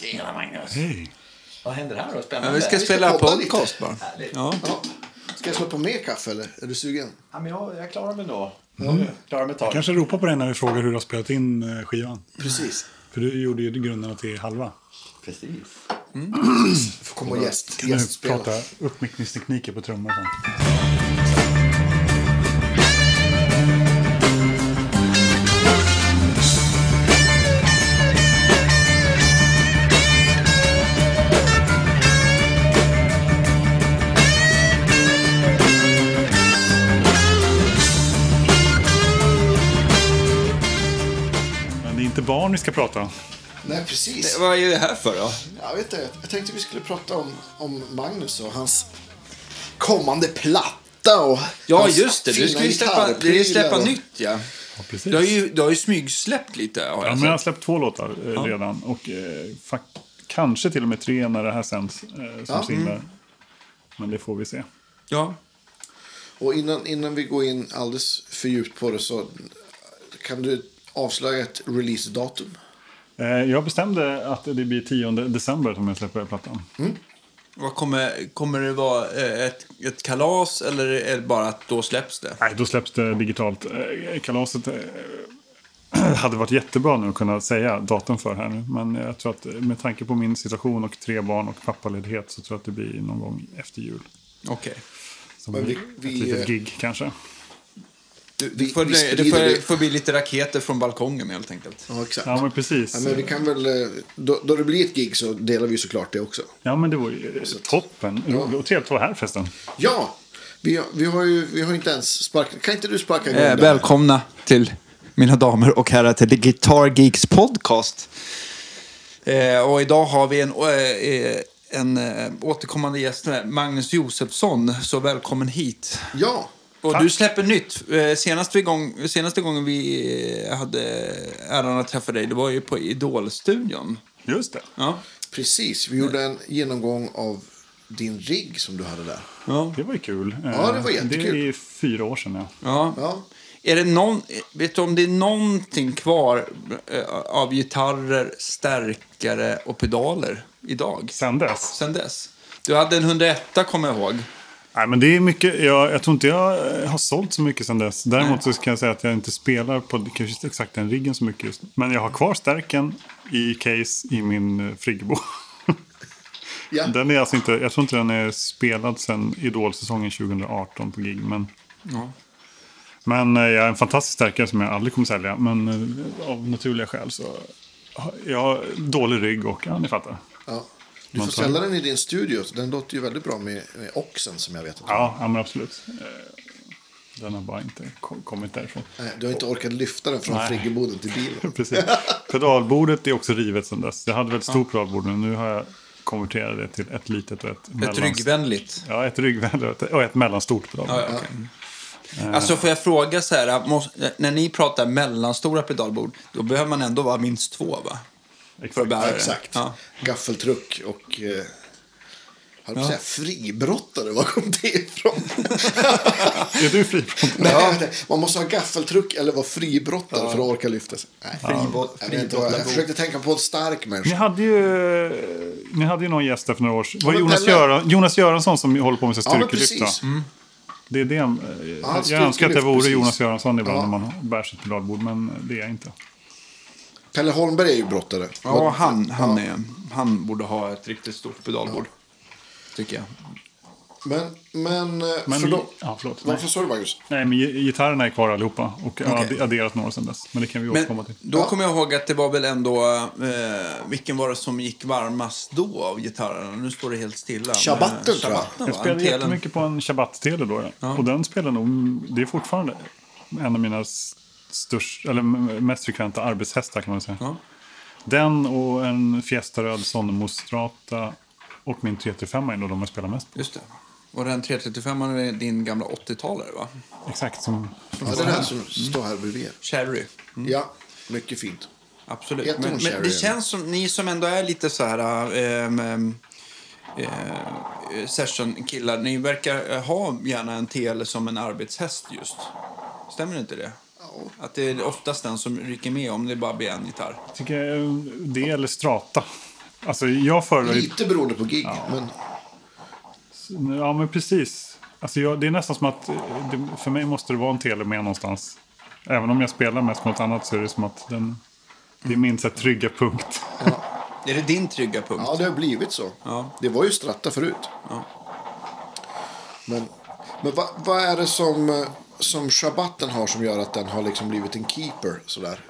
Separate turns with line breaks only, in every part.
Tjena Magnus.
Hej.
Vad händer här då?
Ja,
Spännande.
vi ska
vi ska
spela podcast bara.
Härligt.
Ja.
Ja. Ska jag slå på mer kaffe eller? Är du sugen?
Ja, men jag, jag klarar mig nog. Jag klarar mig tag.
Kanske ropa på dig när vi frågar hur du har spelat in eh, skivan.
Precis.
För du gjorde ju grunderna till halva.
Precis.
Får komma och gäst,
Kan du
gästspela.
prata uppmickningstekniker på trummor och sånt? Vi ska prata om.
Nej, precis.
Vad är det här för då?
Jag vet inte. Jag tänkte vi skulle prata om, om Magnus och hans kommande platta och
Ja,
hans
just det. Du ska ju släppa, du
gitarrprylar
släppa
och-
nytt, ja.
Ja, precis.
Du har ju, du har ju smygsläppt lite, har
Ja,
jag
men jag har släppt två låtar eh, redan. Och eh, kanske till och med tre när det här sänds eh, som
Ja.
singlar. Men det får vi se.
Ja.
Och innan, innan vi går in alldeles för djupt på det så kan du avslöja ett releasedatum?
Eh, jag bestämde att det blir 10 december som jag släpper plattan.
Vad kommer, kommer det vara eh, ett, ett kalas eller är det bara att då släpps det?
Nej, då släpps det digitalt. Eh, Kalaset hade varit jättebra nu att kunna säga datum för här nu. Men jag tror att med tanke på min situation och tre barn och pappaledighet så tror jag att det blir någon gång efter jul.
Okej.
Som
Men vi-
ett
vi,
litet gig kanske.
Du, du får,
vi
det
sprider
får, får bli lite raketer från balkongen helt enkelt.
Ja, exakt.
Ja, men precis.
Ja, men vi kan väl, eh, då, då det blir ett gig så delar vi såklart det också.
Ja, men det var ju eh, toppen. Och trevligt att vara här förresten.
Ja, vi, har- vi har ju vi har inte ens sparkat. Kan inte du sparka igång
Eh, välkomna till mina damer och herrar till The Guitar Geeks podcast. Eh, och idag har vi en, eh, en eh, återkommande gäst, Magnus Josefsson. Så välkommen hit.
Ja,
Och
Tack.
du släpper nytt. Eh, Senaste, gång, senaste gången vi eh, hade äran att träffa dig, det var ju på Idol-studion.
Just det.
Ja.
precis. Vi gjorde en genomgång av din rigg som du hade där.
Ja.
Det var ju kul.
Ja, det var
Eh, Det
jättekul.
är fyra år sedan, ja.
ja.
Ja,
Är det någon, vet du om det är någonting kvar av gitarrer, stärkare och pedaler idag?
Sen dess.
Sen dess? Du hade en 101 kommer jag ihåg.
Nej, men det är mycket. Jag, jag tror inte jag eh, har sålt så mycket sen dess. Däremot så kan jag säga att jag inte spelar på kanske inte exakt den riggen så mycket just. Men jag har kvar stärken i case i min eh, friggebo.
ja.
Den är alltså inte, jag tror inte den är spelad sen Idol-säsongen 2018 på gig. Men,
Ja.
men eh, jag är en fantastisk stärkare som jag aldrig kommer sälja. Men av naturliga skäl så jag har dålig rygg och ja, ni fattar.
ja. Du får ställa den i din studio. Den låter ju väldigt bra med, med oxen som jag vet. Att
Ja, ja men absolut. Eh, Den har bara inte ko- kommit därifrån.
Nej, Du har inte orkat lyfta den från
Nej.
friggeboden till bilen.
Precis. Pedalbordet är också rivet sedan dess. Jag hade väl ett stort pedalbord men nu har jag konverterat det till ett litet och ett,
Ett ryggvänligt.
Ja, ett ryggvänligt och ett, mellanstort pedalbord.
Ja, ja, okej. Alltså får jag fråga så här, när ni pratar mellanstora pedalbord, då behöver man ändå vara minst två va? För
Ja,
det.
exakt.
Ja.
Gaffeltruck och... Eh, på att säga fribrottare. Var kom det ifrån?
Är du fribrottare?
Nej, jag. Man måste ha gaffeltruck eller vara fribrottare för att orka lyfta sig. Nej.
Fribott-
Jag, vet inte jag försökte tänka på en stark
Ni
människa.
hade ju, ni hade ju någon gäst där för några år sedan. Var det Jonas. Göran, Jonas Göransson som håller på med
Ja,
styrkelyft?
precis.
va? Det är det. eh,
Ja,
jag önskar att jag vore
precis.
Jonas Göransson ibland
Ja.
när man bär sitt pedalbord, men det är jag inte.
Pelle Holmberg är ju brottare.
Ja, han, han, är, han borde ha ett riktigt stort pedalbord. Tycker jag.
Men, men, eh,
Men,
förlåt.
ja, förlåt.
Varför sa du Magnus?
Nej, men gi- gitarrerna är kvar allihopa. Och jag har
Okej.
adde- adderat några sedan dess. Men det kan vi återkomma till.
då
Ja.
kommer jag ihåg att det var väl ändå, eh, vilken var det som gick varmast då av gitarrerna? Nu står det helt stilla.
Shabatten,
Men,
tror jag.
Jag spelade jättemycket på en Shabbat-tele då.
Ja.
Och den spelar nog, det är fortfarande en av mina störst, eller mest frekventa arbetshästar kan man säga.
Ja.
Den och en Fiesta Röd Sonnemo Strata och min 335 är nog de jag spelar mest på.
Just det. Och den 335 är din gamla 80-talare, va?
Exakt som...
Ja, det är den som står här bredvid er.
Cherry.
Ja, mycket fint.
Absolut. Men, men det känns som, ni som ändå är lite så här ehm, eh, session-killar, ni verkar ha gärna en tele som en arbetshäst just. Stämmer inte det? Att det är oftast den som rycker med om det bara blir en gitarr.
Tycker jag, det eller Strata. Alltså jag föredrar.
Lite beroende på gig. Men
Ja, men precis. Alltså jag, det är nästan som att eh, det, för mig måste det vara en tele med någonstans. Även om jag spelar mest mot annat så är det som att den, det är min så här, trygga punkt.
Är det din trygga punkt?
ja, det har blivit så.
Ja.
Det var ju Stratta förut.
Ja.
Men, men vad, vad är det som, eh, som Shabatten har som gör att den har liksom blivit en keeper? Sådär?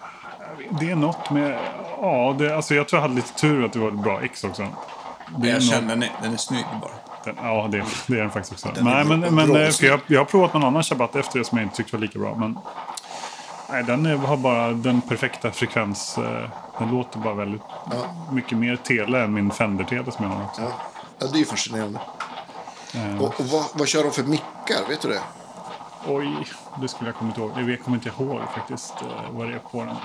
Det är något med... Ja, det, alltså jag tror jag hade lite tur att det var ett bra X också. Det är
Jag
något-
känner den är, den är snygg bara.
Den, ja, det, det är den faktiskt också.
Den
nej, men, men eh, jag, jag har provat någon annan Shabbat efter det som jag inte tyckte var lika bra. Men nej, den är, har bara den perfekta frekvens. Eh, den låter bara väldigt mycket mer tele än min Fender-tele som jag har också.
Ja. ja, det är ju fascinerande.
Eh,
Och, och vad, vad kör de för mickar? Vet du det?
Oj, det skulle jag kommit ihåg. Jag kommer inte ihåg faktiskt eh, vad det är på den.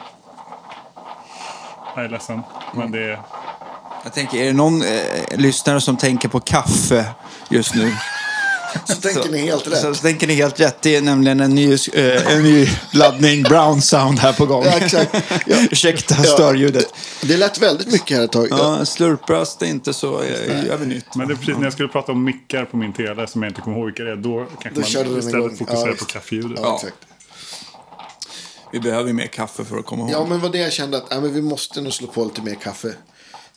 Jag är ledsen, men det är...
Jag tänker, är det någon eh, lyssnare som tänker på kaffe just nu?
Så tänker ni helt rätt.
Så, så tänker ni helt rätt. Det är nämligen en ny, eh, en ny laddning brown sound här på gång.
Ja, exakt. Ja.
Ursäkta
Ja.
störljudet.
Det lät väldigt mycket här ett tag.
Ja, slurpras det inte så eh, gör vi nytt.
Men det är precis när jag skulle prata om mickar på min tele som jag inte kommer ihåg vilka det är. Då kanske
Då
man istället fokuserar
Ja,
på kaffeljudet.
Ja, exakt.
Vi behöver ju mer kaffe för att komma ihåg.
Ja, men vad det jag kände att ja, men vi måste nog slå på lite mer kaffe.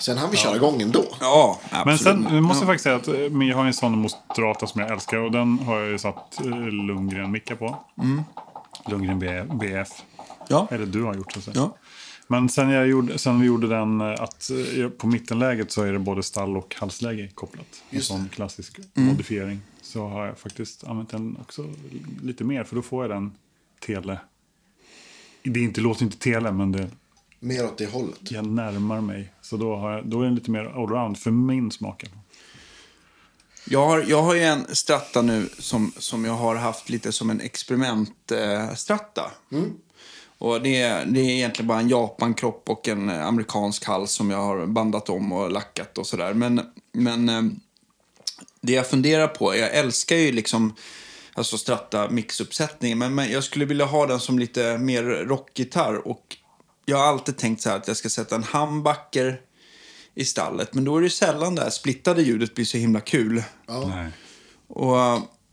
Sen hann vi köra igång ändå.
Ja, absolut.
Men sen jag måste jag
ja.
faktiskt säga att eh, men jag har en sån Mostrata som jag älskar och den har jag ju satt eh, Lundgren-mickar på. Lundgren B- BF.
Ja.
Eller du har gjort så att säga.
Ja.
Men sen, jag gjorde, sen vi gjorde den eh, att på mittenläget så är det både stall och halsläge kopplat. En sån klassisk modifiering. Så har jag faktiskt använt den också lite mer för då får jag den tele. Det är inte, låter inte tele men det,
Mer åt det hållet.
jag närmar mig. Så då, har jag, då är den lite mer allround för min smak.
Jag har, jag har ju en stratta nu som, som jag har haft lite som en experimentstratta. Eh, stratta. och det, är- det är egentligen bara en Japan-kropp och en eh, amerikansk hals som jag har bandat om och lackat och sådär. Men, men eh, det jag funderar på, jag älskar ju liksom alltså stratta mixuppsättningen, men, men jag skulle vilja ha den som lite mer rockgitarr och jag har alltid tänkt så här att jag ska sätta en humbucker i stallet, men då är det sällan det här splittade ljudet blir så himla kul.
Nej.
Och,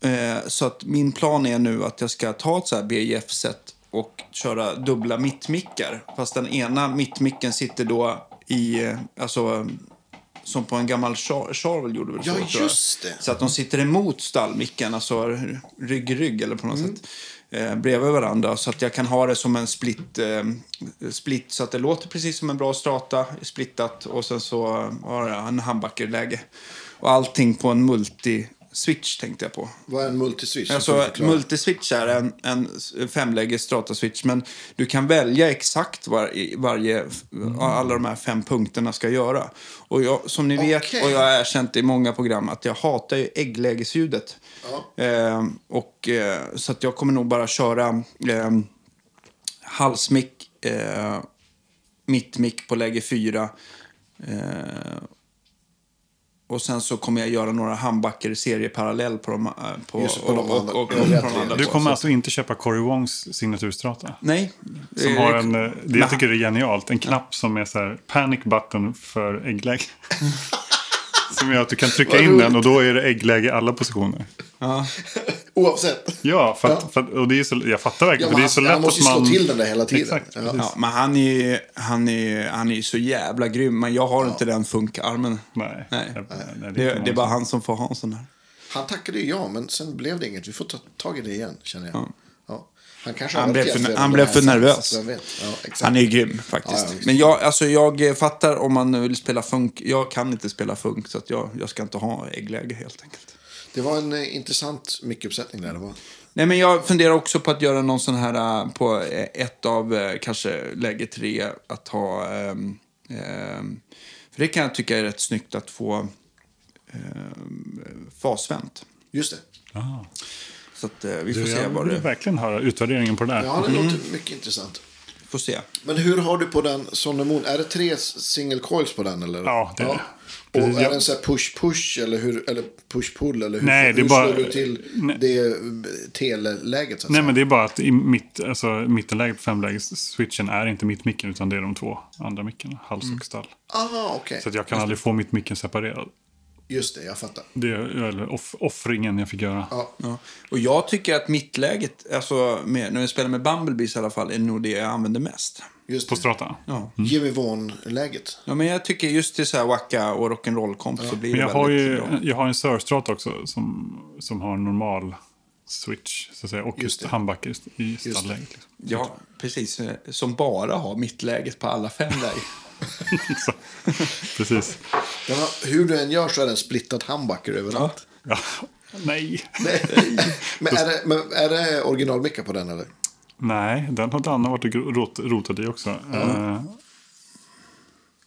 eh, så att min plan är nu att jag ska ta ett så här BJF-set och köra dubbla mittmickar. Fast den ena mittmicken sitter då i, eh, alltså som på en gammal Char- Charvel gjorde väl så,
Ja, just det.
Så att de sitter emot stallmicken, alltså rygg i rygg eller på något sätt. Eh, bredvid varandra. Så att jag kan ha det som en split, eh, split så att det låter precis som en bra strata, splittat. Och sen så har jag en humbucker-läge. Och allting på en multi-switch tänkte jag på.
Vad är en multiswitch?
Alltså, multiswitch är en, en femläges strata-switch, men du kan välja exakt vad i- varje, alla de här fem punkterna ska göra. Och jag, som ni vet,
Okej.
och jag har erkänt i många program, att jag hatar ju ägglägesljudet. Eh, och, eh, så att jag kommer nog bara köra eh, halsmick, eh, mittmick på läge fyra. Eh, och sen så kommer jag göra några handbacker serieparallell på de, eh, på,
Just på de
och,
andra-
och, och, på andra
Du kommer
Så-
alltså inte köpa Cory Wongs signaturstrata?
Nej.
Som
Eh,
har en, eh, det jag tycker är genialt, en knapp som är så här panic button för äggläge. som gör att du kan trycka in den och då är det äggläge i alla positioner.
Ja.
Oavsett.
Ja, för att, för att, och det är så, jag fattar verkligen.
Ja,
för det är så
han-
lätt
han måste ju
att
slå
man...
till den där hela tiden.
Exakt,
Ja.
Ja, men han är ju han är, han är så jävla grym. Men jag har inte den funkarmen.
Nej,
Nej.
nej, nej,
Det, det är bara han som får ha en sån där.
Han tackade ju ja, men sen blev det inget. Vi får ta tag i det igen, känner jag. Han kanske
Han blev för- han blev för nervös.
Ja.
Han är ju grym faktiskt.
Ja,
men jag, alltså, jag fattar om man vill spela funk. Jag kan inte spela funk så att jag, jag ska inte ha äggläge helt enkelt.
Det var en eh, intressant mickuppsättning där. Det var.
Nej, men jag funderar också på att göra någon sån här eh, på eh, ett av eh, kanske läge tre. Att ha... ehm, för det kan jag tycka är rätt snyggt att få ehm, fasvänt.
Just det.
Så att, eh, vi får
Du,
se
jag vill
det...
verkligen höra utvärderingen på det där.
Ja, det låter mycket intressant.
får se.
Men hur har du på den Sonny Moon? Är det tre single coils på den? Eller?
Ja, det är det.
Och
Precis,
är
ja.
den så här push-push eller, hur, eller push-pull? Eller hur,
Nej, det är
hur
bara-
slår du till
Nej.
det eh, teleläget? Så att
Nej,
säga?
men det är bara att i mitt, alltså, mittenläget på femläges-switchen är inte mittmicken utan det är de två andra mickarna, hals
Mm.
och stall.
Aha, okej.
Så att jag kan aldrig få mittmicken separerad.
Just det, jag fattar.
Det är eller off offringen jag fick göra.
Ja.
Ja. Och jag tycker att mittläget, alltså med, när vi spelar med Bumblebees i alla fall, är nog det jag använder mest.
Just
På
det.
strata.
Ja.
Jimmy Vaughan-läget.
ja, men jag tycker just till så här wacka och rock'n'roll-komp så blir
Men
det
jag har
väldigt
ju
bra.
jag har en Sir-strata också som, som har en normal switch. Så att säga, och
Just
just
det.
handbackar i
det.
stallläget. Liksom.
Ja, precis. Som bara har mittläget på alla fem lägen.
Så, precis.
Den har, hur du än gör så är det en splittad humbucker överallt.
Ja. Nej.
Nej. men, är det, men är det originalmickar på den eller?
Nej, den har Danne varit rot, rotat i också. Eh,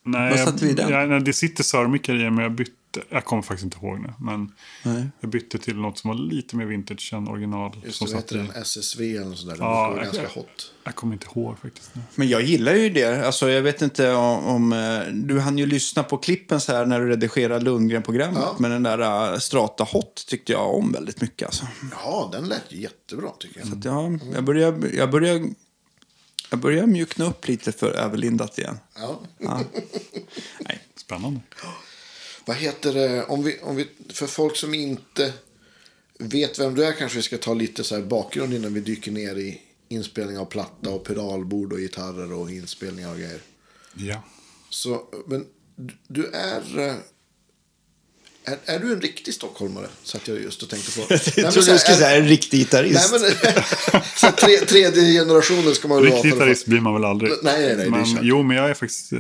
nej,
Vad
jag-
satte vi i den?
Ja, nej, det sitter Sörmickar i men jag bytte. Jag kommer faktiskt inte ihåg nu. Men
Nej.
jag bytte till något som var lite mer vintage än original.
Just
som
det, den? SSV eller något sånt där. Den
Ja,
var
jag-
ganska hot.
Jag kommer inte ihåg faktiskt.
Men jag gillar ju det. Alltså, jag vet inte om... om eh, du hann ju lyssna på klippen så här när du redigerade Lundgren-programmet.
Ja.
Men den där uh, Strata Hot tyckte jag om väldigt mycket. Alltså.
Ja, den lät jättebra tycker jag.
Så att jag, jag, börjar, jag, börjar, jag börjar mjukna upp lite för överlindat igen.
Ja.
Ja. Nej.
Spännande.
Vad heter det? Om vi, om vi, för folk som inte vet vem du är kanske vi ska ta lite så här bakgrund innan vi dyker ner i inspelning av platta och pedalbord och gitarrer och inspelningar och grejer.
Ja.
Så, men du- du är... eh, Är, är du en riktig stockholmare? Satt jag just och tänkte på. Nej,
Jag trodde du skulle säga en riktig
Nej,
gitarrist.
men, så tre, tredje generationen ska man väl vara.
Riktig gitarrist blir man väl aldrig.
Nej, nej, nej, det är
men. Jo, men jag är faktiskt... eh,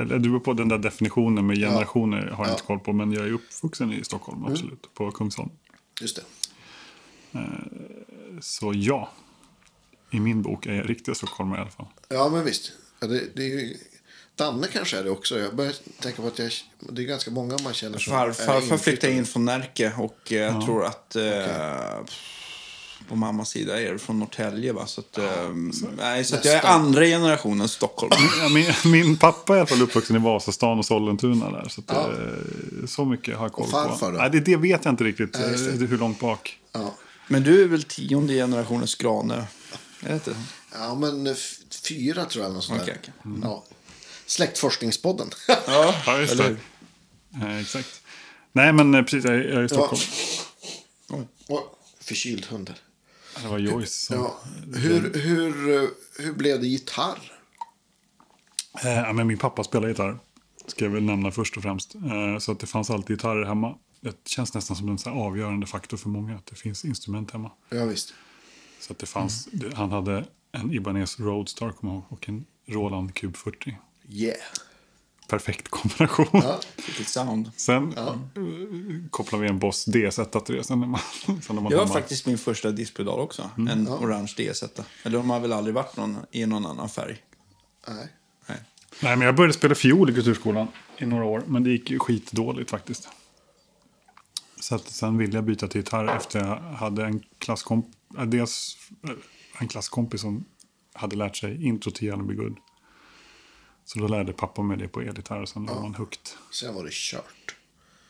Eller du är på den där definitionen med generationer har jag inte koll på. Men jag är uppvuxen i Stockholm,
Mm.
absolut. På Kungsholm.
Just det.
Så ja. I min bok är jag riktig stockholmare i alla fall.
Ja, men visst. Ja, det, det är ju... Danne kanske är det också. Jag börjar tänka på att jag, det är ganska många man känner som
Far,
är
farfar flyttade
inflyttade.
in från Närke och eh, jag tror att eh, på mammas sida är det från Norrtälje. Va? Så, att, eh, nej, så att jag är andra generationen Stockholm.
Ja, min, min pappa är i alla fall uppvuxen i Vasastan och Sollentuna där. Så, att,
Ja.
eh, så mycket har jag koll
Och farfar
på.
då?
Nej, det, det vet jag inte riktigt.
Det.
eh, hur långt bak.
Ja.
Men du är väl tionde generationens Granö? Är det inte?
ja, men fyra tror jag. Något sånt där.
Okej, okej.
Ja. Släktforskningspodden.
Ja,
Ja, just det. Eh, exakt. Nej, men eh, precis. Jag är i Stockholm.
Och förkyld hund.
Det var Joyce. som-
Ja. Hur, hur, eh, hur blev det gitarr?
Eh, ja, men min pappa spelar gitarr. Ska jag väl nämna först och främst. Eh, så att det fanns alltid gitarrer hemma. Det känns nästan som en så avgörande faktor för många. Att det finns instrument hemma.
Ja, visst.
Så att det fanns, det, han hade en Ibanez Roadstar kommer jag ihåg, och en Roland Cube 40.
Yeah.
Perfekt kombination.
Ja.
Vilket sound.
Sen eh, kopplade vi en Boss DS1 till det. Sen när man, sen när man
Det var faktiskt min första diskpedal också. En orange DS1. Eller de har väl aldrig varit någon, i någon annan färg.
Nej.
Nej.
Nej, men jag började spela fiol i kulturskolan i några år. Men det gick skitdåligt faktiskt. Så att sen ville jag byta till gitarr efter jag hade en klasskompis. Dels eh, en klasskompis som hade lärt sig intro till Be Good. Så då lärde pappa mig det på elgitarr och sen var man hooked.
Sen var det kört.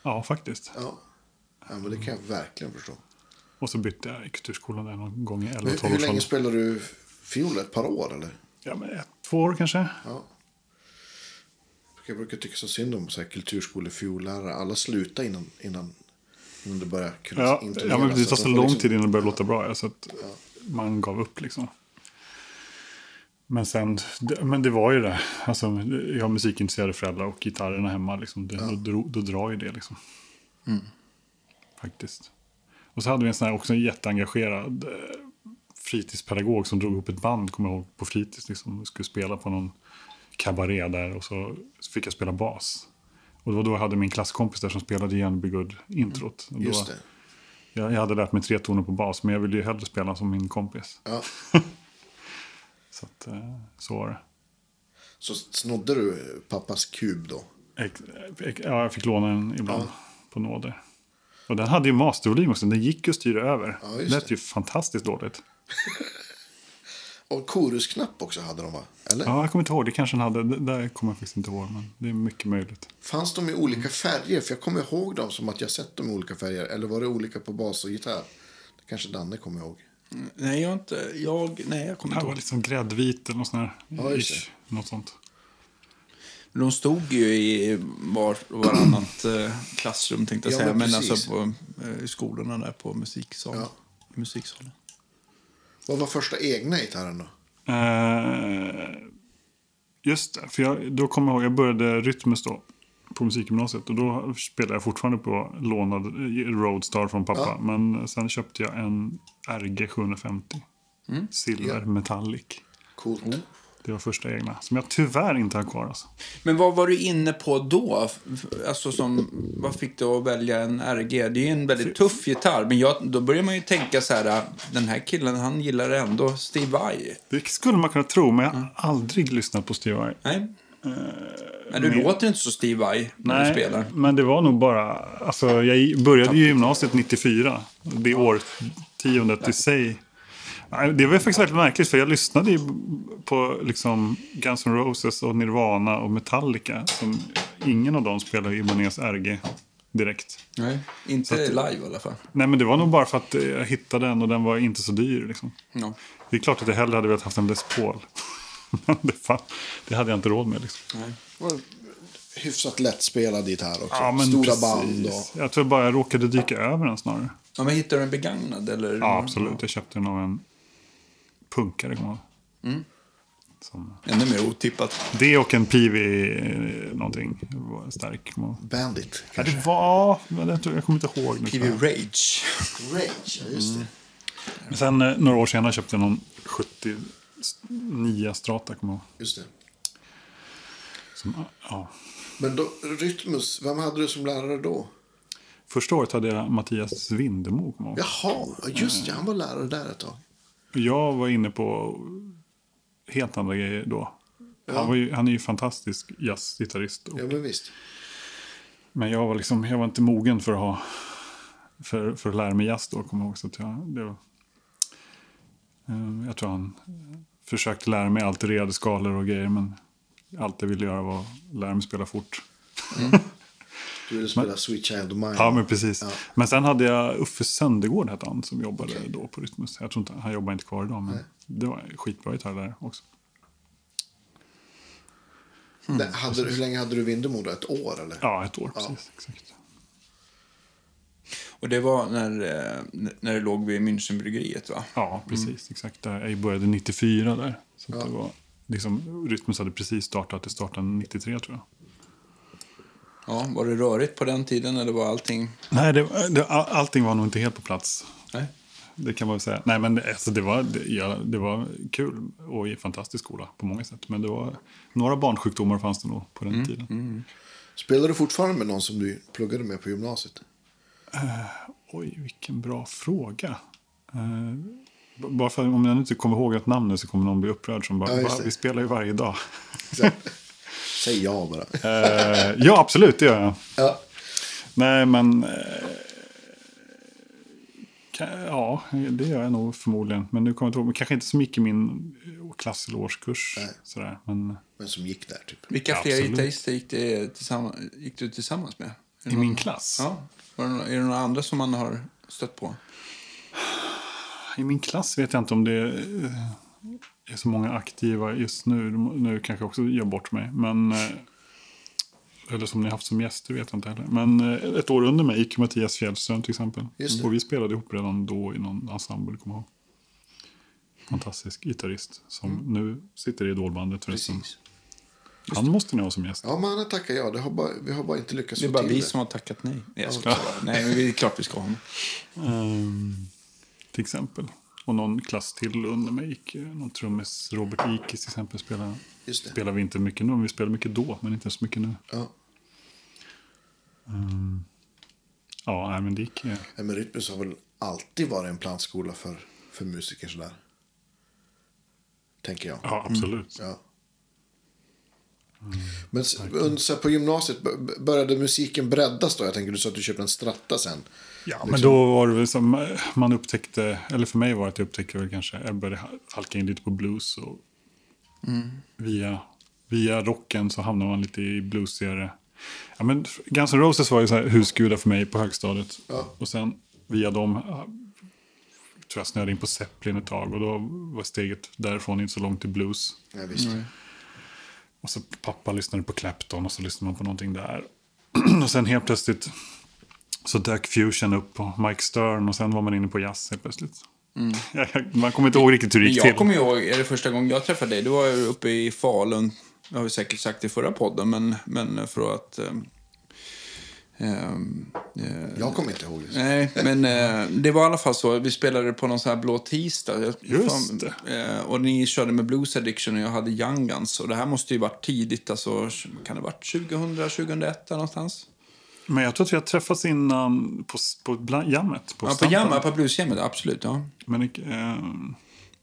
Ja, faktiskt.
Ja. ja, men det kan jag verkligen förstå.
Och så bytte jag i kulturskolan där någon gång i
Hur,
11-12
hur länge spelar du fiol? Ett par år eller?
Ja, men ett, två år kanske.
Ja. Jag brukar tycka så synd om så här kulturskolefiollärare. Alla slutar innan, innan, innan det börjar kunna
Ja, ja men det tar så
får
lång
liksom-
tid innan det börjar låta bra. ja, Så att man gav upp liksom. Men sen, men det var ju det. Alltså, jag har musikintresserade föräldrar och gitarrerna hemma. Liksom, det, då, då, då drar ju det liksom. Faktiskt. Och så hade vi en sån här också en jätteengagerad eh, fritidspedagog som drog ihop ett band, kommer jag ihåg, på fritids. Liksom, skulle spela på någon kabaré där och så fick jag spela bas. Och det var då jag hade min klasskompis där som spelade igen Be Good-introt. Då-
Just det.
jag, jag hade lärt mig tre toner på bas, men jag ville ju hellre spela som min kompis.
Ja.
Så, att, eh, så var det.
Så snodde du pappas kub då?
Ja, jag fick låna den ibland på nåder. Och den hade ju mastervolym också, den gick ju att styra över.
Ja,
det lät ju fantastiskt dåligt.
Och korusknapp också hade de va? Eller?
Ja, jag kommer inte ihåg. Det kanske den hade. Det där kommer jag faktiskt inte ihåg. Men det är mycket möjligt.
Fanns de i olika färger? För jag kommer ihåg dem som att jag sett dem i olika färger. Eller var det olika på bas och gitarr? Det kanske Danne kommer ihåg.
Nej, jag inte... Jag, nej, jag kommer
Det
inte
var
ihåg.
liksom gräddvit eller något sånt där.
Ja,
Ish, något sånt.
De stod ju i var och varannat eh, klassrum, tänkte jag
Ja,
säga.
men
Men, alltså på eh, i skolorna där på musiksalen.
Ja.
I musiksalen.
Vad var första egna gitarren då?
Eh, just det, för jag, då kommer jag ihåg, jag började Rytmus då på musikgymnasiet och då spelade jag fortfarande på lånad eh, Roadstar från pappa.
Ja.
Men sen köpte jag en RG 750.
Mm.
Silver metallic.
Coolt.
Det var första egna, som jag tyvärr inte har kvar. Alltså.
Men vad var du inne på då? Alltså som, vad fick du att välja en RG? Det är ju en väldigt tuff gitarr. Men jag, då börjar man ju tänka så här, den här killen han gillar ändå Steve Vai.
Det skulle man kunna tro, men jag har aldrig lyssnat på Steve Vai.
Nej? Men du
men-
låter inte så Steve Vai när du spelar.
men det var nog bara... Alltså, jag började ju gymnasiet 94. Det årtiondet i sig. Nej, Det var faktiskt väldigt märkligt, för jag lyssnade ju på liksom Guns N' Roses och Nirvana och Metallica. Som ingen av dem spelade Ibanez RG direkt.
Nej, inte live i alla fall.
Nej, men det var nog bara för att jag hittade den och den var inte så dyr. Liksom.
Ja.
Det är klart att jag hellre hade velat haft en Les Paul. Det, fan, det hade jag inte råd med. Liksom.
Nej.
Var hyfsat lättspelad gitarr också.
Ja, men
Stora
precis.
band och...
Jag tror bara jag råkade dyka över den snarare.
Ja, men hittar du en begagnad? Eller?
Ja, absolut. Jag köpte den av en punkare. kommer jag ihåg.
Mm.
Som,
Ännu mer otippat.
det och en PV någonting stark.
Bandit
Ja, det var... Jag, tror, jag kommer inte ihåg.
PV Rage.
Rage, ja, just det.
Men sen eh, några år senare köpte jag någon 79 Strata. Kommer jag ihåg.
Just det.
Som, ja.
Men då, Rytmus, vem hade du som lärare då?
Första året hade jag Mattias Vindemo. kommer jag ihåg.
Jaha, just det. Han var lärare där ett tag.
Jag var inne på helt andra grejer då.
Ja.
Han, ju, han är ju fantastisk jazzgitarrist. och-
Ja, men visst.
Men jag var, liksom, jag var inte mogen för att, ha, för, för att lära mig jazz då, kommer jag ihåg. Så jag, det var, jag tror han försökte lära mig altererade skalor och grejer, men allt jag ville göra var att lära mig spela fort.
Du ville spela Sweet Child of Mine.
Ja, men precis.
Ja.
Men sen hade jag Uffe Söndergård, hette han, som jobbade då på Rytmus. Jag tror inte, han jobbar inte kvar idag, men
Nej.
det var skitbra gitarr där också.
Det- hade, du- hur länge hade du Vindemo då? Ett år eller?
Ja, ett år precis. Exakt.
Och det var när, eh, när det låg vid Münchenbryggeriet, va?
Ja, precis. Exakt. Där. Jag började 94 där. Så
Ja.
det var, liksom, Rytmus hade precis startat. Det startade 93 tror jag.
Ja, var det rörigt på den tiden eller var allting...
Nej, det, det, all- allting var nog inte helt på plats.
Nej.
Det kan man väl säga. Nej, men det, alltså, det, var, det, ja, det var kul och en fantastisk skola på många sätt. Men det var, några barnsjukdomar fanns det nog på den tiden.
Spelar du fortfarande med någon som du pluggade med på gymnasiet?
Oj, vilken bra fråga. Eh, b- bara för om jag inte kommer ihåg ett namn nu så kommer någon bli upprörd som bara,
Ja, just
"Va?
det.
vi spelar ju varje dag.
Säg ja bara.
Eh, ja, absolut, det gör jag.
Ja.
Nej, men... Eh, ja, det gör jag nog förmodligen. Men nu kommer jag inte ihåg. Men kanske inte så mycket i min klass eller årskurs.
Nej.
Sådär. Men
Men som gick där typ.
Vilka
Ja,
fler gitarrister gick, det gick du tillsammans med?
I min klass?
Ja. Är det några andra som man har stött på?
I min klass vet jag inte om det eh, är så många aktiva just nu. Nu kanske jag också gör bort mig. Men, eh, eller som ni haft som gäster vet jag inte heller. Men eh, ett år under mig gick Mattias Fjällström till exempel. Och vi spelade ihop redan då i någon ensemble, kommer jag ihåg. Fantastisk gitarrist som nu sitter i Idolbandet förresten.
Precis.
Han måste ni ha som gäst.
Ja, men han har tackat ja. Det har bara, vi har bara inte lyckats
Det är bara vi
det.
som har tackat nej. Jag bara. nej men det är klart vi ska ha honom.
Ehm, till exempel. Och någon klass till under mig gick eh, någon trummis, Robert Ikis till exempel. Spelar,
Just det.
spelar vi inte mycket nu. Vi spelar mycket då, men inte så mycket nu.
Ja.
Ja, nej, men det gick... eh,
Nej, men Rytmus har väl alltid varit en plantskola för, för musiker sådär. Tänker jag.
Ja, absolut.
Ja. Men s- under, så på gymnasiet, började musiken breddas då? Jag tänker du sa att du köpte en stratta sen.
Ja, men då var det väl som eh, man upptäckte, eller för mig var det att jag upptäckte väl kanske, jag började halka in lite på blues och via, via rocken så hamnade man lite i bluesigare. Ja, men Guns N' Roses var ju så här husgudar för mig på högstadiet.
Ja.
Och sen via dem tror jag snöade in på Zeppelin ett tag och då var steget därifrån inte så långt till blues.
Ja, visst.
Och så pappa lyssnade på Clapton och så lyssnade man på någonting där. och sen helt plötsligt så dök Fusion upp på Mike Stern och sen var man inne på jazz helt plötsligt. man kommer inte ihåg riktigt hur det gick
jag
till.
kommer ihåg, är det första gången jag träffade dig, då var jag uppe i Falun. Det har vi säkert sagt i förra podden, men, men för att... ehm, eh,
Jag kommer inte ihåg det.
Nej, men eh, det var i alla fall så. Vi spelade på någon sån här blå tisdag.
Just
Eh, och ni körde med Blues Addiction och jag hade Young Guns. Och det här måste ju varit tidigt, alltså kan det ha varit 2000, 2001 där någonstans?
Men jag tror att vi har träffats innan på, på bla- jammet. På
Ja, på. Jamma, på Bluesjammet, absolut. Ja.
Men, eh,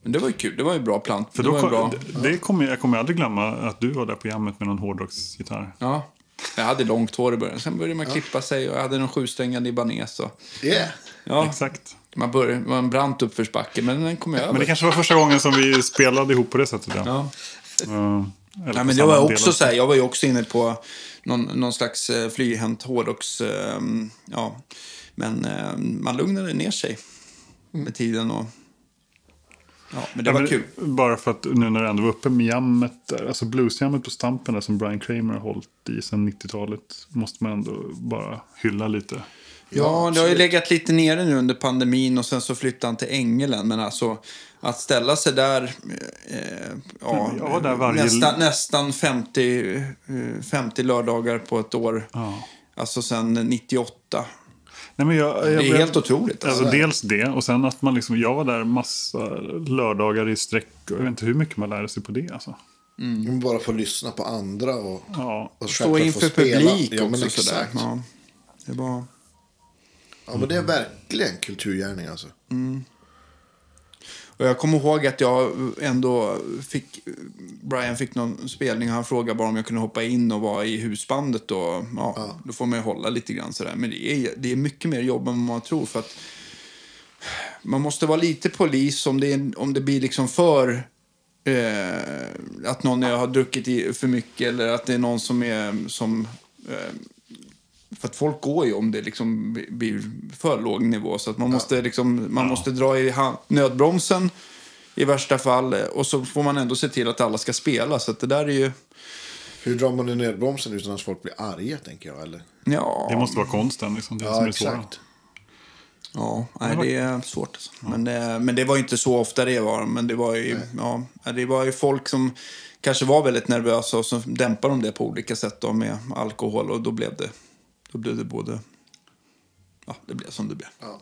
Men det var ju kul, det var ju bra plant.
för
det
då
var ju
kom,
bra.
det, det kommer, jag kommer aldrig glömma att du var där på jammet med någon hårdrocksgitarr.
Ja. Jag hade långt hår i början. Sen började man klippa sig och jag hade någon sjusträngad libanes. Och,
Yeah.
ja,
Exakt.
man började, det var en brant uppförsbacke, men den kom jag över.
Men det kanske var första gången som vi spelade ihop på det sättet. Ja.
ja.
Eller
Ja, men
samma
var också så här, jag var ju också inne på någon, någon slags eh, flyhänt hårdrocks... Eh, ja. Men eh, man lugnade ner sig med tiden. Och, ja, men det
Ja,
var
men
kul.
Bara för att nu när det ändå var uppe med jammet där, alltså bluesjammet på Stampen där som Brian Kramer har hållit i sedan 90-talet, måste man ändå bara hylla lite.
Ja, det har ju legat lite nere nu under pandemin och sen så flyttade han till Ängelen. Men alltså att ställa sig där, eh, ja,
där varje-
nästan, nästan 50, eh, 50 lördagar på ett år.
Ja.
Alltså sen 98.
Nej, men jag, jag
Det är
blev-
helt otroligt.
Alltså,
Alltså.
dels det, och sen att man liksom, jag var där massa lördagar i sträck. Och jag vet inte hur mycket man lärde sig på det. Alltså.
Man bara får lyssna på andra och,
Ja.
och
Stå inför
få spela.
publik
ja, men
också sådär.
exakt.
Ja, det var...
Ja, men det är verkligen kulturgärning alltså.
Och jag kommer ihåg att jag ändå fick... Brian fick någon spelning och han frågade bara om jag kunde hoppa in och vara i husbandet. Och, ja, Då får man ju hålla lite grann sådär. Men det är, det är mycket mer jobb än man tror. För att man måste vara lite polis om det, om det blir liksom för... Eh, att någon har druckit för mycket eller att det är någon som är som... Eh, för att folk går ju om det liksom blir för låg nivå. Så att man måste, liksom, man måste dra i nödbromsen i värsta fall. Och så får man ändå se till att alla ska spela. Så att det där är ju...
Hur drar man i nödbromsen utan att folk blir arga, tänker jag? Eller?
Det
Ja,
måste vara konsten. Liksom, det som
Ja,
är det svåra.
exakt.
ja nej, det är svårt. Alltså. Men, det, men det var ju inte så ofta det var. Men det var ju, ja, det var ju folk som kanske var väldigt nervösa och så dämpade de det på olika sätt då, med alkohol. Och då blev det, då blev det både... Ja, det blev som det blev.
Ja.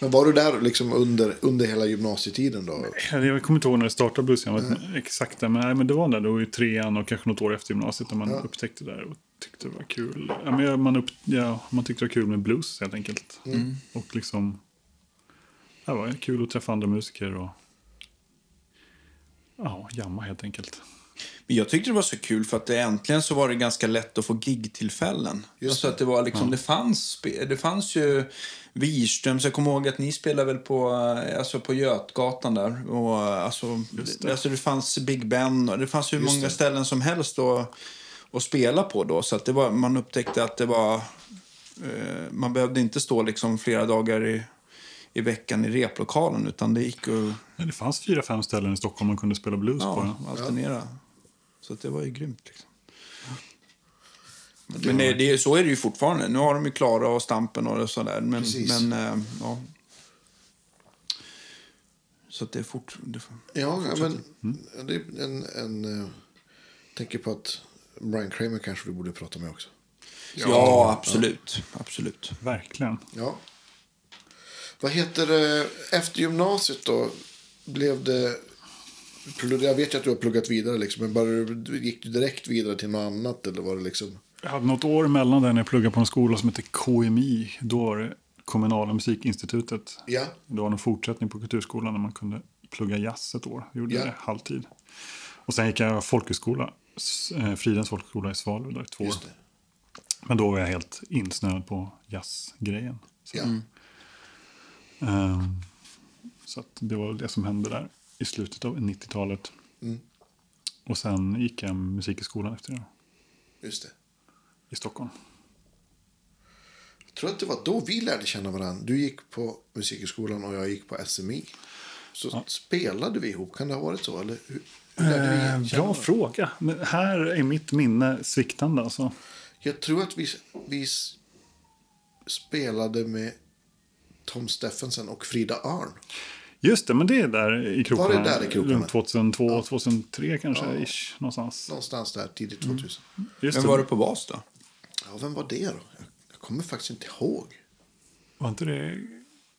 Men var du där liksom under, under hela gymnasietiden då?
Jag kommer inte ihåg när det startade bluesjammet exakt. där, Men, nej, men det var där då i trean och kanske något år efter gymnasiet. När man upptäckte det där och tyckte det var kul. Ja, men man, upp, ja, man tyckte det var kul med blues helt enkelt. Och liksom... Det var kul att träffa andra musiker och... Ja, jamma helt enkelt.
Jag tyckte det var så kul för att det äntligen så var det ganska lätt att få gigtillfällen. Alltså att det var liksom, det fanns, det fanns ju Wirströms, jag kommer ihåg att ni spelade väl på, eh, alltså på Götgatan där. Och eh, alltså, det. alltså det fanns Big Ben och det fanns hur
Just
många
det.
ställen som helst att, att spela på då. Så att det var, man upptäckte att det var, eh, man behövde inte stå liksom flera dagar i, i veckan i replokalen utan det gick att
Ja, det fanns fyra, fem ställen i Stockholm man kunde spela blues på.
Ja, alternera. Så det var ju grymt. Liksom. Men det, det, så är det ju fortfarande. Nu har de ju Klara och Stampen och sådär. Men,
Precis.
men eh, ja. Så att det är fort... Det,
Ja, ja, men det är en... en eh, tänker på att Brian Kramer kanske vi borde prata med också.
ja, absolut. Absolut.
Verkligen.
Ja. Vad heter det? Efter gymnasiet då? Blev det... Jag vet ju att du har pluggat vidare, liksom, men bara, gick du direkt vidare till något annat? Eller var det liksom...
Jag hade något år emellan där när jag pluggade på en skola som heter KMI. Då var det Kommunala musikinstitutet.
Ja,
Det var en fortsättning på kulturskolan när man kunde plugga jazz ett år. Jag gjorde
Ja.
det halvtid. Och sen gick jag folkhögskola eh, Fridens folkhögskola i Svalöv där i två år. Men då var jag helt insnöad på jazzgrejen. Så,
Ja.
ehm, så det var det som hände där i slutet av 90-talet.
Mm.
Och sen gick jag musikskolan efter det
Just det.
i Stockholm.
Jag tror att det var då vi lärde känna varandra. Du gick på musikhögskolan och jag gick på SMI. Så spelade vi ihop. Kan det ha varit så? Eller hur, hur
Eh, bra fråga. Men här är mitt minne sviktande. Alltså.
Jag tror att vi, vi spelade med Tom Steffensen och Frida Arn.
Just det, men det är där i krokarna.
Var det där i krokarna?
Runt 2002, 2003 kanske, ish, någonstans.
Någonstans där, tidigt 2000.
Just
Vem
det.
var det på bas då?
Ja, vem var det då? Jag, kommer faktiskt inte ihåg.
Var inte det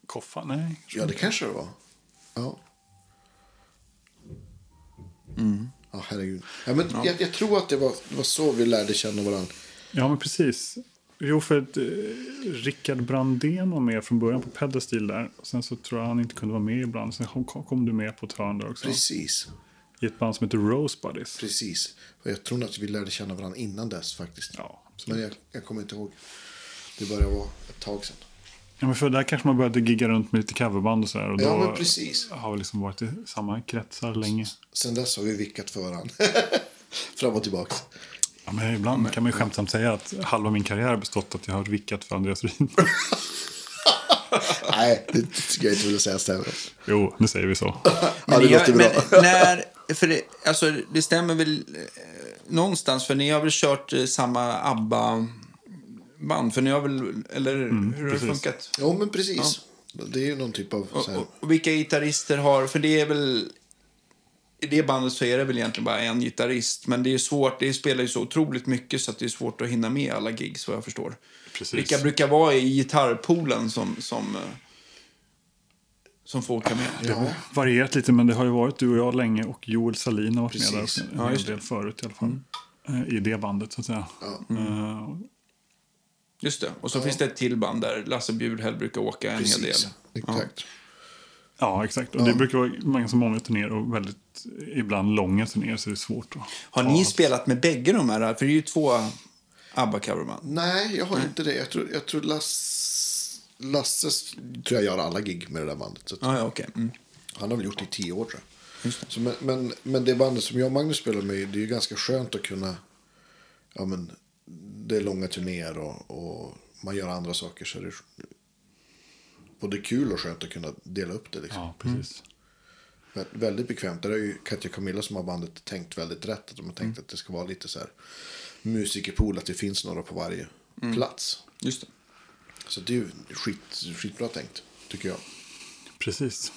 Koffa? Nej.
Ja, det kanske det var. Ja. Ja, herregud. Ja, men Jag, jag tror att det var, det var så vi lärde känna varandra.
Ja, men precis. Jo, för att, eh, Rickard Brandén var med från början på Pedestil där. Sen så tror jag han inte kunde vara med ibland. Sen kom, kom du med på ett hörn där också.
Precis.
I ett band som heter Rose Buddies.
Precis. Och jag tror att vi lärde känna varandra innan dess faktiskt.
Ja, absolut.
Men jag, jag kommer inte ihåg. Det började vara ett tag sedan.
Ja, men för där kanske man började gigga runt med lite coverband och sådär. Och
Ja, men precis.
har vi liksom varit i samma kretsar länge.
Sen dess har vi vickat för varandra. Fram och tillbaka.
Ja, men ibland kan man ju skämtsamt säga att halva min karriär har bestått att jag har vickat för Andreas Rydberg.
Nej, det ska jag inte vilja säga stämmer.
jo, nu säger vi så.
Ja, det bra.
Men när, för det, alltså, det stämmer väl eh, någonstans, för ni har väl kört eh, samma ABBA-band? För ni har väl, eller hur har det funkat?
Jo, men precis. Det är ju någon typ av... Så här,
Och, och vilka gitarrister har, för det är väl, i det bandet så är det väl egentligen bara en gitarrist, men det är svårt, det spelar ju så otroligt mycket så att det är svårt att hinna med alla gigs vad jag förstår.
Precis.
Vilka brukar vara i gitarrpoolen som, som, eh, som får åka med?
Det har varierat lite, men det har ju varit du och jag länge och Joel Salin har varit med
Precis.
där. En
Ja,
hel del förut i alla fall. Eh, I det bandet, så att säga. Eh,
Just det. Och så finns det ett till band där Lasse Bjurhäll brukar åka en hel del.
precis. Exakt.
Ja, exakt. Och det brukar vara ganska många turnéer och väldigt, ibland långa turnéer, så det är svårt. Att
Har ni spelat med bägge de här? För det är ju två ABBA-coverband.
Nej, jag har inte det. Jag tror, jag tror Lass, Lasses tror jag gör alla gig med det där bandet. Så att
Ja, ja, okej. Mm.
Han har väl gjort det i tio år tror jag. Så, men, men, men det bandet som jag och Magnus spelar med, det är ju ganska skönt att kunna... Ja, men, det är långa turnéer och, och man gör andra saker. Så det är både kul och skönt att kunna dela upp det. Liksom.
Ja, precis.
Vä- Väldigt bekvämt. Där är ju Katja och Camilla som har bandet tänkt väldigt rätt. Att de har tänkt att det ska vara lite så här musikerpool, att det finns några på varje plats.
Just det.
Så det är ju skit, skitbra tänkt, tycker jag.
Precis.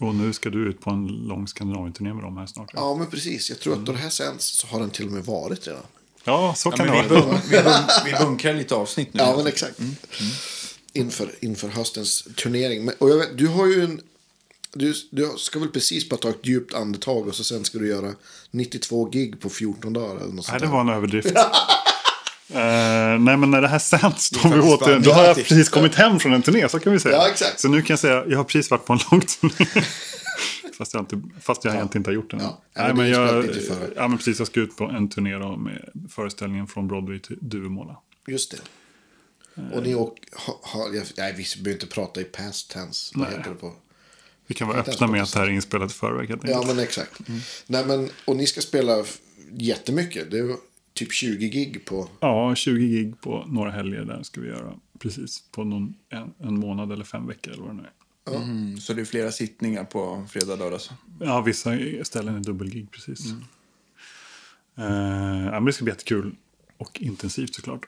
Och nu ska du ut på en lång Skandinavien-turné med dem här snart.
Ja, men precis. Jag tror att då det här sänds så har den till och med varit redan.
Ja, så
Ja,
kan det
men vi,
vara.
bunk, vi, bunk, vi bunkrar lite avsnitt nu.
Ja, men exakt. Inför, inför höstens turnering. Men, och jag vet, du har ju en... Du, du ska väl precis bara ta ett djupt andetag och så sen ska du göra 92 gig på 14 dagar eller något
Nej, det var en överdrift. Eh, nej, men när det här sänds, då, har vi åter, då har jag precis kommit hem från en turné, så kan vi säga.
Ja, exakt.
Så nu kan jag säga, jag har precis varit på en lång turné. fast jag, inte, fast jag egentligen inte har gjort den.
Ja.
Nej,
Ja,
men
det är
jag, ja, men precis, jag ska ut på en turné då med föreställningen från Broadway till Duvemåla.
Just det. Och ni åker... Ha, ha, jag, nej, vi behöver inte prata i past tense. Vad
Nej.
heter det på?
Vi kan vara öppna med att det här är inspelat i förväg.
Ja, men exakt. Nej, men, och ni ska spela jättemycket. Det är typ 20 gig på...
Ja, 20 gig på några helger där ska vi göra. Precis, på någon, en, en månad eller fem veckor eller vad det nu är.
Mm, så det är flera sittningar på fredag, lördag. alltså.
Ja, vissa ställen är dubbelgig, precis. Eh, ja, men det ska bli jättekul och intensivt såklart.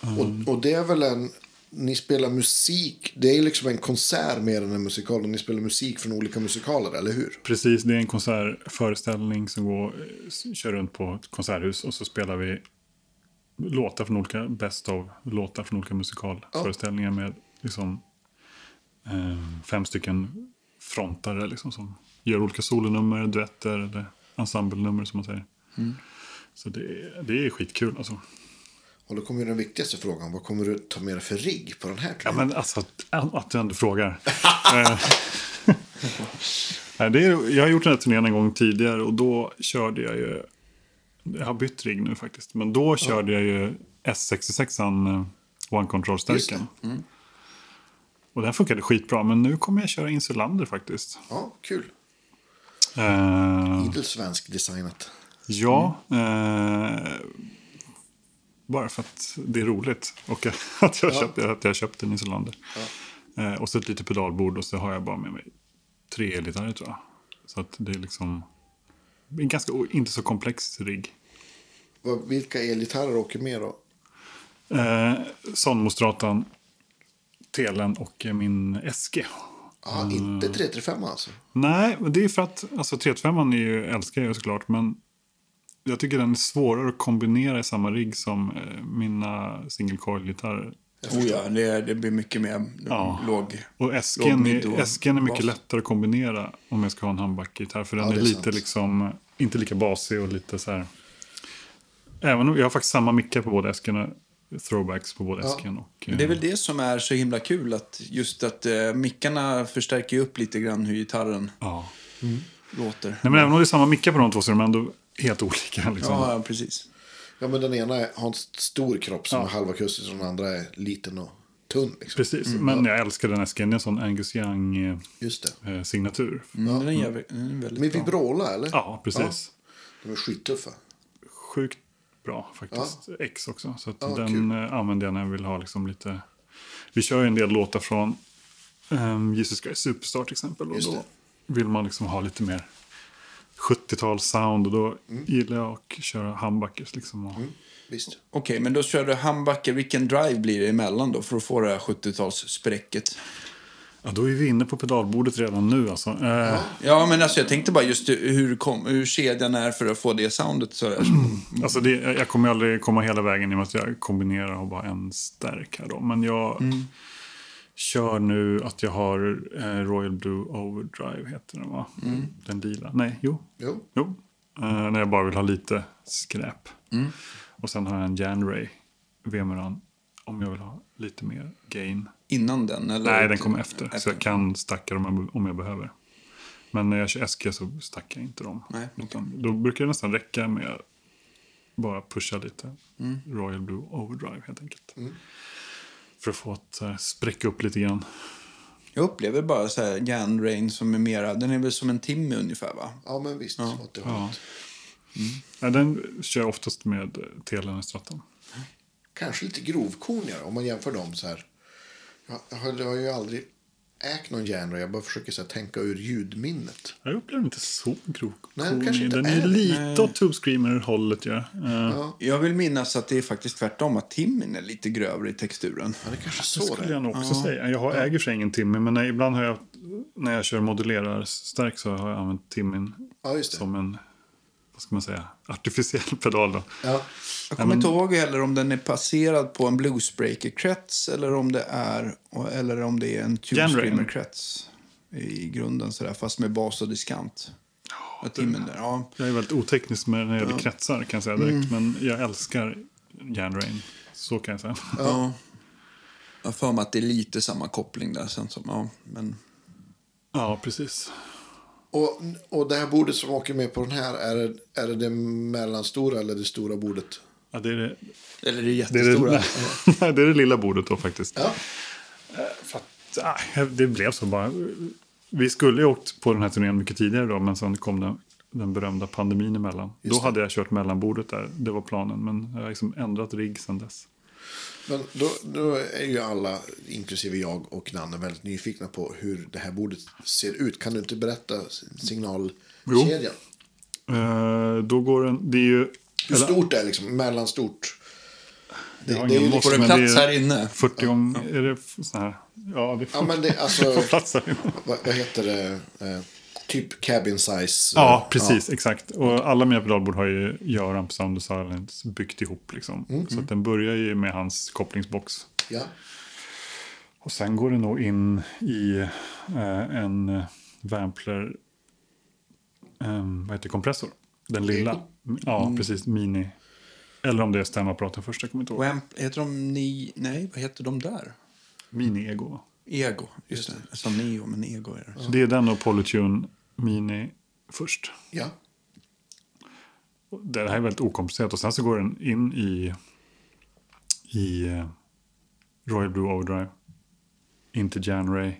Och, och det är väl en... Ni spelar musik. Det är liksom en konsert mer än en musikal. Och ni spelar musik från olika musikaler, eller hur?
Precis, det är en konsertföreställning som går, kör runt på ett konserthus och så spelar vi låtar från olika, best of låtar från olika musikalföreställningar med liksom eh, fem stycken frontare liksom som gör olika solonummer, duetter eller ensemblenummer som man säger. Så det, det är skitkul alltså.
Och då kommer den viktigaste frågan. Vad kommer du ta med dig för rigg på den här
Ja,
turnén?
men alltså att, att du ändå frågar. Eh, Nej, det är, jag har gjort den här turnén en gång tidigare och då körde jag ju... Jag har bytt rigg nu faktiskt. Men då körde jag ju S66an eh, One Control-stärken.
Mm.
Och den funkade skitbra. Men nu kommer jag köra Insulander faktiskt.
Ja, kul.
Eh,
Idel svensk designat.
ja. Eh, bara för att det är roligt. Och att jag,
Ja.
köpte, att jag köpte en Insulander. Eh, och så ett litet pedalbord och så har jag bara med mig tre elgitarrer tror jag. Så att det är liksom en ganska inte så komplex rigg.
Vilka elgitarrer åker med då?
Eh, Sonmostratan, Telen och min SG.
Ja,
Mm.
inte 335 alltså.
Nej, men det är för att alltså 325 är ju, älskar jag såklart. Men jag tycker den är svårare att kombinera i samma rigg som eh, mina single coil-gitarrer.
Oh ja, det, det blir mycket mer
Ja.
låg.
Och
och
är, SG'n är mycket
bas.
lättare att kombinera om jag ska ha en handback-gitarr. För den
Ja,
är,
är
lite
sant.
liksom, inte lika basig och lite så här. Även om jag har faktiskt samma mickar på båda SG'n. Throwbacks på båda
Ja.
SG'n. Och,
Men det är
eh,
väl det som är så himla kul, att just att eh, mickarna förstärker upp lite grann hur gitarren
ja.
låter.
Nej, men även om det är samma mickar på de två så är de ändå helt olika. Liksom.
Ja, ja, precis.
Ja, men den ena har en stor kropp som
Ja.
är halva akustisk och den andra är liten och tunn. Liksom.
Precis, men jag älskar den SG'n. Det är en sån Angus
Just det.
Young-signatur.
Mm, Den är, jävligt, den är väldigt
Men
bra.
vibrola eller?
Ja, precis.
De är skittuffa.
Sjukt bra faktiskt. X också. Så att
Ja,
den
kul.
eh, använder jag när jag vill ha liksom lite... Vi kör ju en del låtar från um, Jesus Christ Superstar till exempel. Och
Just
då vill man liksom ha lite mer 70-tals sound. Och då gillar jag att köra humbuckers. Liksom och,
Visst.
Okej, men då kör du handbacker. Vilken drive blir det emellan då för att få det här 70-talsspräcket?
ja, då är vi inne på pedalbordet redan nu. Alltså. Eh,
Ja, men alltså jag tänkte bara just hur, kom, hur kedjan är för att få det soundet sådär.
Alltså det, jag kommer aldrig komma hela vägen i och med att jag kombinerar och bara en stärk här då. Men jag kör nu att jag har eh, Royal Blue Overdrive heter den va? Den lila. Nej, jo.
Jo.
jo. Eh, när jag bara vill ha lite skräp. Och sen har jag en Janray Vemeran om jag vill ha lite mer gain.
Innan den? Eller?
Nej, den kommer efter. Så jag kan stacka dem om jag- behöver. Men när jag kör SG så stackar jag inte dem.
Nej.
Utan Då brukar det nästan räcka med att bara pusha lite
Mm.
Royal Blue Overdrive helt enkelt. För att få att eh, spräcka upp lite grann.
Jag upplever bara så här Jan Rain som är mera, den är väl som en Timmy ungefär va?
Ja, men visst. Åt det hållet.
Ja, den kör jag oftast med eh, Telen Stratton.
Kanske lite grovkornigare om man jämför dem så här. Jag, har, jag har ju aldrig ägt någon genre. Jag bara försöker så här, tänka ur ljudminnet.
Jag upplever inte så grov.
Nej, det kanske inte
Den
är
är
det.
lite åt Tube Screamer-hållet. Ja. Eh,
Jag vill minnas att det är faktiskt tvärtom, att Timmyn är lite grövre i texturen.
Ja, det kanske
Det
så
skulle
det
jag nog också säga. Jag har, äger för ingen Timmy, men ibland har jag, när jag kör modulerar-stärk så har jag använt
Ja, det.
som en, vad ska man säga, artificiell pedal. Då.
Ja.
Jag kommer inte ihåg heller om den är baserad på en bluesbreaker-krets eller om det är, eller om det är en tube
Jan Rain.
screamer-krets i grunden sådär, fast med bas och diskant. Ja, timmen där, ja.
Jag är väldigt oteknisk med när det gäller kretsar kan jag säga direkt.
Mm.
Men jag älskar Janrain. Så kan jag säga.
ja. Jag har för mig att det är lite samma koppling där sen som, ja, men
Ja, precis.
Och, och det här bordet som åker med på den här, är det är det, det mellanstora eller det stora bordet?
Ja, det, är det,
Eller det
är
jättestora.
det, nej, det är det lilla bordet då faktiskt.
Ja.
För att, ah, det blev så bara. Vi skulle ju åkt på den här turnén mycket tidigare då, men sen kom den, den berömda pandemin emellan.
Just
då
det.
hade jag kört mellanbordet där, det var planen. Men jag har liksom ändrat rigg sen dess.
Men då, då är ju alla, inklusive jag och Nanne, väldigt nyfikna på hur det här bordet ser ut. Kan du inte berätta signalkedjan?
Eh, då går den, det är ju...
Hur stort det är liksom? Mellanstort? Det, det är ju liksom,
Får
det
plats
är
här inne?
40 gånger, är det så här? Ja, det
Ja,
får,
men det, alltså,
får plats här inne.
vad, vad heter det? Eh, typ cabin size.
Ja, precis. Exakt. Och alla mina pedalbord har ju Göran på Sound Silence byggt ihop. Liksom. Så att den börjar ju med hans kopplingsbox.
Ja.
Och sen går det nog in i eh, en eh, Vampler ehm, vad heter kompressor. Den lilla. Ja, precis. Mini. Eller om det är stämapparaten först, jag kommer inte ihåg.
Wamp, heter de ni... Nej, vad heter de där?
Mini-ego.
Ego, just det. Sa Neo, men Ego är det.
Så det är den och Polytune Mini först.
Ja.
Det här är väldigt okomplicerat. Och sen så går den in i, i eh, Royal Blue Overdrive. In till Jan Ray.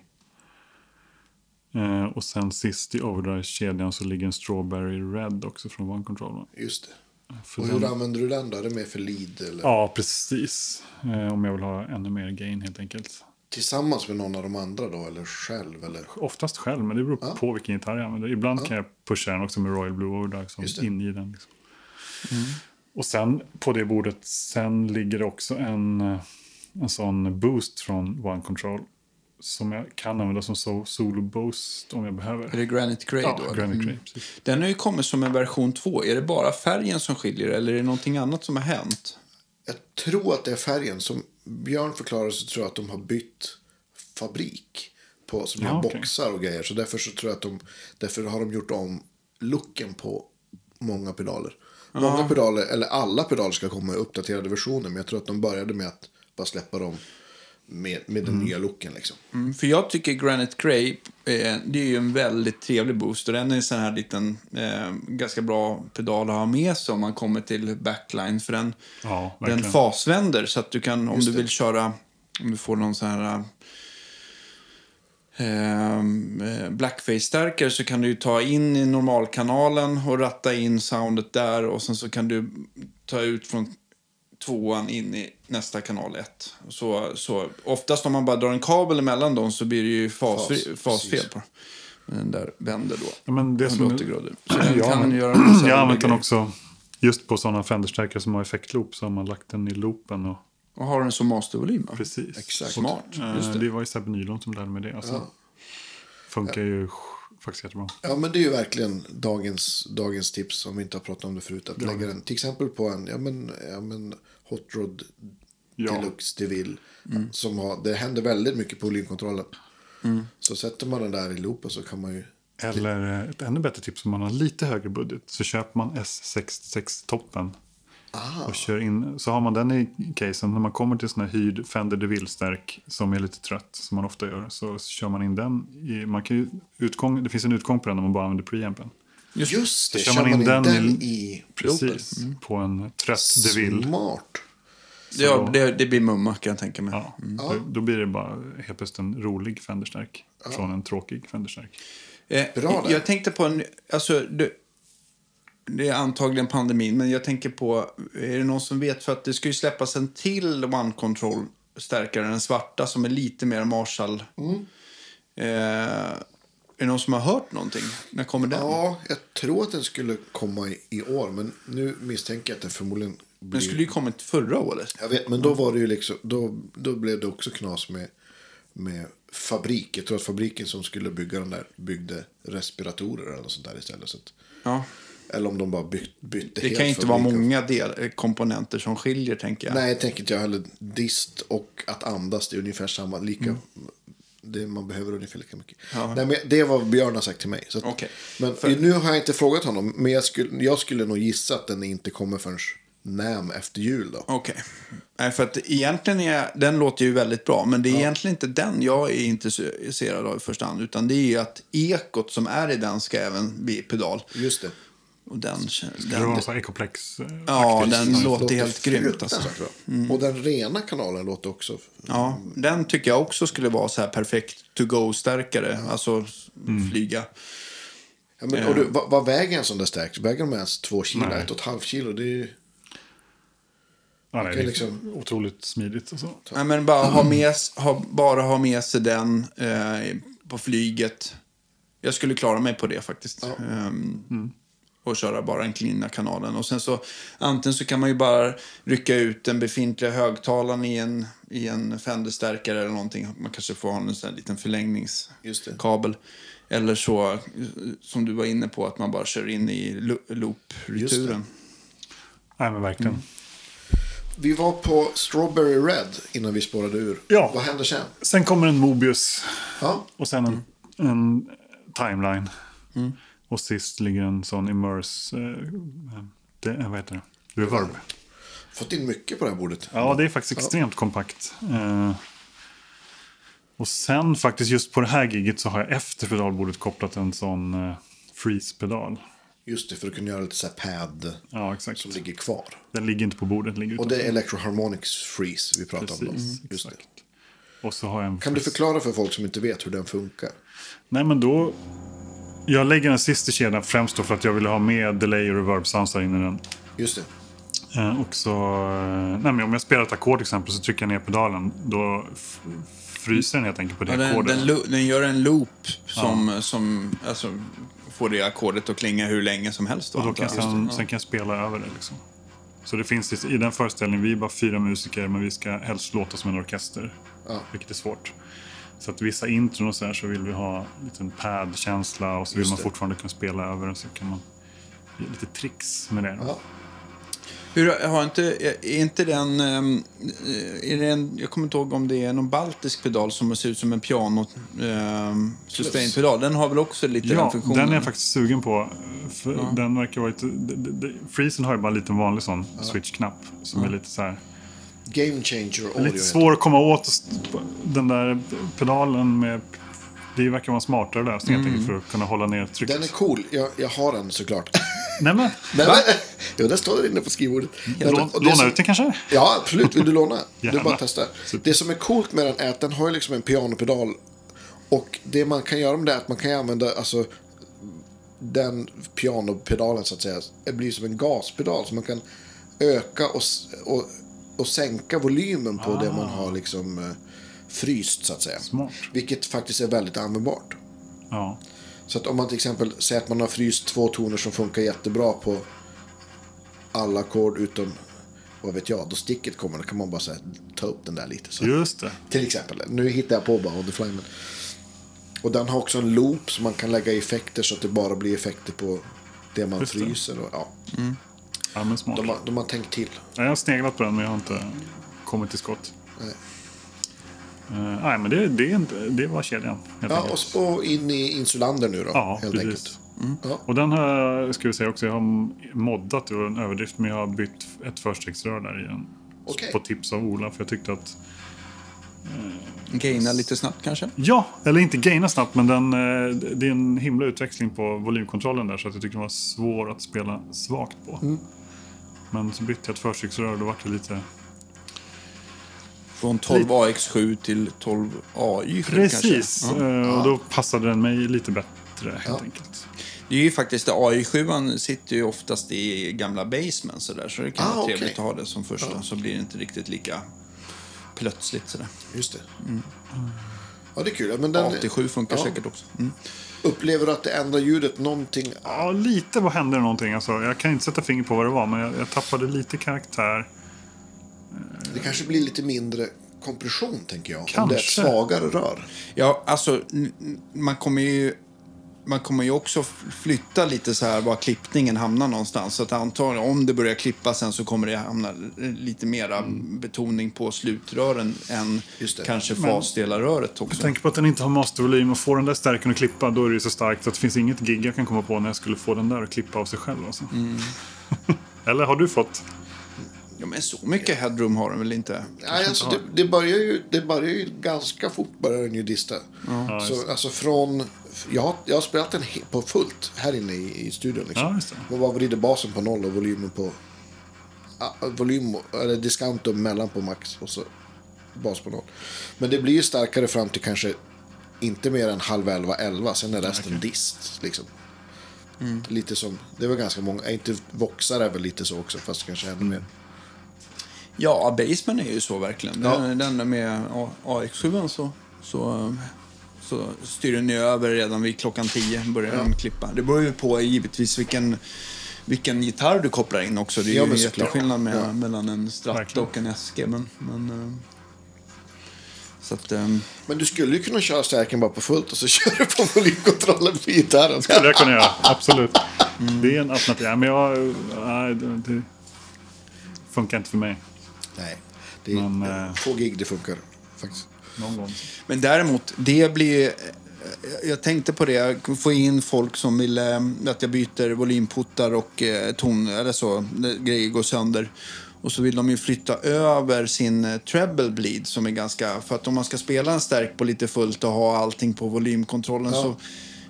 Eh, och sen sist i Overdrive-kedjan så ligger en Strawberry Red också från One Control. va?
Just det.
För
Och
den-
hur använder du den då? Är det mer för lead eller
Ja, precis. Eh, om jag vill ha ännu mer gain helt enkelt.
Tillsammans med någon av de andra då? Eller själv? Eller?
Oftast själv, men det beror
Ja.
på vilken gitarr jag använder. Ibland kan jag pusha den också med Royal Blue Overdrive som in i den. Liksom. Och sen på det bordet, sen ligger det också en, en sån boost från One Control. Som jag kan använda som so- solo boost om jag behöver.
Är det Granite Grey
Ja,
då?
Granite Grey,
Mm. Den har ju kommit som en version 2. Är det bara färgen som skiljer eller är det någonting annat som har hänt?
Jag tror att det är färgen. Som Björn förklarar så tror jag att de har bytt fabrik. På sådana
Ja, okej.
boxar och grejer. Så därför så tror jag att de, därför har de gjort om looken på många pedaler. Många pedaler, eller alla pedaler ska komma i uppdaterade versioner. Men jag tror att de började med att bara släppa dem med, med den nya looken liksom.
Mm, för jag tycker Granite Grey, det är ju en väldigt trevlig boost. Och den är en sån här liten, eh, ganska bra pedal att ha med sig om man kommer till backline. För den,
Ja,
den fasvänder så att du kan, om
Just
du
det.
vill köra, om du får någon sån här ehm, eh, blackface-stärkare så kan du ju ta in i normalkanalen och ratta in soundet där och sen så kan du ta ut från tvåan in i nästa kanal 1. Så, så oftast om man bara drar en kabel emellan dem så blir det ju fas,
Fas,
fasfel
precis.
på den där vänder då.
Ja, men det som,
180 grader. Så den
Ja,
kan
men-
göra
jag har använt den också. Just på sådana Fender-stärkare som har effektloop så har man lagt den i loopen. Och,
Och har den som mastervolym.
precis.
Exakt.
Smart.
Eh,
Just det.
det var ju Sebbe Nylund som lärde mig det. Alltså,
Ja.
Funkar ju faktiskt jättebra.
Ja, men det är ju verkligen dagens, dagens tips om vi inte har pratat om det förut. Att lägga den till exempel på en ja, men, ja, men Hot Rod
Ja.
Deluxe DeVille.
Mm.
Som har, det händer väldigt mycket på volymkontrollen. Så sätter man den där i loopen så kan man ju...
Eller eh, ett ännu bättre tips om man har lite högre budget. Så köper man S66-toppen.
Ah,
Och kör in, så har man den i casen. När man kommer till sån här hyrd Fender DeVille-stärk som är lite trött, som man ofta gör, så kör man in den. I, man kan ju utgång, det finns en utgång på den om man bara använder preampen.
Just det,
Så
kör man in den,
i-
i...
Precis, på en trött DeVille.
Smart.
Ja,
då-
det, det blir mumma kan jag tänka mig.
Ja,
Ja.
Då, då blir det bara helt plötsligt en rolig Fender-stärk från en tråkig Fender-stärk.
Eh,
Bra där.
Jag tänkte på en... Alltså, det, det är antagligen pandemin, men jag tänker på... Är det någon som vet? För att det ska ju släppas en till One Control-stärkare, den svarta, som är lite mer Marshall.
Mm.
Eh, är det någon som har hört någonting? När kommer den?
Ja, jag tror att den skulle komma i, i år. Men nu misstänker jag att den förmodligen blir...
Den skulle ju kommit förra året.
Jag vet, men då var det ju liksom, då, då blev det också knas med, med fabrik. Jag tror att fabriken som skulle bygga den där byggde respiratorer eller något sånt där istället. Så att,
Ja.
eller om de bara byt, bytte
Det
helt
kan inte vara
fabrik.
många del, eh, komponenter som skiljer, tänker jag.
Nej, jag tänker inte jag heller. Dist och att andas, det är ungefär samma. Lika, det, man behöver ungefär lika mycket.
Ja.
Nej, men det är vad Björn har sagt till mig. Så att,
Okej.
Men
För-
nu har jag inte frågat honom. Men jag skulle, jag skulle nog gissa att den inte kommer förrän näm efter jul då.
Okej. Nej, för att egentligen är, den låter ju väldigt bra, men det är egentligen inte den jag är intresserad av i första hand. Utan det är ju att ekot som är i den ska även bli pedal.
Just det.
Och den,
Det var
den,
någon sån här Ecoplex. eh,
ja, den låter helt grymt. Alltså.
bra. Och den rena kanalen låter också...
Ja, den tycker jag också skulle vara så här perfekt to-go-stärkare. Alltså flyga.
Ja, men, och du, vad, vad väger en sån där stärk? Väger de ens två kilo?
Nej.
Ett och ett halvt kilo? Det är ju...
Ja, nej, det är
liksom-
otroligt smidigt. Och så.
Nej, men bara ha med, ha, bara ha med sig den eh, på flyget. Jag skulle klara mig på det faktiskt. Ehm, Och köra bara den cleana kanalen. Och sen så antingen så kan man ju bara rycka ut den befintliga högtalaren i en, i en Fender-stärkare eller någonting. Man kanske får ha en sån liten förlängningskabel. Eller så, som du var inne på, att man bara kör in i lo- loop-returen.
Nej, men verkligen.
Mm.
Vi var på Strawberry Red innan vi spårade ur.
Ja.
Vad hände sen?
Sen kommer en Mobius.
Ja,
Och sen en, en timeline.
Mm.
Och sist ligger en sån immerse... Eh, det, eh, vad heter det? Reverb.
fått in mycket på det här bordet.
Ja, det är faktiskt extremt kompakt. Eh, Och sen faktiskt just på det här giget så har jag efter pedalbordet kopplat en sån eh, freeze-pedal.
Just det, för att kunna göra lite så pad
Ja, exakt.
som ligger kvar.
Den ligger inte på bordet, den ligger
Och det är
utanför.
Electro Harmonics Freeze vi pratar om. Då.
Precis,
Just det.
exakt. Och så har jag en
Kan du förklara för folk som inte vet hur den funkar?
Nej, men då... Jag lägger den sist i kedjan främst för att jag vill ha med delay och reverb sounds inne i den.
Just det.
Eh, och så, eh, nej, men om jag spelar ett ackord till exempel så trycker jag ner pedalen. Då fryser den helt enkelt på det
Ja, den,
ackordet.
den, den gör en loop som, som alltså, får det ackordet att klinga hur länge som helst. Då,
och då kan
jag
sen, sen kan jag spela över det. Liksom. Så det finns i den föreställningen, vi är bara fyra musiker men vi ska helst låta som en orkester.
Ja.
Vilket är svårt. Så att vissa intron och så här så vill vi ha en pad-känsla och så vill man fortfarande kunna spela över och så kan man ge lite tricks med det.
Ja.
Hur, har inte, är inte den... ehm, Är det en, jag kommer inte ihåg om det är någon baltisk pedal som ser ut som en piano um, sustain-pedal. Den har väl också lite den
Ja,
funktionen?
den är jag faktiskt sugen på. För Den verkar vara lite... Freezen har ju bara en liten vanlig sån switch-knapp. Som är lite så här...
Game Changer Audio.
Lite svår att komma åt den där pedalen med... Det verkar vara en smartare lösning helt enkelt för att kunna hålla ner
den.
trycket.
Den är cool. Jag, jag har den såklart.
Nej men,
Nej, men, jo, den står där inne på skrivbordet. det
låna
som-
ut den kanske?
Ja, absolut. Vill du låna? Du bara testa. Det som är coolt med den är att den har ju liksom en pianopedal. Och det man kan göra med det är att man kan ju använda alltså, den pianopedalen så att säga. Det blir som en gaspedal. Så man kan öka och, och, och sänka volymen på det man har liksom eh, fryst så att säga.
Smart.
Vilket faktiskt är väldigt användbart.
Ja.
Så att om man till exempel säger att man har fryst två toner som funkar jättebra på alla ackord utom, vad vet jag, då sticket kommer, då kan man bara här, ta upp den där lite. Så.
Just det.
Till exempel, nu hittar jag på bara on the fly. Men... Och den har också en loop så man kan lägga effekter så att det bara blir effekter på det man
Just
fryser. Och, ja,
Ja men smart.
de, har, de har tänkt till.
Ja, Jag har sneglat på den men jag har inte kommit till skott.
Nej.
Eh, nej men det, det, är inte- det var kedjan. Helt
Ja,
enkelt.
och, och in i Insulander nu då,
Ja,
helt
precis.
enkelt. Ja.
Och den jag, ska vi säga också, jag har moddat ur en överdrift men jag har bytt ett förstegsrör där i den.
Okej.
På tips av Ola för jag tyckte att
Gaina lite snabbt kanske?
Ja, eller inte gaina snabbt, men den, eh, det är en himla utväxling på volymkontrollen där så att jag tyckte den var svår att spela svagt på.
Mm.
Men så bytte jag ett förstegsrör och då var det lite...
Från 12 AX7 till 12 AI7
Precis,
kanske? Ja.
eh, och då passade den mig lite bättre helt
Ja.
enkelt.
Det är ju faktiskt det. AI7 sitter ju oftast i gamla basements så där, så det kan
Ah,
vara
okej.
trevligt att ha det som första. Så blir det inte riktigt lika plötsligt sådär.
Just det. Ja, det är kul. Men den,
AT7 funkar
ja.
säkert också. Mm.
Upplever du att det ändrar ljudet någonting?
Ja, lite vad hände någonting. Alltså, jag kan inte sätta finger på vad det var, men jag, jag tappade lite karaktär.
Det kanske blir lite mindre kompression, tänker jag. Om det är ett
Kanske.
svagare rör.
Ja, alltså man kommer ju man kommer ju också flytta lite så här var klippningen hamnar någonstans. Så att antagligen om det börjar klippa sen så kommer det hamna lite mera betoning på slutrören än
Mm.
Kanske fasdelarröret
Jag
också.
tänker på att den inte har mastervolym och får den där stärken att klippa då är det ju så starkt så att det finns inget gig jag kan komma på när jag skulle få den där att klippa av sig själv. Alltså.
Mm.
Eller har du fått?
Ja, men så mycket headroom har den väl inte?
Nej, alltså, det, det, börjar ju, det börjar ju ganska fort börjar den ju dista. så, alltså från... Jag har, jag har spelat den på fullt här inne i, i studion. Liksom.
Ja, just det.
Man bara vrider basen på noll och volymen på... ah, volym, eller diskantum mellan på max och så bas på noll. Men det blir ju starkare fram till kanske inte mer än halv elva, elva. Sen är resten dist. Liksom. Lite som, det var ganska många, inte Voxar är väl lite så också, fast kanske ännu mer.
Ja, Baseman är ju så verkligen.
Ja.
Den, den med A- AX7 så, så, så styr den ju över redan vid klockan 10. Börjar den klippa. Det beror ju på givetvis vilken, vilken gitarr du kopplar in också. Det är
Ja,
ju en jätteskillnad med,
Ja.
mellan en Strat
Verkligen.
och en SG. Men, men, eh, så att, ehm,
Men du skulle ju kunna köra stärken bara på fullt och så kör du på volymkontrollen på gitarren.
skulle jag kunna göra, absolut. Det är en alternativ. Ja, men jag, nej, det, funkar inte för mig.
Nej, det är
Men, eh,
få gig det funkar faktiskt.
Någon gång.
Men däremot, det blir... Jag tänkte på det, få in folk som vill eh, att jag byter volymputtar och eh, ton, eller så, grejer går sönder. Och så vill de ju flytta över sin eh, treble bleed som är ganska... För att om man ska spela en stärk på lite fullt och ha allting på volymkontrollen
Ja.
så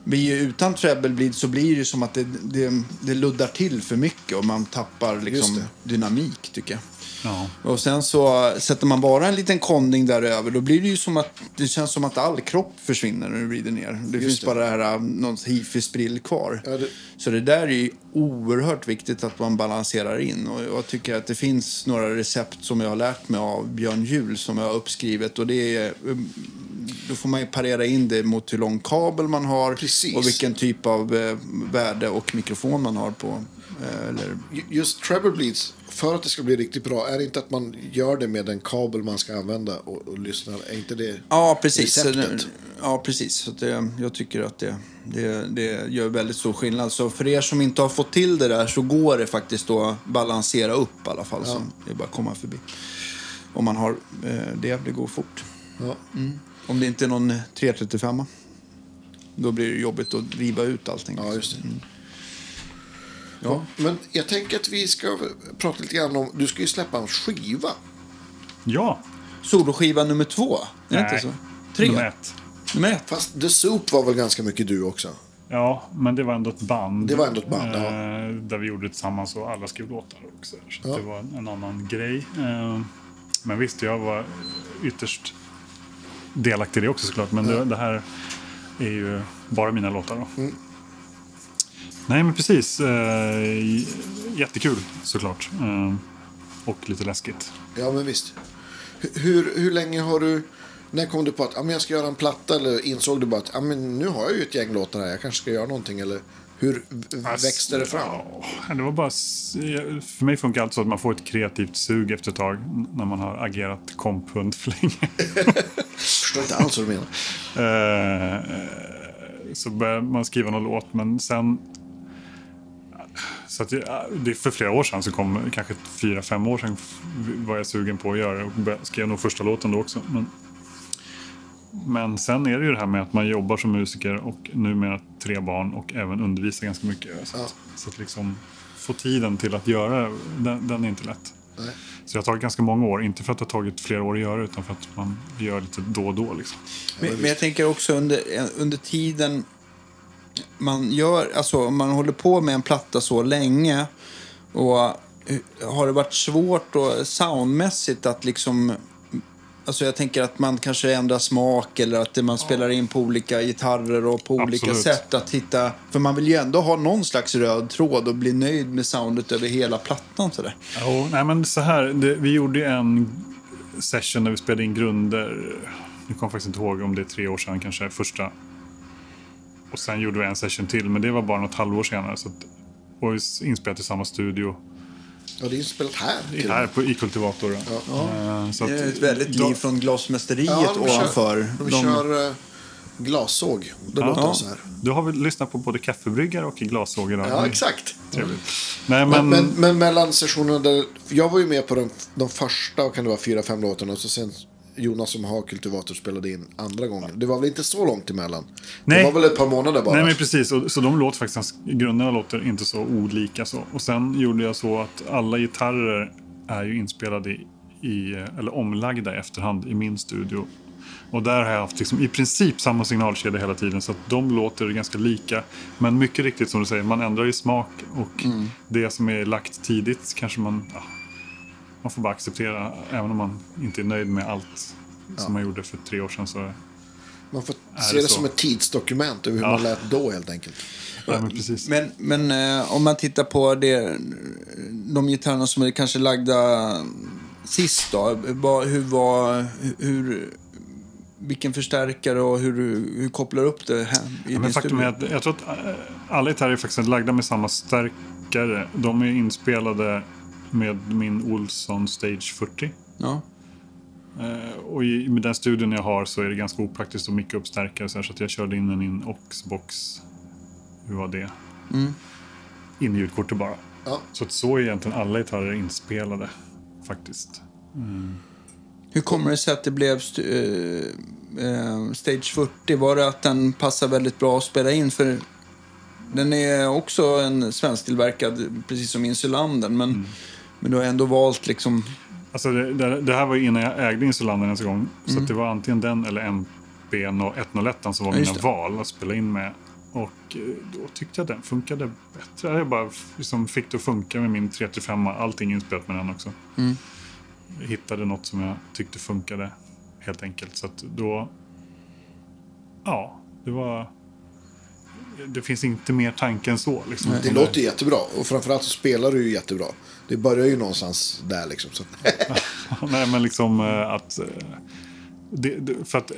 blir utan treble bleed så blir det ju som att det, det, det luddar till för mycket och man tappar liksom dynamik tycker jag.
Ja.
Och sen så sätter man bara en liten konding där över då blir det ju som att det känns som att all kropp försvinner när du vrider ner. Det finns
det.
bara det här något hifi-sprill kvar.
Ja, det-
Så det där är ju oerhört viktigt att man balanserar in. Och jag tycker att det finns några recept som jag har lärt mig av Björn Juhl som jag har uppskrivit. Och det är, um, då får man ju parera in det mot hur lång kabel man har
Precis.
och vilken typ av eh, värde och mikrofon man har på. Eh, eller,
Ju- Just treble bleeds, för att det ska bli riktigt bra, är det inte att man gör det med den kabel man ska använda och, och lyssnar? Är inte det
Ja, precis.
receptet?
Ja, precis. Så det, jag tycker att det, det, det gör väldigt stor skillnad. Så för er som inte har fått till det där så går det faktiskt att balansera upp i alla fall. Så det är bara att komma förbi. Om man har eh, det, det går fort.
Ja.
Om det inte är någon 335 då blir det jobbigt att riva ut allting.
Ja, just det. Ja, men jag tänker att vi ska prata lite grann om... Du ska ju släppa en skiva.
ja.
Soloskiva nummer två, är det inte så? Tre?
Nummer ett.
Nummer ett.
Fast The Soup var väl ganska mycket du också?
Ja, men det var ändå ett band.
Det var ändå ett band, ja.
eh, Där vi gjorde det tillsammans och alla skrev låtar också. Så
Ja.
det var en annan grej. Eh, Men visst, jag var ytterst delaktig i det också såklart. Men det, det här är ju bara mina låtar då.
Mm.
Nej, men precis. eh, Jättekul såklart. Eh, Och lite läskigt.
Ja, men visst. Hur, hur, länge har du... När kom du på att men jag ska göra en platta? Eller insåg du bara att ja, men nu har jag ju ett gäng låtar här, jag kanske ska göra någonting? Eller hur v- växte det fram?
Ja, det var bara, för mig funkar allt så att man får ett kreativt sug efter ett tag när man har agerat komphund för länge.
förstår inte alls vad du menar.
Eh, så började man skriva någon låt, men sen... Så att det är för flera år sedan, så kom, kanske fyra, fem år sedan var jag sugen på att göra och skrev nog första låten då också. Men, men sen är det ju det här med att man jobbar som musiker och numera tre barn och även undervisar ganska mycket. Så att,
Ja.
så att liksom få tiden till att göra den, den är inte lätt.
Nej.
Så det har tagit ganska många år, inte för att det har tagit flera år att göra utan för att man gör lite då och då. Liksom.
Men, men jag tänker också under, under tiden man gör, alltså om man håller på med en platta så länge och har det varit svårt och soundmässigt att liksom Alltså jag tänker att man kanske ändrar smak eller att man spelar in på olika gitarrer och på olika
Absolut.
sätt att hitta... För man vill ju ändå ha någon slags röd tråd och bli nöjd med soundet över hela plattan sådär.
Jo, nej men så här, det, vi gjorde en session där vi spelade in grunder. Jag kommer faktiskt inte ihåg om det är tre år sedan kanske, första. Och sen gjorde vi en session till, men det var bara något halvår senare. Så att, och inspelat i samma studio,
Ja, det är inspelat här. till och
här på, i Kultivator. Eh, så
Det är ett väldigt
då-
liv från glasmästeriet
Ja, de kör-
ovanför.
De,
De-
kör uh, glassåg. Det
Ja.
låter så här.
Du har väl lyssnat på både kaffebryggare och glasågar? där?
Ja, exakt.
Trevligt. Nej,
Men,
men,
men, men mellan sessionerna där... Jag var ju med på de, de första, och kan det vara fyra, fem låtarna. Och så sen Jonas som har kultivator spelade in andra gången. Det var väl inte så långt emellan?
Nej.
Det var väl ett par månader bara?
Nej men precis, och, så de låter faktiskt, grunderna låter inte så olika så. Och sen gjorde jag så att alla gitarrer är ju inspelade i, i eller omlagda i efterhand i min studio. Och där har jag haft liksom, i princip samma signalkedja hela tiden så att de låter ganska lika. Men mycket riktigt som du säger, man ändrar i smak och det som är lagt tidigt kanske man, ja, man får bara acceptera. Även om man inte är nöjd med allt som man gjorde för tre år sedan så
Man får se
det
det som ett tidsdokument över hur
Ja.
man lät då helt enkelt.
Ja, men precis.
Men, men eh, om man tittar på det, de gitarrerna som är kanske lagda sist då. Vad, hur var, hur, vilken förstärkare och hur, du- hur kopplar du upp det här i
Ja,
din
men faktum är att jag tror att eh, alla gitarrer är faktiskt lagda med samma stärkare. De är inspelade med min Olsson Stage 40.
Ja.
Eh, Och i, med den studion jag har så är det ganska opraktiskt att micka upp stärkare så, här, så att jag körde in den i en Oxbox. Det?
Mm.
In i ljudkortet bara.
Ja.
Så att så är egentligen alla gitarrer inspelade faktiskt.
Hur kommer det sig att det blev stu, eh, eh, Stage 40? Var det att den passar väldigt bra att spela in? För den är också en svensktillverkad, precis som Insulanden. Men, Men du har ändå valt liksom...
Alltså det, det, det här var ju innan jag ägde Insulander ens en gång. Så
Mm.
att det var antingen den eller MP 101 som var
Ja,
mina
det.
val att spela in med. Och eh, då tyckte jag den funkade bättre. Jag bara liksom fick det att funka med min 335. Allting inspelat med den också.
Mm.
Jag hittade något som jag tyckte funkade helt enkelt. Så att då... Ja, det var... Det finns inte mer tanke än så. Liksom.
Det låter jättebra. Och framförallt så spelar du ju jättebra. Det börjar ju någonstans där liksom. Så.
Nej, men liksom eh, att... eh, Det, för att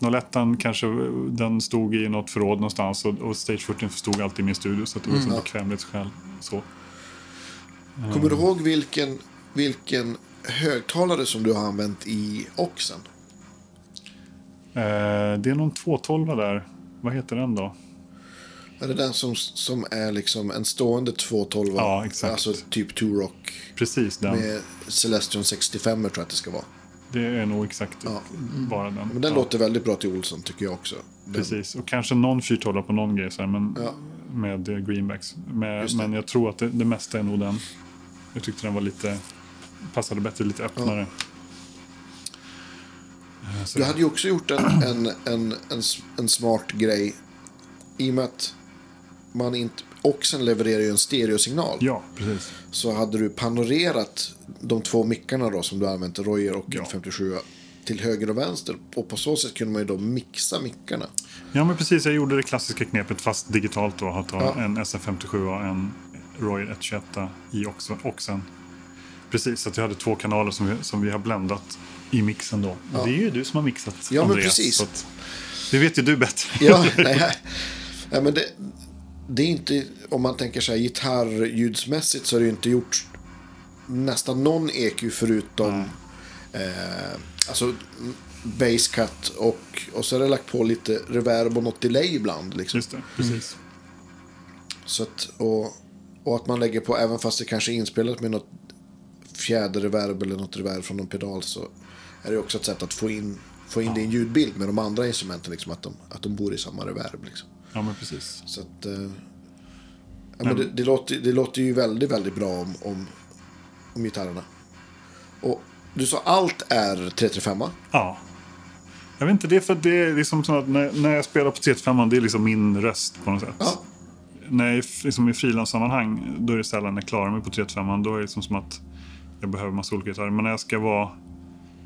101 kanske den stod i något förråd någonstans och, och Stage 40 stod alltid i min studio så det var liksom
Ja.
bekvämlighetsskäl. Så.
Kommer du ihåg vilken, vilken högtalare som du har använt i Oxen?
Eh, det är någon 212 där. Vad heter den då?
Är det den som, som är liksom en stående 212?
Ja, exakt.
Alltså typ Two-Rock
Precis den.
med Celestion 65 tror jag att det ska vara.
Det är nog exakt
Ja.
bara den.
Men den
ja,
låter väldigt bra till Olsson tycker jag också. Den,
Precis, och kanske någon 412 på någon grej så här, men
Ja.
med eh, greenbacks. Med, men jag tror att det, det mesta är nog den. Jag tyckte den var lite, passade bättre, lite öppnare. Eh, så-
Du hade ju också gjort en, en, en, en, en smart grej. I och med att man inte, Oxen levererar ju en stereosignal.
Ja, precis.
Så hade du panorerat de två mickarna då som du använt, Royer och
Ja.
57 till höger och vänster. Och på så sätt kunde man ju då mixa mickarna.
Ja, men precis. Jag gjorde det klassiska knepet fast digitalt då. Att ha
Ja.
en SM57 och en Royer 121 i också, Oxen. Precis, så att jag hade två kanaler som vi, som vi har bländat i mixen då.
Ja.
Det är ju du som har mixat,
Ja, men
Andreas.
precis.
Så att, det vet ju du bättre.
Ja, nej, nej, men det, det är inte, om man tänker så här gitarrljudsmässigt så är det ju inte gjort nästan någon EQ förutom eh, alltså basscut och, och så är det lagt på lite reverb och något delay ibland. Liksom.
Just det, precis.
Så att, och, och att man lägger på, även fast det kanske är inspelat med något fjäderreverb eller något reverb från någon pedal så är det också ett sätt att få in, få in det i en ljudbild med de andra instrumenten. Liksom, att, de, att de bor i samma reverb. Liksom.
Ja, men precis.
Så att, eh, ja, men det, det, låter, det låter ju väldigt, väldigt bra om, om, om gitarrerna. Och du sa allt är 335
Ja. Jag vet inte, det är för det är liksom så att när, när jag spelar på 335 det är liksom min röst på något sätt.
Ja.
När jag liksom i frilanssammanhang, då är det sällan jag klarar mig på 335 Då är det liksom som att jag behöver massa olika gitarrer. Men när jag ska vara,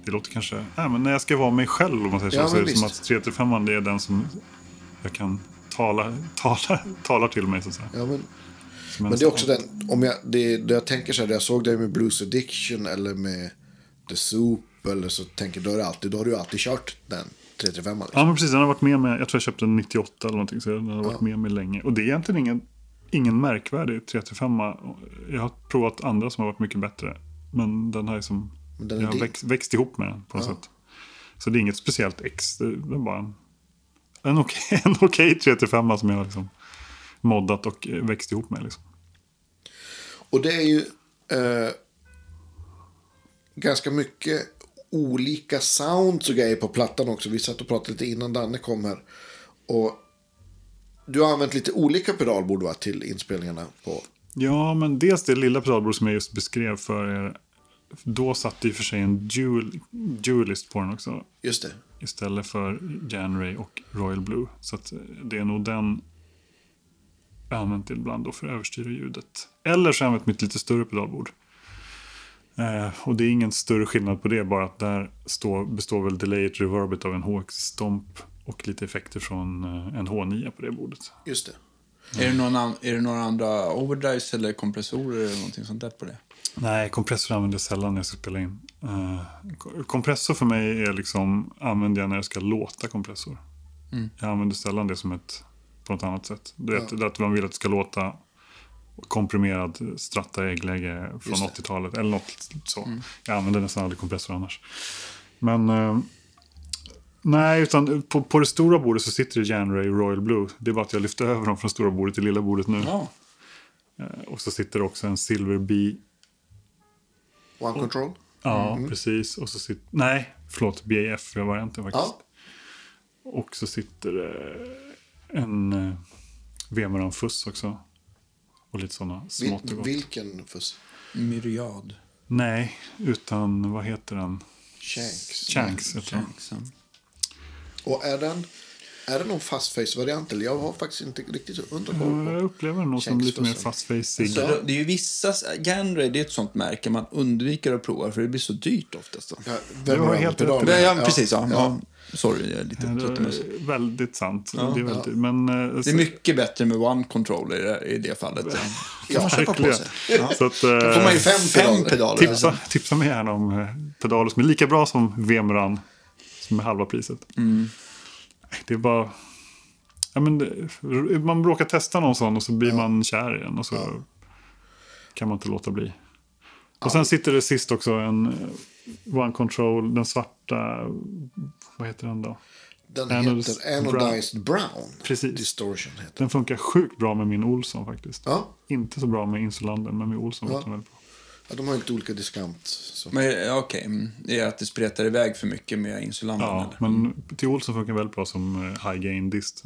det låter kanske, nej men när jag ska vara mig själv om man säger
Ja,
så, så är det som att 335 det är den som jag kan tala, tala, talar till mig så.
Ja, men,
Som en
men det är också den, om jag, det, det jag tänker så här, det jag såg dig med Blues Addiction eller med The Soup eller så tänker då är det alltid, då har du alltid kört den 335 liksom.
Ja, men precis. Den har varit med mig. Jag tror jag köpte den 98 eller någonting. Så den har varit med mig länge. Och det är egentligen ingen, ingen märkvärdig 335. Jag har provat andra som har varit mycket bättre. Men den har liksom,
Men den är
jag har växt, växt ihop med den på något
Ja.
sätt. Så det är inget speciellt ex. Det är bara en, en okej en okej 335 som jag har liksom moddat och eh, växt ihop med. Liksom.
Och det är ju eh, ganska mycket olika sounds och grejer på plattan också. Vi satt och pratade lite innan Danne kom här. Och du har använt lite olika pedalbord va, till inspelningarna på.
Ja, men dels det lilla pedalbord som jag just beskrev för er. Då satt det i och för sig en dual, dualist på den också.
Just det.
istället för Janray och Royal Blue. Så att eh, det är nog den jag använt ibland då för att överstyra ljudet. Eller så har jag använt mitt lite större pedalbord. Eh, och det är ingen större skillnad på det, bara att där står, består väl delayet reverbet av en HX-stomp och lite effekter från eh, en H9 på det bordet.
Just det.
Är, det någon an, är det några andra overdrives eller kompressorer eller någonting sånt där på det?
Nej, kompressor använder jag sällan när jag ska spela in. Ko- kompressor för mig är liksom, använder jag när jag ska låta kompressor. Jag använder sällan det som ett, på något annat sätt. Du vet, är att man vill att det ska låta komprimerad stratta äggläge från
Just det.
80-talet eller något så. Jag använder nästan aldrig kompressor annars. Men eh, nej, utan på, på det stora bordet så sitter det Janray Royal Blue. Det är bara att jag lyfter över dem från stora bordet till lilla bordet nu.
Ja.
Eh, Och så sitter det också en Silver Bee
One Control.
Ja, precis. Och så sitter... Nej, förlåt. BAF-varianten faktiskt.
Ja.
Och så sitter det en uh, Vemeran Fuss också. Och lite sådana smått och
Vil, vilken fuss?
Myriad.
Nej, utan vad heter den?
Shanks.
Shanks, ja.
Och är den, är det någon fast face-variant? Eller jag har faktiskt inte riktigt hundra koll
Ja, Jag
på.
upplever nog som lite mer fast-facig.
Så det är ju vissa, Ganray det är ett sånt märke man undviker att prova för det blir så dyrt oftast.
Ja,
Du har helt rätt
Ja,
det.
ja, precis. Ja. Ja. Sorry, jag är lite
Ja, det
trött.
är väldigt sant. det, är väldigt, men, eh,
Det är mycket bättre med one controller i det, fallet.
På
verkligen.
sig.
Så att,
Då får man ju
eh,
fem
Fem
pedaler.
tipsa, tipsa mig gärna om eh, pedaler som är lika bra som Vemran. Som är halva priset.
Mm.
Det är bara... Ja, men det, man råkar testa någon sån och så blir man kär i den. Och så kan man inte låta bli. Och sen sitter det sist också en eh, One Control, den svarta... Vad heter den då?
Den
Anodized
heter Anodized Brown.
Precis.
Distortion heter den.
Den funkar sjukt bra med min Olsson faktiskt.
Ja.
Inte så bra med Insulander, men med Olsson
Ja.
låter den väldigt bra.
Ja, de har ju lite olika diskant. Så.
Men ja, okej, mm. det är att det spretar iväg för mycket med insulanden.
Ja,
eller?
men till Olsson funkar väldigt bra som eh, high gain dist.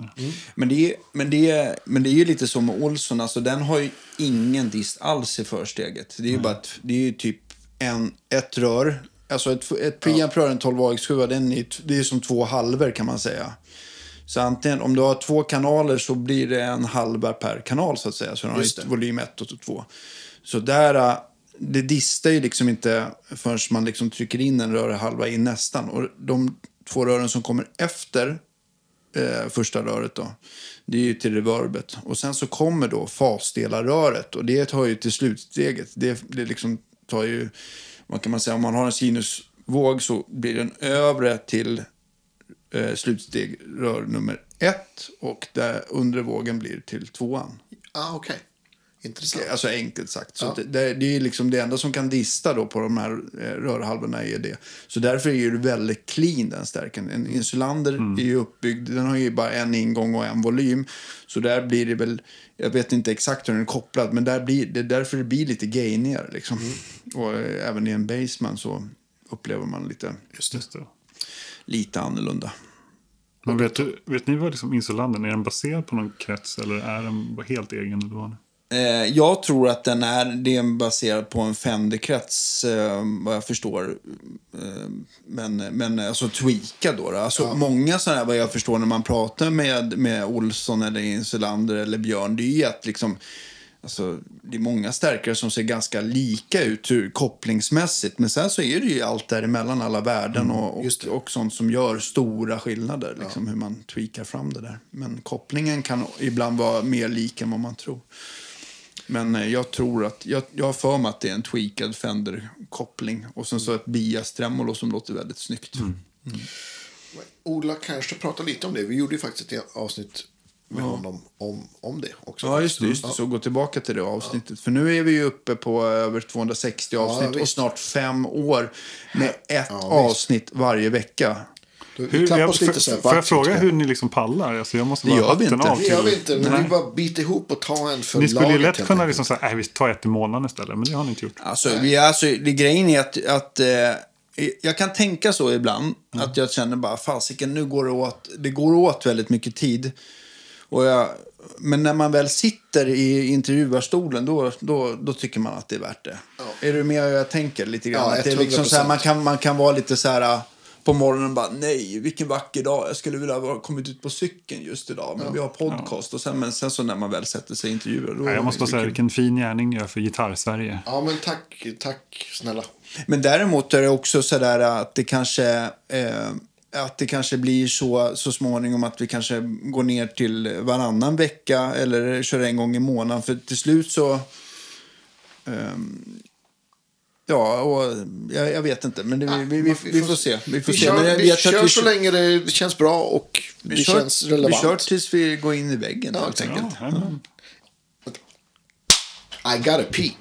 Men det, är, men, det är, men det är ju lite som med Olsson, alltså den har ju ingen dist alls i försteget. Det är ju bara ett, det är ju typ en, ett rör. Alltså ett, ett preamp-rör, en 12 AX7, den är, det är som två halvor kan man säga. Så antingen, om du har två kanaler så blir det en halva per kanal så att säga. Så den har volym 1 och 2. Så där, äh, det distar ju liksom inte förrän man liksom trycker in en rörhalva i nästan. Och de två rören som kommer efter eh, första röret då. Det är ju till reverbet. Och sen så kommer då fasdelarröret och det tar ju till slutsteget. Det, det liksom tar ju, vad kan man säga, om man har en sinusvåg så blir den övre till eh, slutsteg rör nummer ett och där undre vågen blir till tvåan.
Ah, okay. Intressant.
Alltså enkelt sagt. Så
Ja.
det, det, det är liksom det enda som kan dista då på de här eh, rörhalvorna är det. Så därför är det väldigt clean den stärken. En insulander är ju uppbyggd, den har ju bara en ingång och en volym. Så där blir det väl, jag vet inte exakt hur den är kopplad, men där blir, det är därför det blir lite gainigare liksom. Och eh, även i en basement så upplever man lite,
Just det.
lite annorlunda.
Men vet, vet ni vad liksom Insulanden är? den baserad på någon krets eller är den helt egen? Eller vad?
Eh, jag tror att den är, det är baserad på en Fender-krets, eh, vad jag förstår. Eh, men, men alltså tweakad då. då. Alltså, Många sådana här, vad jag förstår, när man pratar med, med Olsson eller Insulander eller Björn, det är ju att liksom, alltså, det är många stärkare som ser ganska lika ut hur, kopplingsmässigt. Men sen så är det ju allt däremellan, alla värden och, och,
det.
och sånt som gör stora skillnader. Liksom, Hur man tweakar fram det där. Men kopplingen kan ibland vara mer lik än vad man tror. Men eh, jag tror att, jag, jag har för mig att det är en tweakad Fender-koppling. Och sen så ett bias-tremolo som låter väldigt snyggt.
Ola kanske pratar lite om det. Vi gjorde ju faktiskt ett avsnitt med honom om, om det också.
Ja, just det. Just det. Så gå tillbaka till det avsnittet. För nu är vi ju uppe på över 260 avsnitt och
visst.
snart fem år med ett
Ja,
avsnitt varje vecka.
Vi klappar
jag,
oss lite här
får, jag fråga hur ni liksom pallar? Alltså, jag måste
Det
bara
gör vi inte.
av
Det gör vi
till-
inte. Men vi bara biter ihop och tar en för
Ni skulle ju
laget,
lätt
helt
kunna liksom säga, nej vi tar ett i månaden istället. Men det har ni inte gjort.
Alltså, vi, alltså det, grejen är att, att eh, jag kan tänka så ibland. Att jag känner bara, fasiken, nu går det åt, det går åt väldigt mycket tid. Och jag, men när man väl sitter i intervjuarstolen, då, då, då tycker man att det är värt det. Är du med jag tänker lite grann?
Ja,
att det är liksom så här,
100%.
man, kan, man kan vara lite så här på morgonen bara, nej, vilken vacker dag. Jag skulle vilja ha kommit ut på cykeln just idag. Men vi har podcast. Och sen, men sen så när man väl sätter sig i intervjuer. Då
jag måste bara säga vilken fin gärning ni gör för Gitarr-Sverige.
Ja, men tack, tack snälla.
Men däremot är det också så där att det kanske, eh, att det kanske blir så, så småningom att vi kanske går ner till varannan vecka eller kör en gång i månaden. För till slut så... ehm, ja, och jag, jag vet inte. Men det, vi, vi, vi, vi får se. Vi får
Vi
se.
kör,
men jag att
kör
vi
så länge det känns bra och det
kör,
känns relevant.
Vi kör tills vi går in i väggen
Ja,
helt enkelt.
Ja, men,
I gotta pee.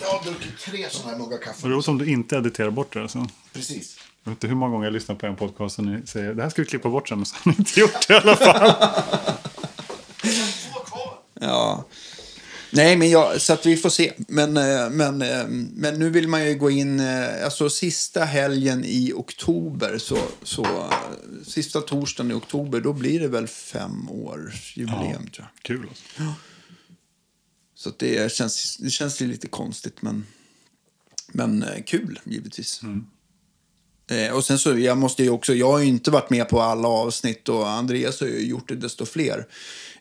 Jag har druckit tre sådana här muggar kaffe.
vad roligt om du inte editerar bort det. Alltså.
Precis.
Jag vet inte hur många gånger jag lyssnar på en podcast och ni säger det här ska vi klippa bort sen. Och så har ni inte gjort det i alla fall.
Två kvar.
Ja. Nej, men jag, så att vi får se. Men, eh, men, eh, men nu vill man ju gå in, eh, alltså sista helgen i oktober, så, så sista torsdagen i oktober, då blir det väl fem års jubileum tror jag.
Kul alltså.
Så att det, känns, det känns lite konstigt, men, men kul givetvis. Eh, och sen så, jag måste ju också, jag har ju inte varit med på alla avsnitt och Andreas har ju gjort det desto fler.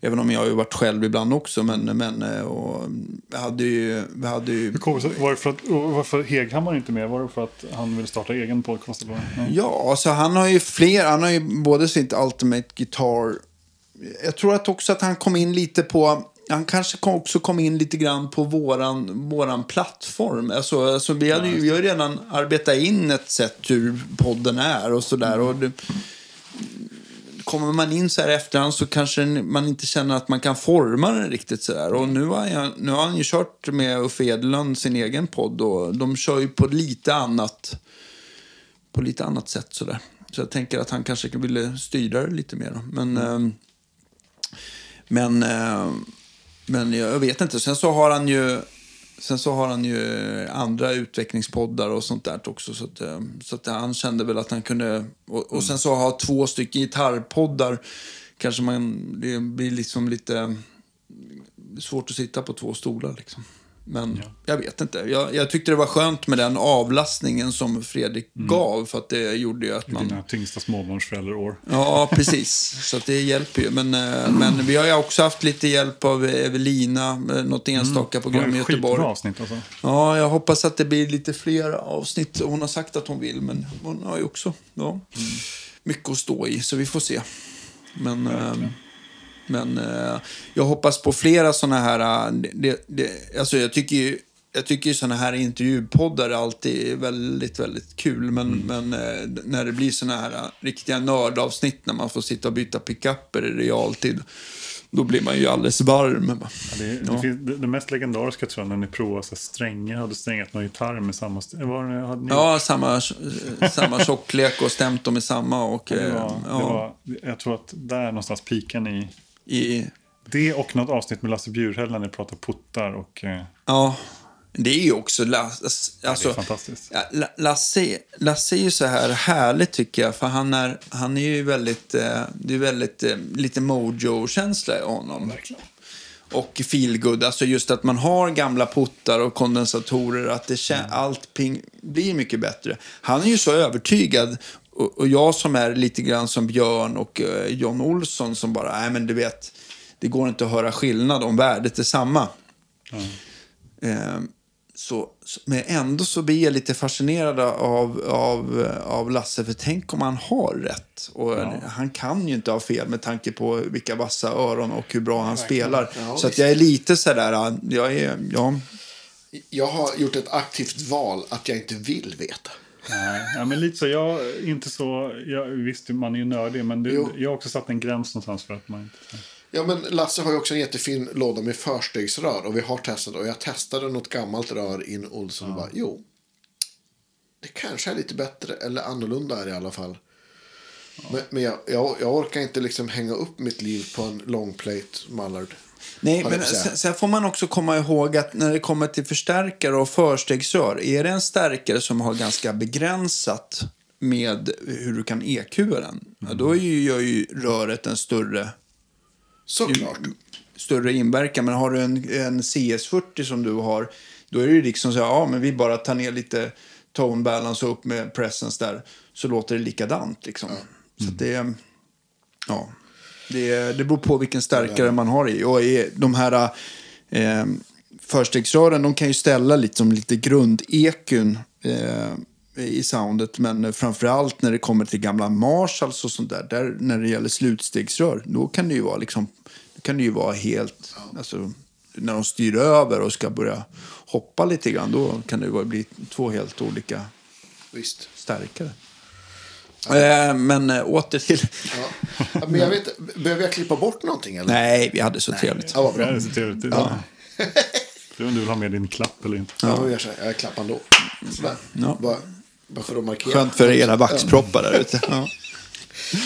Även om jag har ju varit själv ibland också, men, men eh, och, hade ju, hade ju
Hur kom det sig- Var det för att, varför Heghammar inte med? Var det för att han ville starta egen podcast? Eller? Ja.
Ja, alltså han har ju fler. Han har ju både sitt Ultimate Guitar. Jag tror att också att han kom in lite på... Han kanske också kom in lite grann på våran, våran plattform. Alltså, alltså vi, hade ju, vi har ju redan arbetat in ett sätt hur podden är och sådär. Och det, kommer man in så här efterhand så kanske man inte känner att man kan forma den riktigt så där. Och nu har, jag, nu har han ju kört med Uffe Edlund sin egen podd och de kör ju på lite annat på lite annat sätt. Sådär. Så jag tänker att han kanske ville styra det lite mer. Men, eh, men, eh, men jag vet inte. Sen så har han ju Sen så har han ju andra utvecklingspoddar och sånt där också. Så, att, eh, så att han kände väl att han kunde... Och, och sen så ha två stycken gitarrpoddar. Kanske man... Det blir liksom lite svårt att sitta på två stolar liksom. Men jag vet inte. Jag, jag tyckte det var skönt med den avlastningen som Fredrik gav. För att det gjorde ju att man...
Dina tyngsta småbarnsförälderår.
Ja, precis. Så det hjälper ju. Men, eh, men vi har ju också haft lite hjälp av Evelina. eh, Något enstaka program i
Mm. Det var ett skitbra
Göteborg.
avsnitt alltså.
Ja, jag hoppas att det blir lite fler avsnitt. Hon har sagt att hon vill, men hon har ju också ja, mycket att stå i. Så vi får se. Men, men eh, jag hoppas på flera sådana här... eh, Det, det, alltså jag tycker ju jag tycker ju sådana här intervjupoddar är alltid väldigt, väldigt kul. Men, men eh, när det blir sådana här eh, riktiga nördavsnitt när man får sitta och byta pickuper i realtid. Då blir man ju alldeles varm.
Ja, det, det,
Ja.
finns, det, det mest legendariska tror jag när ni provade så strängar, hade strängat någon gitarr med samma... Var det, hade ni,
Ja, samma, samma tjocklek och stämt dem i samma. Och,
det
eh,
var, det
ja,
var, jag tror att där någonstans piken i
i,
det och något avsnitt med Lasse Bjurhäll när ni pratar puttar och... eh,
ja, det är ju också... Lasse,
det är
alltså,
fantastiskt.
ja, La- Lasse, Lasse är ju så här härligt tycker jag. För han är, han är ju väldigt... Eh, det är väldigt... Eh, lite mojo-känsla i honom.
Verkligen.
Och feelgood, alltså just att man har gamla puttar och kondensatorer, att det kä- allt blir mycket bättre. Han är ju så övertygad, och, och jag som är lite grann som Björn och eh, John Olsson som bara, nej men du vet, det går inte att höra skillnad om värdet är samma. Eh, så, men ändå så blir jag lite fascinerad av, av, av Lasse, för tänk om han har rätt. Och Han kan ju inte ha fel med tanke på vilka vassa öron och hur bra han spelar.
Ja,
så att jag är lite sådär, jag är, ja,
Jag har gjort ett aktivt val att jag inte vill veta.
Nej, ja, men lite så. Jag inte så... Jag, visst, man är ju nördig, men det, jag har också satt en gräns någonstans för att man inte...
Ja, men Lasse har ju också en jättefin låda med förstegsrör. Och vi har testat. Och jag testade något gammalt rör in Olsson och bara, jo. Det kanske är lite bättre. Eller annorlunda är i alla fall. Men, men jag, jag, jag orkar inte liksom hänga upp mitt liv på en long plate mallard.
Nej, men sen, sen får man också komma ihåg att när det kommer till förstärkare och förstegsrör, är det en stärkare som har ganska begränsat med hur du kan EQ den, ja, då ju, gör ju röret en större
Såklart.
större inverkan. Men har du en, en CS40 som du har, då är det ju liksom så här, ja men vi bara tar ner lite tone balance och upp med presence där, så låter det likadant liksom. Så att det, ja, det, det beror på vilken stärkare man har i. Och är de här eh, förstegsrören, de kan ju ställa lite som lite grundekun eh, i soundet. Men framförallt när det kommer till gamla Marshalls och sånt där, där när det gäller slutstegsrör, då kan det ju vara liksom, kan det ju vara helt, alltså, när de styr över och ska börja hoppa lite grann, då kan det bli två helt olika
Visst.
stärkare. Eh, men eh, åter till...
Ja. Men jag vet, behöver jag klippa bort någonting eller?
Nej, vi hade så trevligt.
Ja, vad
Det
bra.
är så trevligt. Ja. Du om du vill ha med din klapp eller inte.
Ja. Jag, gör så här. jag klappar ändå. Sådär.
Ja.
Bara, bara för att markera.
Skönt för era vaxproppar där ute. Ja.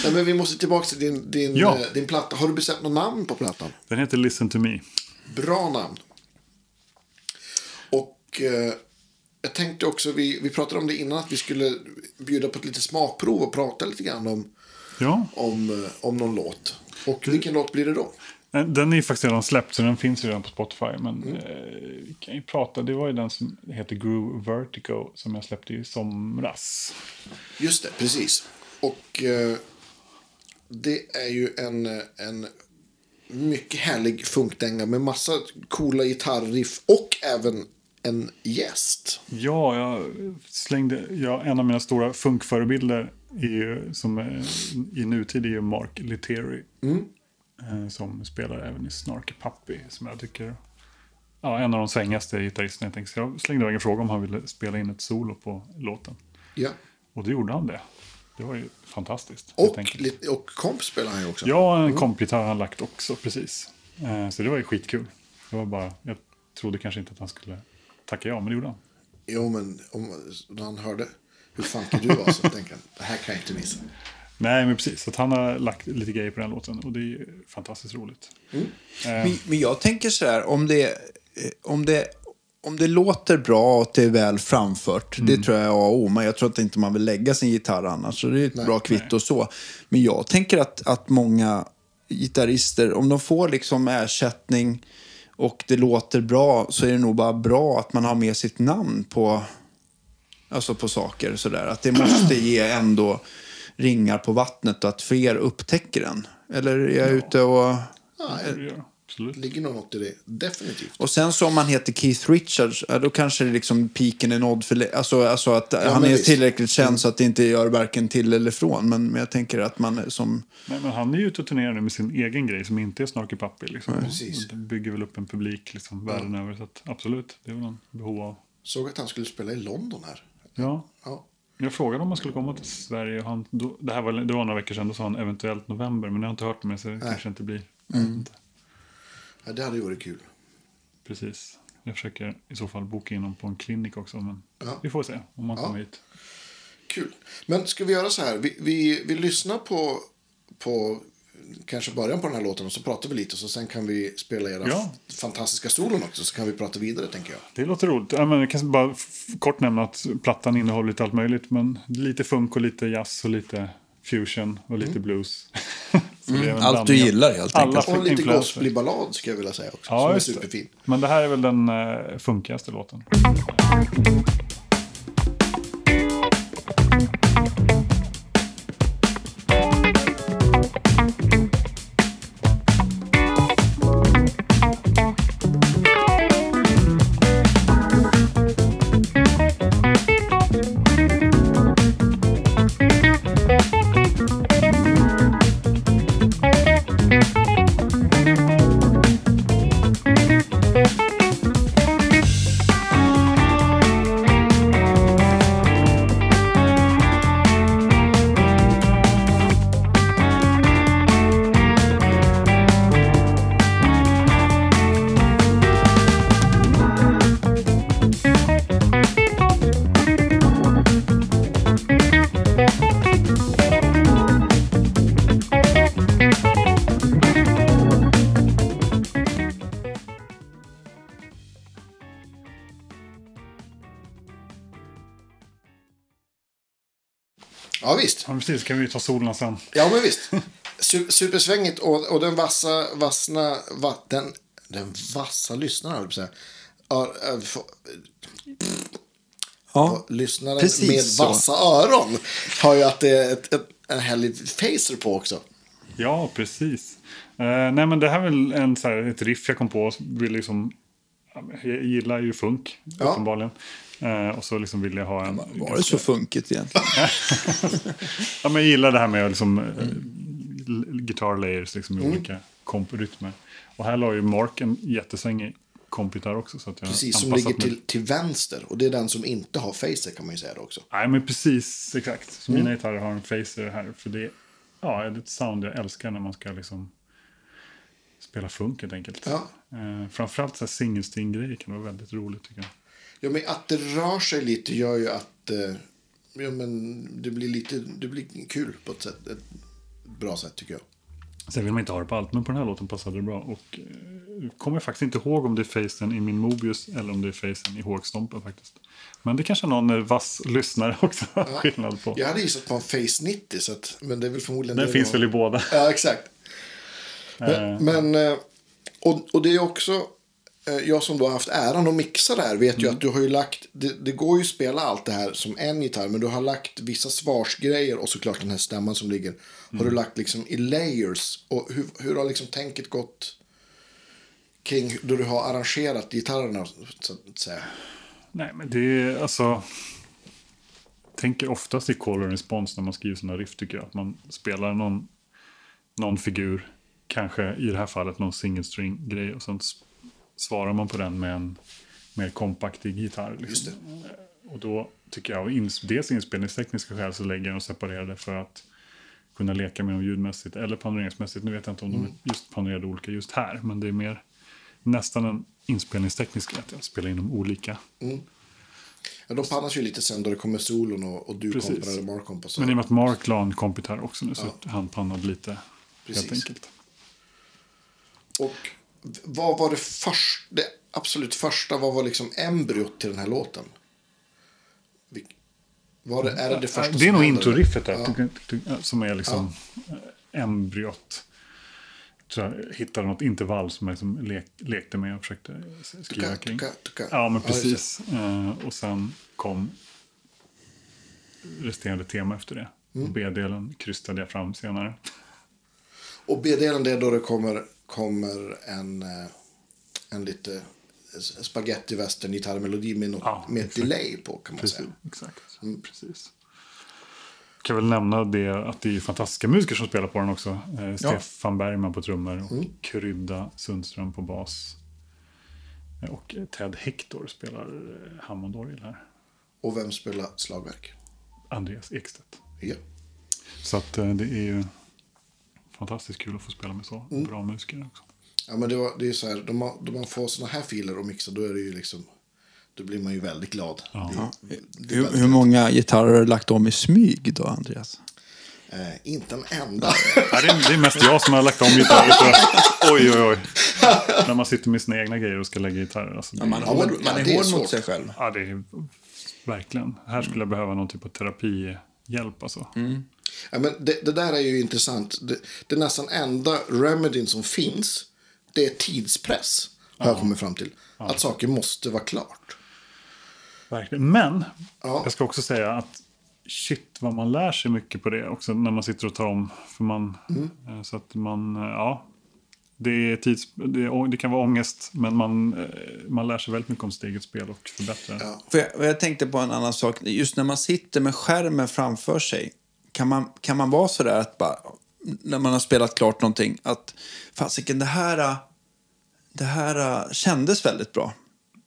Nej, men vi måste tillbaka till din, din,
Ja.
eh, din platta. Har du bestämt något namn på plattan?
Den heter Listen to me.
Bra namn. Och eh, jag tänkte också, vi, vi pratade om det innan, att vi skulle bjuda på ett litet smakprov och prata lite grann om,
Ja,
om, eh, om någon låt. Och vilken låt blir det då?
Eh, Den är ju faktiskt redan släppt, så den finns ju redan på Spotify. Men
Mm.
eh, vi kan ju prata, det var ju den som heter Groove Vertigo som jag släppte i somras.
Just det, precis. Och eh, det är ju en, eh, en mycket härlig funkdänga med massa coola gitarriff och även en gäst.
Ja, jag slängde, ja, en av mina stora funkförebilder är ju, som är, i nutid är ju Mark Litteri. Eh, som spelar även i Snarky Puppy, som jag tycker ja, en av de svängigaste gitarristerna. Jag, tänkte, så jag slängde iväg en fråga om han ville spela in ett solo på låten.
Ja.
Och det gjorde han det. Det var ju fantastiskt.
Och, och komp spelar han ju också.
Ja, en kompgitarr har han lagt också, precis. Eh, så det var ju skitkul. Det var bara, jag trodde kanske inte att han skulle tacka ja, men det gjorde han.
Jo, men om, när han hörde hur funky du var så tänkte han, det här kan jag inte missa.
Nej, men precis. Så att han har lagt lite grejer på den låten och det är fantastiskt roligt. Eh,
Men, men jag tänker så här, om det, eh, om det, om det låter bra och det är väl framfört, det tror jag är A och O. Men jag tror att inte man vill lägga sin gitarr annars, så det är ett bra kvitto och så. Men jag tänker att, att många gitarrister, om de får liksom ersättning och det låter bra, så är det nog bara bra att man har med sitt namn på, alltså på saker. Sådär. Att det måste ge ändå ringar på vattnet och att fler upptäcker den. Eller är jag ute och...
jag, absolut.
Det ligger nog något i det, definitivt.
Och sen så om man heter Keith Richards, ja, då kanske det liksom piken är nådd för... Alltså, alltså att han
men
är
visst.
tillräckligt känd så att det inte gör varken till eller från. Men, men jag tänker att man som...
Nej, men han är ju ute och turnerar nu med sin egen grej som inte är Snarky Puppy. Liksom. det bygger väl upp en publik liksom, världen över. Så att, absolut, det är väl en behov av.
Såg att han skulle spela i London här.
Ja,
Ja.
jag frågade om han skulle komma till Sverige. Och han, då, det här var, det var några veckor sedan, då sa han eventuellt november. Men jag har inte hört med så det kanske inte blir. Inte.
Ja, det hade ju varit kul.
Precis. Jag försöker i så fall boka in honom på en klinik också. Men
Ja.
vi får se om han kommer hit.
Kul. Men ska vi göra så här? Vi, vi, vi lyssnar på, på kanske början på den här låten och så pratar vi lite. Och så sen kan vi spela era
Ja.
fantastiska stolen också. Så kan vi prata vidare tänker jag.
Det låter roligt. Ja, men jag kan bara kort nämna att plattan innehåller lite allt möjligt. Men lite funk och lite jazz och lite fusion och lite blues. Det är en
allt du gillar, helt
alla
enkelt.
Och lite
influenser.
gospelig ballad ska jag vilja säga också.
Ja,
som är superfin.
det. Men det här är väl den uh, funkigaste låten.
Ja, visst.
Ja, precis. Kan vi ta solen sen.
Ja, men visst. Su- Supersvängigt och, och den vassa, vassna, va, den, den vassa lyssnaren, höll jag på att. Ja,
Ja,
lyssnaren
Precis
med
så.
vassa öron har ju att det är ett, ett, en härlig facer på också.
Ja, precis. Eh, nej, men det här är väl en, så här, ett riff jag kom på. Vill liksom, jag gillar ju funk,
Ja.
uppenbarligen. Eh, och så liksom vill jag ha en...
var det så funkigt egentligen?
Ja, men jag gillar det här med liksom, l- guitar layers liksom, i olika komprytmer. Och här la ju Mark en jättesvängig kompgitarr också. Så att jag
Precis, som ligger till, till vänster. Och det är den som inte har facer kan man ju säga också.
Nej, men precis exakt. Så
Mm.
mina gitarrer har en phaser här. För det, ja, det är ett sound jag älskar när man ska liksom spela funk helt enkelt.
Ja.
Eh, framförallt så här singelstring-grejer kan vara väldigt roligt tycker jag.
Ja, men att det rör sig lite gör ju att eh, ja, men det blir lite det blir kul på ett, sätt, ett bra sätt tycker jag.
Sen vill man inte ha det på allt, men på den här låten passade det bra. Och eh, kommer faktiskt inte ihåg om det är facen i min Mobius eller om det är facen i hågstompen faktiskt. Men det kanske någon eh, vass lyssnare också har skillnad på.
Jag hade gissat på en Face 90, så att, men det är väl förmodligen
Den
det
finns
det
väl
var.
i båda.
Ja, exakt. Men, men eh, och, och det är också, eh, jag som då har haft äran att mixa det här vet ju att du har ju lagt, det, det går ju att spela allt det här som en gitarr, men du har lagt vissa svarsgrejer och såklart den här stämman som ligger, har du lagt liksom i layers. Och hur, hur har liksom tänket gått kring då du har arrangerat gitarrerna så att säga?
Nej, men det är alltså... Tänker oftast i call and response när man skriver sådana riff tycker jag. Att man spelar någon, någon figur, kanske i det här fallet någon single string grej och sen svarar man på den med en mer kompaktig gitarr. Liksom. Och då tycker jag, av ins- dels inspelningstekniska skäl så lägger jag dem separerade för att kunna leka med dem ljudmässigt eller panoreringsmässigt. Nu vet jag inte om de är just panorerade olika just här, men det är mer nästan en inspelningsteknisk grej att jag spelar in dem olika.
Ja, de pannas ju lite sen då det kommer solon och, och du
Precis.
kompar eller Mark kompar. så-
Men i och med att Mark la en kompit här också nu så
Ja.
han pannade lite
Precis.
helt enkelt.
Och vad var det första, det absolut första, vad var liksom embryot till den här låten? Var det, är det det första
det är nog introriffet där,
Ja.
som är liksom ja. embryot. Jag hittade något intervall som jag liksom lek, lekte med och försökte skriva
Tuka,
kring.
tuka, tuka.
Ja, men
Ja,
precis. Eh, och sen kom resterande tema efter det.
Mm.
B-delen krystade jag fram senare.
Och B-delen det är då det kommer, kommer en, eh, en lite spaghetti western gitarrmelodi med, något,
Ja,
med ett delay på kan man
Precis.
säga.
exakt. precis. Jag kan väl nämna det att det är fantastiska musiker som spelar på den också. Eh, Stefan Bergman på trummor och
Mm.
Krydda Sundström på bas. Eh, Och Ted Hector spelar eh, Hammondorgel här.
Och vem spelar slagverk?
Andreas Ekstedt.
Ja.
Så att det är ju fantastiskt kul att få spela med så
Mm.
bra musiker också.
Ja, men det, var, det är så här, då man, då man får såna här filer och mixa, då är det ju liksom, då blir man ju väldigt glad. Det, det är
Hur, hur många gitarrer har du lagt om i smyg då, Andreas?
eh, inte en enda.
Ja, det, är, det är mest jag som har lagt om gitarrer. Oj, oj, oj. När man sitter med sina egna grejer och ska lägga gitarrer. Alltså, det,
man,
Ja, men- ja, det är svårt.
själv.
Ja, det är verkligen. Här skulle jag behöva någon typ av terapihjälp. Alltså.
Ja, men det, det där är ju intressant. Det, det nästan enda remedyn som finns, det är tidspress. Har jag kommit fram till. Att saker måste vara klart.
Verkligen. Men
Ja.
jag ska också säga att shit vad man lär sig mycket på det också när man sitter och tar om. För man,
Mm.
eh, Så att man, eh, ja. Det, är tids, det, är, det kan vara ångest, men man, eh, man lär sig väldigt mycket om sitt eget spel och förbättrar det.
Ja.
För jag, jag tänkte på en annan sak. Just när man sitter med skärmen framför sig. Kan man, kan man vara så där att bara, när man har spelat klart någonting, att fasiken, det här, det här kändes väldigt bra.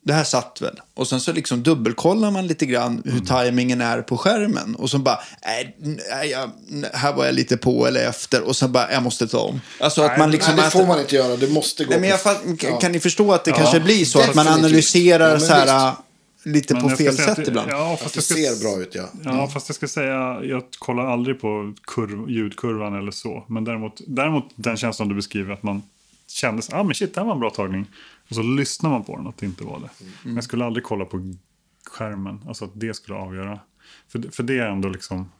Det här satt väl. Och sen så liksom dubbelkollar man lite grann hur tajmingen är på skärmen. Och så bara, nej, nej, jag, nej, här var jag lite på eller efter. Och sen bara, jag måste ta om. Alltså att man liksom...
Nej, det får man inte göra. Det måste gå
Nej, men jag
på- Ja.
Kan ni förstå att det kanske blir så? Att man
definitivt.
analyserar
Ja,
så här, lite
Men
på fel
att
sätt
det-
ibland?
Ja,
Att
fast
det
jag ska,
ser bra ut, ja.
Ja, fast jag ska säga, jag kollar aldrig på kurv, ljudkurvan eller så. Men däremot, däremot den känslan du beskriver, att man kände ah, men shit, det här var en bra tagning. Och så lyssnar man på den, att det inte var det. Men jag skulle aldrig kolla på skärmen, alltså att det skulle avgöra. För, det- för det är ändå liksom,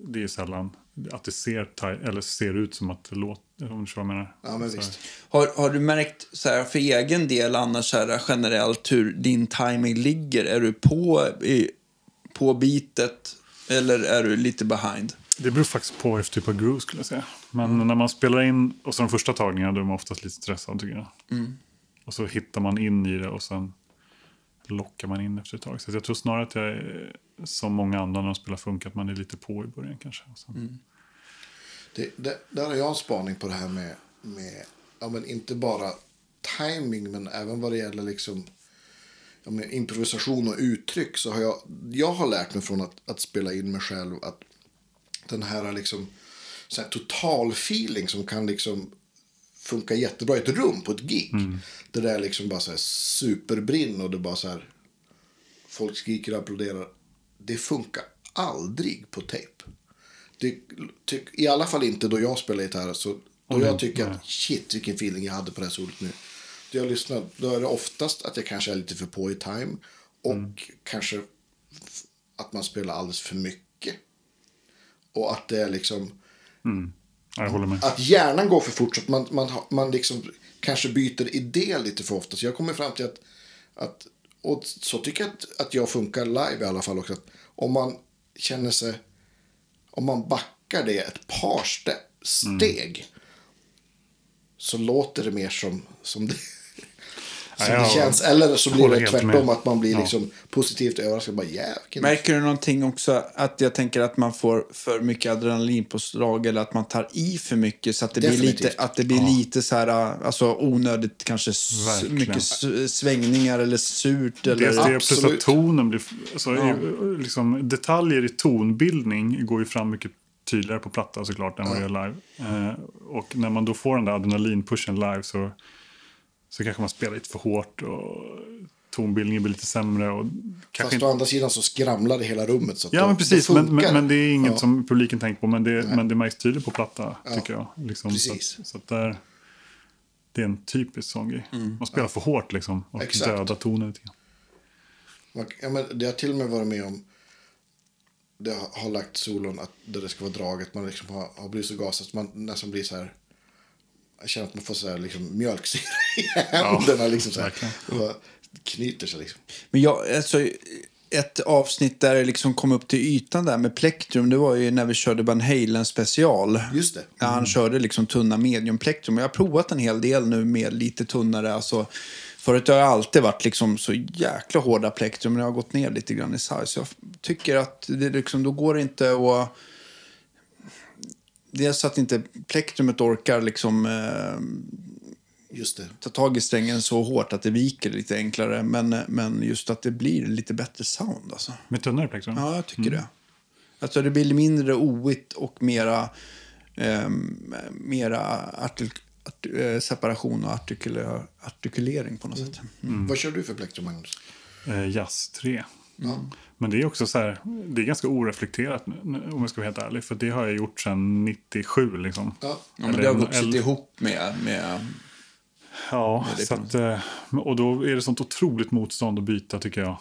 det är sällan att det ser, eller ser ut som att det låter, om du vad jag menar.
Ja, men visst.
Har, har du märkt så här, för egen del annars här, generellt hur din timing ligger? Är du på, i, på bitet eller är du lite behind?
Det beror faktiskt på efter typ av groove skulle jag säga. Men när man spelar in, och så de första tagningarna, då är man oftast lite stressad tycker jag. Och så hittar man in i det och sen lockar man in efter ett tag. Så jag tror snarare att jag som många andra när de spelar funk, att man är lite på i början kanske. Och sen,
Det, det, där har jag en spaning på det här med, med ja, men inte bara timing men även vad det gäller liksom, ja, med improvisation och uttryck. Så har jag, jag har lärt mig från att, att spela in mig själv att den här liksom så här total feeling som kan liksom funka jättebra i ett rum på ett gig. Det där liksom bara så här superbrinn och det bara så här folk skriker och applåderar. Det funkar aldrig på tejp. Det, tyck, I alla fall inte då jag spelar gitarr. Så då jag tycker att shit vilken feeling jag hade på det här solet nu. Då jag lyssnar, då är det oftast att jag kanske är lite för på i time. Och kanske f- att man spelar alldeles för mycket. Och att det är liksom...
Med.
att hjärnan går för fort så att man, man, man liksom kanske byter idé lite för ofta. Så jag kommer fram till att, att och så tycker jag att, att jag funkar live i alla fall också. Att om man känner sig, om man backar det ett par ste, steg. Så låter det mer som, som det, som
Ja,
det känns. Eller så blir det tvärtom,
med.
att man blir
Ja.
liksom positivt överraskad. Bara, yeah,
Märker du någonting också att jag tänker att man får för mycket adrenalinpåslag eller att man tar i för mycket så att det blir
Definitivt.
lite, att det blir lite så här, alltså onödigt kanske
Verkligen.
mycket svängningar eller surt eller...
Dels det plus att tonen blir... Alltså, liksom, detaljer i tonbildning går ju fram mycket tydligare på platta såklart än vad det gör live. Eh, och när man då får den där adrenalinpushen live så, så kanske man spelar lite för hårt och tonbildningen blir lite sämre. Och kanske
Fast
inte,
å andra sidan så skramlar det hela rummet. Så att
ja,
då-
men precis.
då
Men, men, men det är inget
Ja.
som publiken tänker på. Men det, men det märks tydligt på platta, tycker jag. Liksom,
precis.
Så, att, så att där, det är en typisk sån grej. Man spelar för hårt liksom. Och
Exakt.
dödar tonen lite grann.
Ja, men det har till och med varit med om det har, har lagt solon att där det ska vara draget. Man liksom har, har blivit så gasad att man nästan blir så här. Jag känner att man får så här liksom mjölksyra i händerna. liksom så här. bara knyter sig liksom.
Men jag, alltså, ett avsnitt där det liksom kom upp till ytan där med plektrum, det var ju när vi körde Van Halen special.
Just det.
Ja, han körde liksom tunna medium plektrum. Och jag har provat en hel del nu med lite tunnare. Alltså, förut har jag alltid varit liksom så jäkla hårda plektrum, men jag har gått ner lite grann i size. Så jag tycker att det liksom, då går det inte att... Dels att inte plektrumet orkar liksom, eh,
Just det.
ta tag i strängen så hårt att det viker lite enklare. Men, men just att det blir lite bättre sound. Alltså.
Med tunnare plektrum?
Ja, jag tycker det. Alltså det blir mindre oigt och mera, ehm, mera artik- art, eh, separation och artikula- artikulering på något sätt.
Vad kör du för plektrum, Magnus?
Eh, Jazz 3. Men det är också så här, det är ganska oreflekterat om jag ska vara helt ärlig. För det har jag gjort sedan 97 liksom.
Ja.
Ja, men
Eller
det har vuxit
äldre-
ihop med... med
Ja,
är
så att, eh, och då är det sånt otroligt motstånd att byta tycker jag.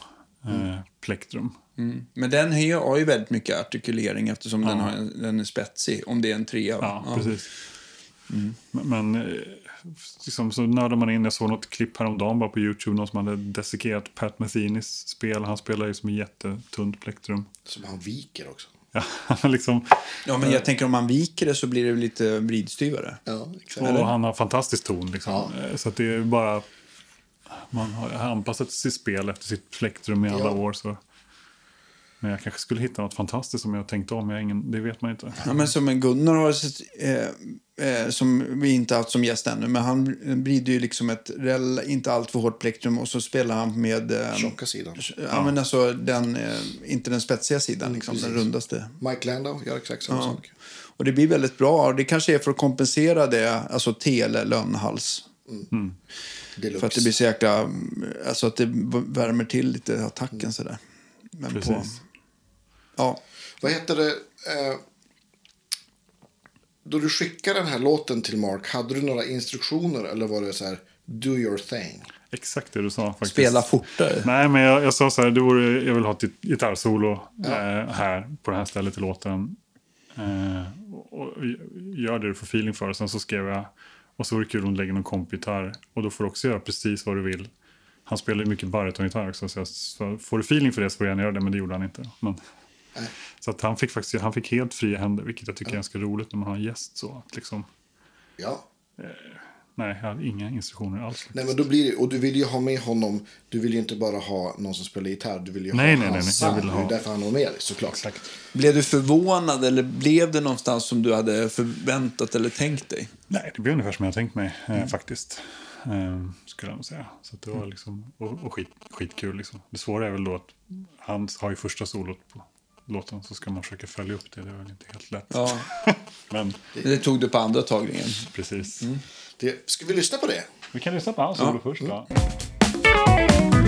Eh, plektrum.
mm. Men den här har ju väldigt mycket artikulering eftersom den, har en, den är spetsig. Om det är en trea. va?
Ja, precis. Men, men eh, liksom, så nördar man in. Jag såg något klipp häromdagen bara på YouTube. Någon som hade desikerat Pat Methenis spel. Han spelar ju som en jättetunt plektrum.
Som han viker också.
Ja, liksom,
Ja, men jag tänker om man viker det så blir det lite vridstyvare.
Ja, exakt.
och han har fantastisk ton. Liksom. Eh, Så att det är bara... Man har anpassat sitt spel efter sitt plektrum i alla
Ja.
år. Så. Men jag kanske skulle hitta något fantastiskt som jag tänkte om. Jag ingen, det vet man inte.
Ja, men som en Gunnar har sett, eh, eh, som vi inte haft som gäst ännu, men han vrider ju liksom ett rel, inte alltför hårt plektrum och så spelar han med... Eh,
Tjocka sidan.
ja, men alltså den, eh, inte den spetsiga sidan, liksom, den rundaste.
Mike Landau gör exakt samma
Ja.
sak.
Och det blir väldigt bra. Det kanske är för att kompensera det, alltså T eller lönnhals.
Deluxe.
För att det blir så jäkla, mm, alltså att det värmer till lite attacken sådär. Men på,
Precis.
ja,
Vad heter det? Då du skickade den här låten till Mark, hade du några instruktioner eller var det så här, do your thing?
Exakt det du sa faktiskt.
spela fortare.
Nej, men jag, jag sa så här, det vore, jag vill ha ett git- gitarrsolo eh, här på det här stället i låten. Eh, och, och gör det du får feeling för. Sen så skrev jag, och så vore det kul om du lägger någon kompgitarr. Och då får du också göra precis vad du vill. Han spelar ju mycket barytongitarr också, så, jag, så får du feeling för det så får du gärna göra det, men det gjorde han inte. Men,
Nej.
Så att han fick faktiskt han fick helt fria händer, vilket jag tycker är ganska roligt när man har en gäst. Så att liksom,
Ja.
nej, jag hade inga instruktioner alls.
Nej, men då blir det, och du vill ju ha med honom, du vill ju inte bara ha någon som spelar gitarr, du vill ju
Nej,
ha
nej, nej,
hans
nej,
sound.
jag vill ha-
Det är därför han har med dig, såklart.
Exakt.
Blev du förvånad eller blev det någonstans som du hade förväntat eller tänkt dig?
Nej, det blev ungefär som jag tänkt mig eh, faktiskt. Eh, skulle jag nog säga. Så att det var liksom, och, och skit, skitkul liksom. Det svåra är väl då att han har ju första solot på låten. Så ska man försöka följa upp det. Det är väl inte helt lätt.
Ja,
Men
det tog du på andra tagningen.
precis.
Det, ska vi lyssna på det?
Vi kan lyssna på hans solo först då.
Thank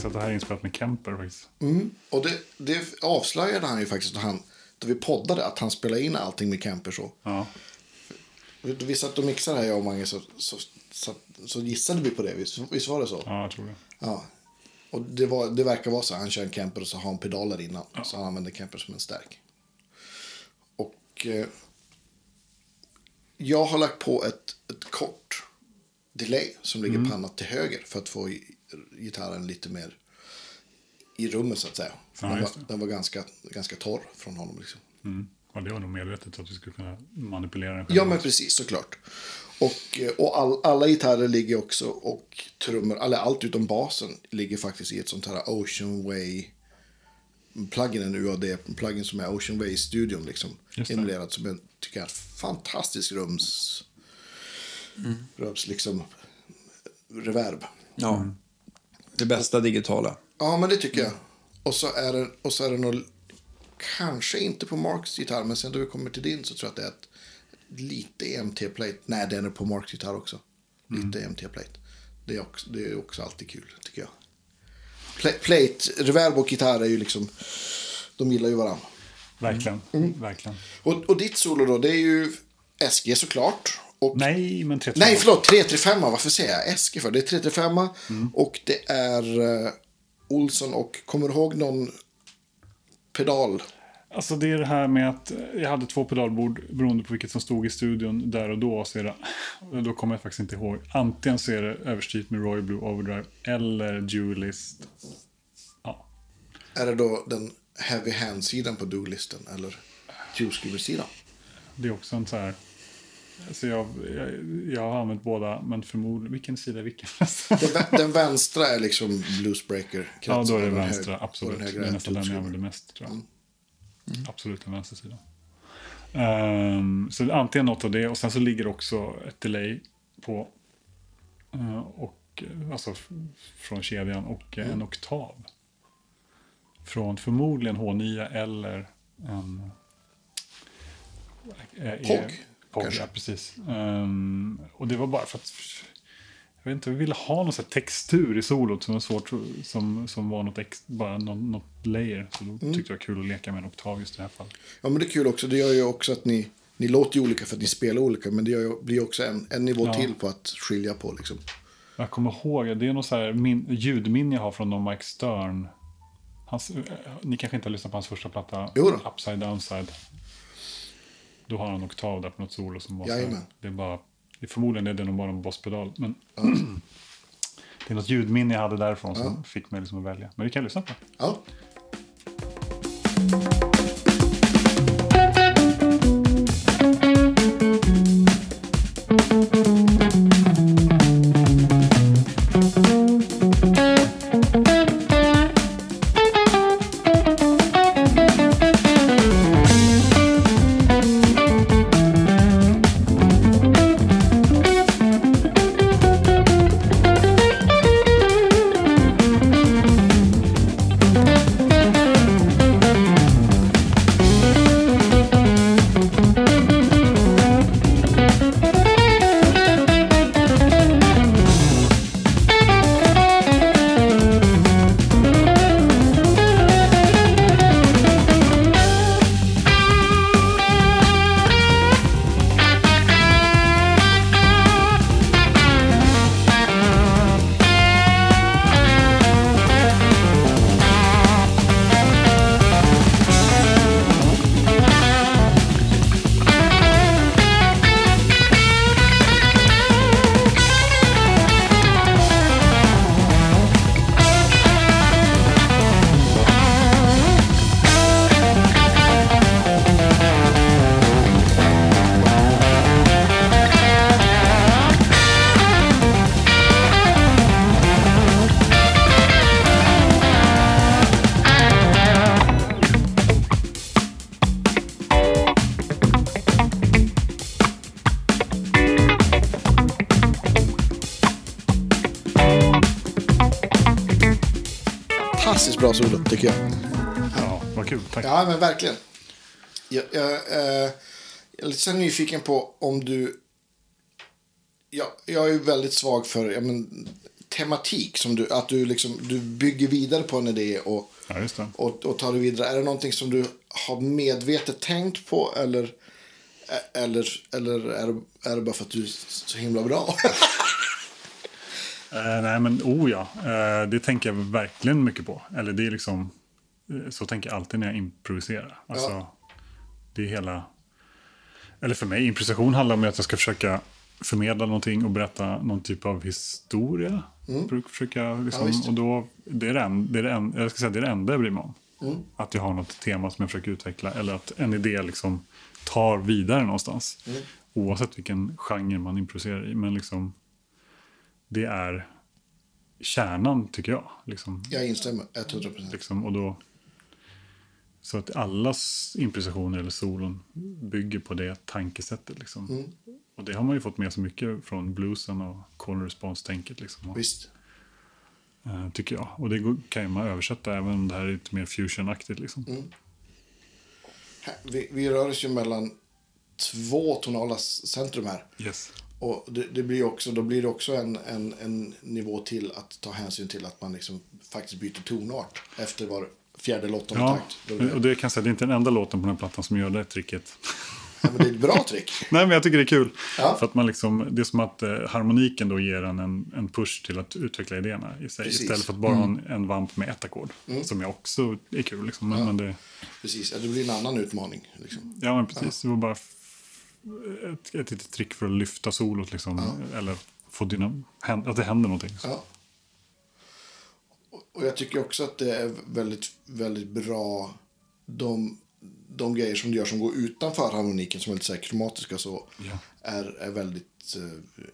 faktiskt att det här är inspelat med Kemper faktiskt.
och det, det avslöjade han ju faktiskt då, han, då vi poddade att han spelade in allting med Kemper så.
Ja.
Då vi satt och mixade här jag och Mange så, så, så, så gissade vi på det. Visst, visst var det så?
ja, jag tror det.
Ja. Och det, var, det verkar vara så. Han kör en Kemper och så har han pedaler innan. Så han använder Kemper som en stärk. Och eh, jag har lagt på ett, ett kort delay som ligger pannat till höger för att få gitarren lite mer i rummet så att säga. För
Ja,
den, var, den var ganska, ganska torr från honom. Liksom.
Mm. Ja, det var nog medvetet att vi skulle kunna manipulera den.
Ja, men precis såklart. Och, eh, och all, alla gitarrer ligger också och trummor, eller allt utom basen ligger faktiskt i ett sånt här Ocean Way plugin, en UAD-plugin som är Ocean Way i studion liksom. Emulerat som en, tycker jag, fantastisk rums, rums liksom reverb.
Ja. Det bästa digitala.
Ja, men det tycker jag. Och så är det, och så är det nog, kanske inte på Marks gitarr, men sen då vi kommer till din så tror jag att det är ett lite EMT-plate. Nej, den är på Marks gitarr också. Lite EMT-plate. Det är, också, det är också alltid kul, tycker jag. Pla- Plate, reverb och gitarr är ju liksom, de gillar ju varandra.
Verkligen.
Mm.
Verkligen.
Och, och ditt solo då, det är ju SG såklart. Och
Nej, men 35.
Nej, förlåt. 335. Varför säger jag SG för? Det är 335
Mm.
och det är uh, Olsson och kommer du ihåg någon pedal?
Alltså det är det här med att jag hade två pedalbord beroende på vilket som stod i studion där och då. Så det, då kommer jag faktiskt inte ihåg. Antingen så är det överstyrt med Roy Blue Overdrive eller Dualist. Ja,
Är det då den heavy hand-sidan på do-listen eller Juice-sidan?
det är också en så här... Alltså jag, jag, jag har använt båda, men förmodligen... Vilken sida är vilken?
Den, den vänstra är liksom bluesbreaker
ja, då är det vänstra.
hög-
Absolut. Det är nästan den jag använder mest, tror jag. Absolut den vänstra sidan. Ehm, så antingen något av det och sen så ligger också ett delay på eh, och, eh, alltså från kedjan och eh, en oktav. Från förmodligen H9 eller en... eh,
Pog, Kanske?
ja, precis. Ehm, och det var bara för att... Jag vet inte, vi ville ha någon textur i solot som var svårt, som, som var något, ex, bara något, något layer. Så då
Mm.
tyckte jag det var kul att leka med en oktav just i det här fallet.
Ja, men det är kul också. Det gör ju också att ni, ni låter ju olika för att ni spelar olika. Men det gör ju, blir också en, en nivå
Ja.
till på att skilja på liksom.
Jag kommer ihåg, det är något så här min, ljudminne jag har från någon Mike Stern. Hans, eh, ni kanske inte har lyssnat på hans första platta?
Jo då.
Upside Downside. Då har han en oktav där på något solo som var så här. Det är bara, det är förmodligen är det nog bara en bosspedal. Men det är något ljudminne jag hade därifrån som fick mig liksom att välja. Men vi kan lyssna på.
Ja. Verkligen. Jag, jag, eh, jag är lite nyfiken på om du jag, jag är ju väldigt svag för ja, men, tematik. Som du, att du, liksom, du bygger vidare på en idé och,
Ja,
och, och tar det vidare. Är det någonting som du har medvetet tänkt på eller, eller, eller är, det, är det bara för att du är så himla bra?
Eh, nej, men oh ja. Eh, det tänker jag verkligen mycket på. Eller det är liksom... Så tänker jag alltid när jag improviserar. Alltså,
Ja.
Det är hela... Eller för mig, improvisation handlar om att jag ska försöka förmedla någonting och berätta någon typ av historia. För- Försöka liksom,
Mm. visst.
och då, det är det, en, det, är det, en, jag ska säga, det är det enda jag bryr mig om.
Mm.
Att jag har något tema som jag försöker utveckla. Eller att en idé liksom tar vidare någonstans.
Mm.
Oavsett vilken genre man improviserar i. Men liksom, det är kärnan, tycker jag. Liksom,
jag instämmer, 100 procent.
liksom, och då, så att allas improvisationer eller solon bygger på det tankesättet. Liksom.
Mm.
Och det har man ju fått med sig mycket från bluesen och call response-tänket. Liksom,
Visst.
eh, tycker jag. Och det kan ju man översätta även om det här är lite mer fusion-aktigt. Liksom.
Mm. Vi, vi rör oss ju mellan två tonala centrum här.
Yes.
Och det, det blir också, då blir det också en, en, en nivå till att ta hänsyn till att man liksom faktiskt byter tonart efter var fjärde eller åttonde
Ja,
takt.
Och det kan säga, det är inte den enda låten på den här plattan som gör det tricket.
ja, men det är ett bra trick.
Nej, men jag tycker det är kul.
Ja.
För att man liksom, det är som att eh, harmoniken då ger en, en en push till att utveckla idéerna i sig.
Precis.
Istället för att bara ha en, en vamp med ett ackord. Som jag också är kul. Liksom. Men, men det,
Precis, ja, det blir en annan utmaning. Liksom.
ja, men precis. Det var bara ett, ett litet trick för att lyfta solot. Liksom. Eller få hän- att det händer någonting.
Och- jag tycker också att det är väldigt, väldigt bra de, de grejer som du gör som går utanför harmoniken som är lite så här kromatiska så
Ja.
är, är väldigt eh,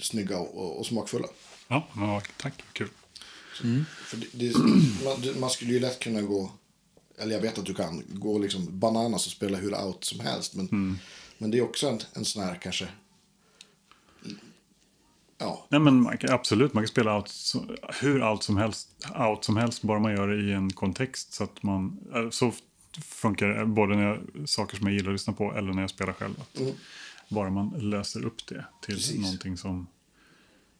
snygga och, och smakfulla.
Ja, ja, tack. Kul.
För det, det, man, man skulle ju lätt kunna gå, eller jag vet att du kan, gå liksom bananas och spela hur out som helst. Men, men det är också en, en sån här kanske, ja,
Nej, men man kan, absolut, man kan spela out, hur out som, helst, out som helst, bara man gör det i en kontext. Så att man, eh, så funkar det både när jag, saker som jag gillar att lyssna på eller när jag spelar själv. Att Bara man löser upp det till
Precis.
någonting som,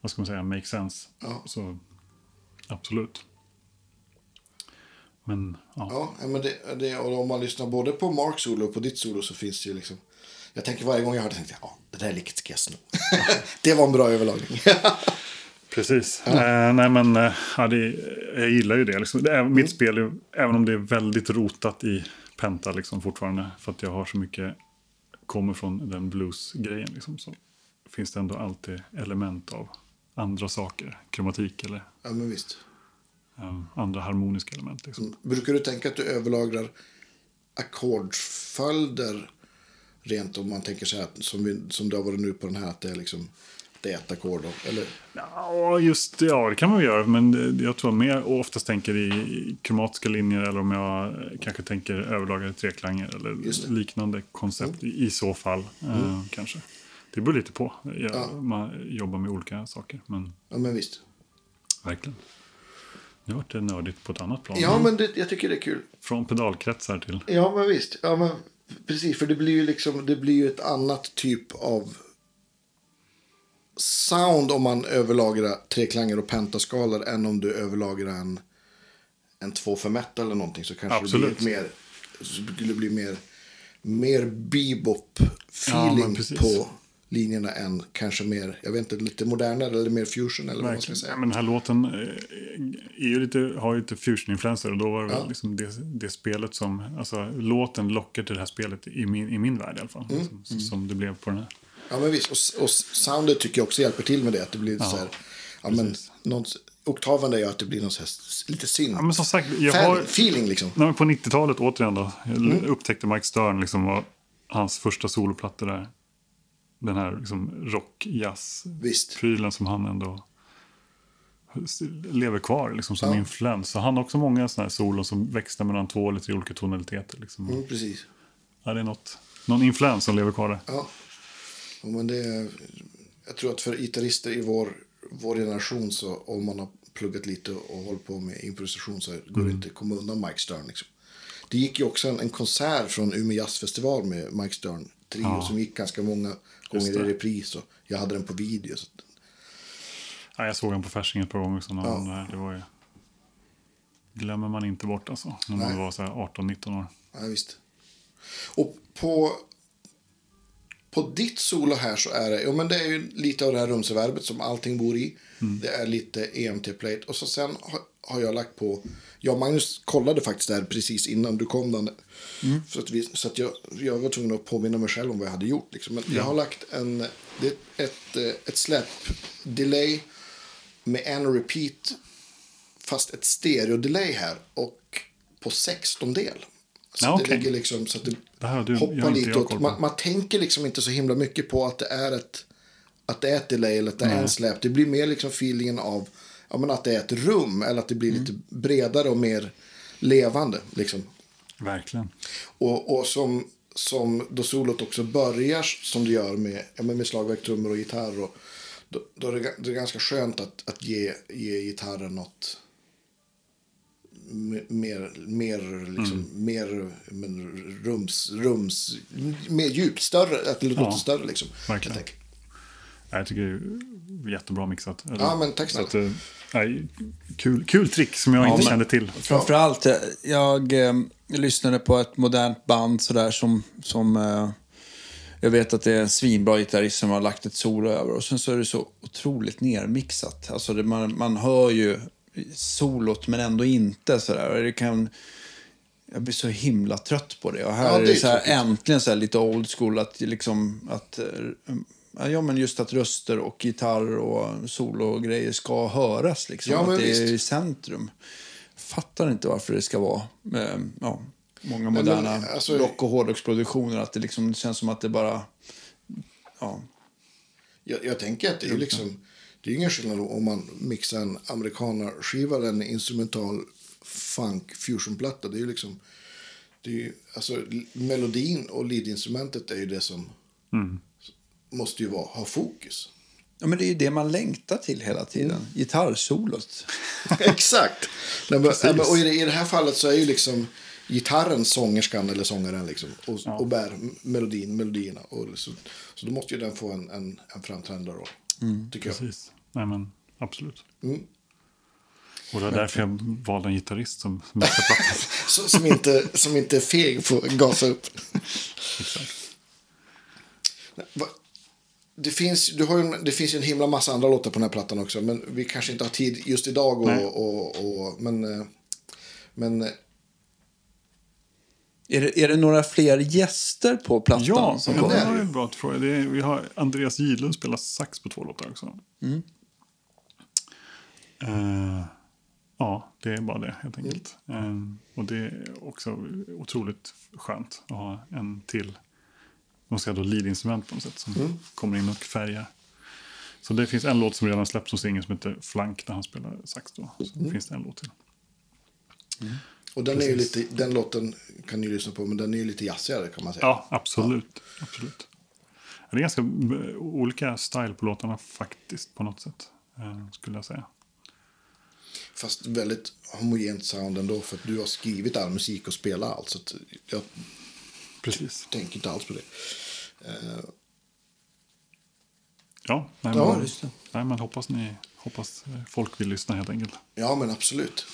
vad ska man säga, makes sense.
Ja.
Så absolut. Men Ja,
ja, men det, det, och om man lyssnar både på Marks solo och på ditt solo så finns det ju liksom... Jag tänker varje gång jag hör det, tänkte jag, ja, det där licket ska jag sno. det var en bra överlagring.
Precis. Eh, nej, men eh, ja, det, jag gillar ju det. Liksom. det är, mitt spel, är, även om det är väldigt rotat i Penta liksom, fortfarande, för att jag har så mycket, kommer från den blues-grejen, liksom, så finns det ändå alltid element av andra saker, kromatik eller
ja, men visst.
eh, andra harmoniska element. Liksom.
Brukar du tänka att du överlagrar ackordsföljder rent om man tänker så här, som, vi, som det har varit nu på den här, att det är liksom det är ett ackord eller?
Ja, just det. Ja, det kan man göra. Men jag tror mer oftast tänker i kromatiska linjer eller om jag eh, kanske tänker överlagade treklanger eller.
Mm.
liknande koncept i, i så fall. Eh, kanske. Det beror lite på. Jag,
Ja.
Man jobbar med olika saker. Men
Ja, men visst.
verkligen. Nu vart det nördigt på ett annat plan.
Ja, men det, jag tycker det är kul.
Från pedalkretsar till...
Ja, men visst. Ja, men precis, för det blir ju liksom, det blir ju ett annat typ av sound om man överlagrar treklanger och pentaskalor än om du överlagrar en, en 2 för metal eller någonting så kanske
Absolut.
det blir mer, så skulle bli mer, mer
Ja,
bebop-feeling
precis.
på linjerna än kanske mer, jag vet inte, lite modernare eller mer fusion eller vad man ska
Verkligen.
säga.
Ja, men den här låten eh, är ju lite, har ju lite fusion-influenser. Och då var det
Ja.
liksom det, det spelet som... Alltså, låten lockar till det här spelet i min, i min värld i alla fall.
Mm.
Som, som det blev på den här.
Ja, men visst. Och, och soundet tycker jag också hjälper till med det. Att det blir så här, ja, men, någon, oktaven där gör att det blir någon här, lite synt.
Ja, men som sagt, jag
Fan,
har...
Feeling liksom.
Nej, på 90-talet återigen då.
Mm.
upptäckte Mike Stern liksom var hans första soloplattor där. Den här liksom rock-jazz-prylen
Visst.
som han ändå lever kvar liksom som
Ja.
influens. Så han har också många sådana här solon som växlar mellan två eller tre olika tonaliteter. Liksom.
Mm, precis.
Ja, det är något, någon influens som lever kvar där.
Ja. ja men det är, jag tror att för gitarrister i vår, vår generation så om man har pluggat lite och hållit på med improvisation så går det inte att komma undan Mike Stern. Liksom. Det gick ju också en, en konsert från Umeå Jazzfestival med Mike Stern trio
Ja.
som gick ganska många gånger i repris. Och jag hade den på video. Så.
Ja, jag såg den på Fasching ett par gånger. Så någon, det var ju... glömmer man inte bort alltså. När man
Nej.
var så här 18-19 år.
Ja, visst. Och på, på ditt solo här så är det, ja, men det är ju lite av det här rumsreverbet som allting bor i. Det är lite EMT-plate. Och så sen har, har jag lagt på, jag och Magnus kollade faktiskt där precis innan du kom. Dan, Så att, vi, så att jag, jag var tvungen att påminna mig själv om vad jag hade gjort. Liksom. Men jag har lagt en, det ett, eh, ett släpp-delay med en repeat fast ett stereo-delay här och på 16 del. Så
Ja,
det
okej.
ligger liksom så att det,
Det du- jag
hoppar
har inte
lite
jag
åt.
koll på.
Man, man tänker liksom inte så himla mycket på att det är ett, att det är ett delay eller att det är en släp. Det blir mer liksom feelingen av ja, men att det är ett rum eller att det blir
Mm.
lite bredare och mer levande. Liksom.
Verkligen.
Och, och som, som då solot också börjar som det gör med, ja, med slagverk, trummor och gitarr. Och, då, då är det, det är ganska skönt att, att ge, ge gitarren något mer, mer, liksom, mer men, rums, rums, mer djupt, större, att det låter
Ja,
större liksom.
verkligen.
helt enkelt.
Ja, Jag tycker det är jättebra mixat. Eller-
Ja, men tack snälla.
nej, kul, kul trick som jag inte
men-
kände till.
Framförallt, eh, jag, eh, lyssnade på ett modernt band sådär som, som eh, jag vet att det är en svinbra gitarrist som har lagt ett solo över och sen så är det så otroligt nermixat. Alltså det, man, man hör ju solot men ändå inte sådär. Och det kan, jag blir så himla trött på det. Och här
Ja,
är
det
det
är
så här, äntligen så här lite old school att liksom att eh, Ja, men just att röster och gitarr och solo och grejer ska höras. Liksom.
Ja, men
att det är
visst.
i centrum. Fattar inte varför det ska vara eh, ja, många
men,
moderna
alltså-
rock och hårdrocksproduktioner. Att det liksom känns som att det bara... Ja,
Jag, jag tänker att det är liksom, det är ingen skillnad om man mixar en amerikanerskiva eller en instrumental funk fusionplatta. Det är ju liksom, det är ju, alltså melodin och leadinstrumentet är ju det som måste ju vara, ha fokus.
ja, men det är ju det man längtar till hela tiden.
Mm.
Gitarrsolot.
Exakt. Nej, men, ja, och i det, i det här fallet så är ju liksom gitarren sångerskan eller sångaren liksom, och, och bär melodin, melodierna. Och så, så då måste ju den få en, en, en framträdande roll. Tycker jag.
Precis. Nej, men absolut.
Mm.
Och det var därför jag valde en gitarrist som mixade plattan.
Som, inte, som inte är feg får gasa upp. Det finns, du har en- det finns ju en himla massa andra låtar på den här plattan också. Men vi kanske inte har tid just idag. Och, och, och, men, eh, men eh,
Är det, är det några fler gäster på plattan?
Ja,
som
ja, det ju en bra fråga. Det är, vi har Andreas Gidlund spelar sax på två låtar också. Eh, ja, det är bara det helt enkelt. Eh, och det är också otroligt skönt att ha en till de ska då leadinstrument på något sätt som kommer in och färgar. Så det finns en låt som redan släppts som singel som heter Flank där han spelar sax då. Så finns det en låt till.
Och den, är
Precis.
lite, den låten kan ni lyssna på, men den är ju lite jazzigare kan man säga.
Ja, absolut. absolut. Det är ganska eh, olika style på låtarna faktiskt på något sätt. eh, Skulle jag säga.
Fast väldigt homogent sound ändå, för att du har skrivit all musik och spelat allt. Så jag
Precis.
tänker inte alls på det. Eh,
Ja, nej,
Ja,
det.
nej, men hoppas, ni, hoppas folk vill lyssna helt enkelt.
ja, men absolut.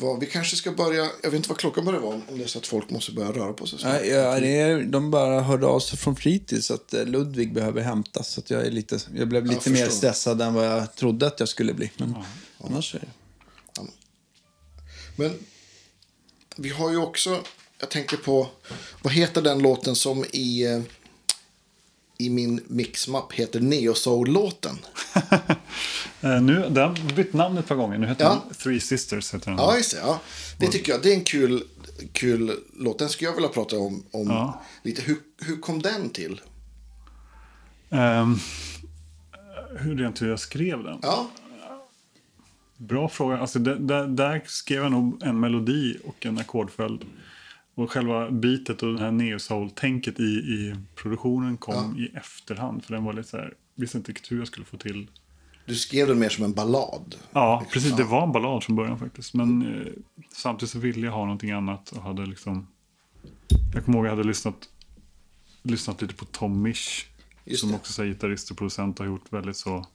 Vad, vi kanske ska börja, jag vet inte vad klockan börjar vara, om det är så att folk måste börja röra på sig.
Nej, ja, det är, de bara hörde av sig från fritids att eh, Ludvig behöver hämtas. Så att jag, är lite, jag blev
Jag
lite mer
förstår.
stressad än vad jag trodde att jag skulle bli. Men annars är det...
Men vi har ju också, jag tänker på, vad heter den låten som i, eh, i min mixmapp heter Neo Soul-låten?
Eh, nu, den har bytt namn ett par gånger. Nu heter
Ja.
den Three Sisters. Heter den.
Ja, just det. Ja. Det tycker jag, det är en kul, kul låt. Den skulle jag vilja prata om, om
Ja.
lite. Hur, hur kom den till?
Ehm, hur rent hur jag skrev den?
Ja,
Bra fråga. Alltså, där, där, skrev jag nog en melodi och en ackordföljd. Och själva beatet och den här neo soul-tänket i, i produktionen kom i efterhand. För den var lite så här, visste inte riktigt hur jag skulle få till.
Du skrev den mer som en ballad.
Ja,
Liksom.
precis. Det var en ballad från början faktiskt. Men eh, samtidigt så ville jag ha någonting annat. Och hade liksom... Jag kommer ihåg att jag hade lyssnat lyssnat lite på Tom Misch.
Just
som
det.
också är gitarrist och producent har gjort väldigt så...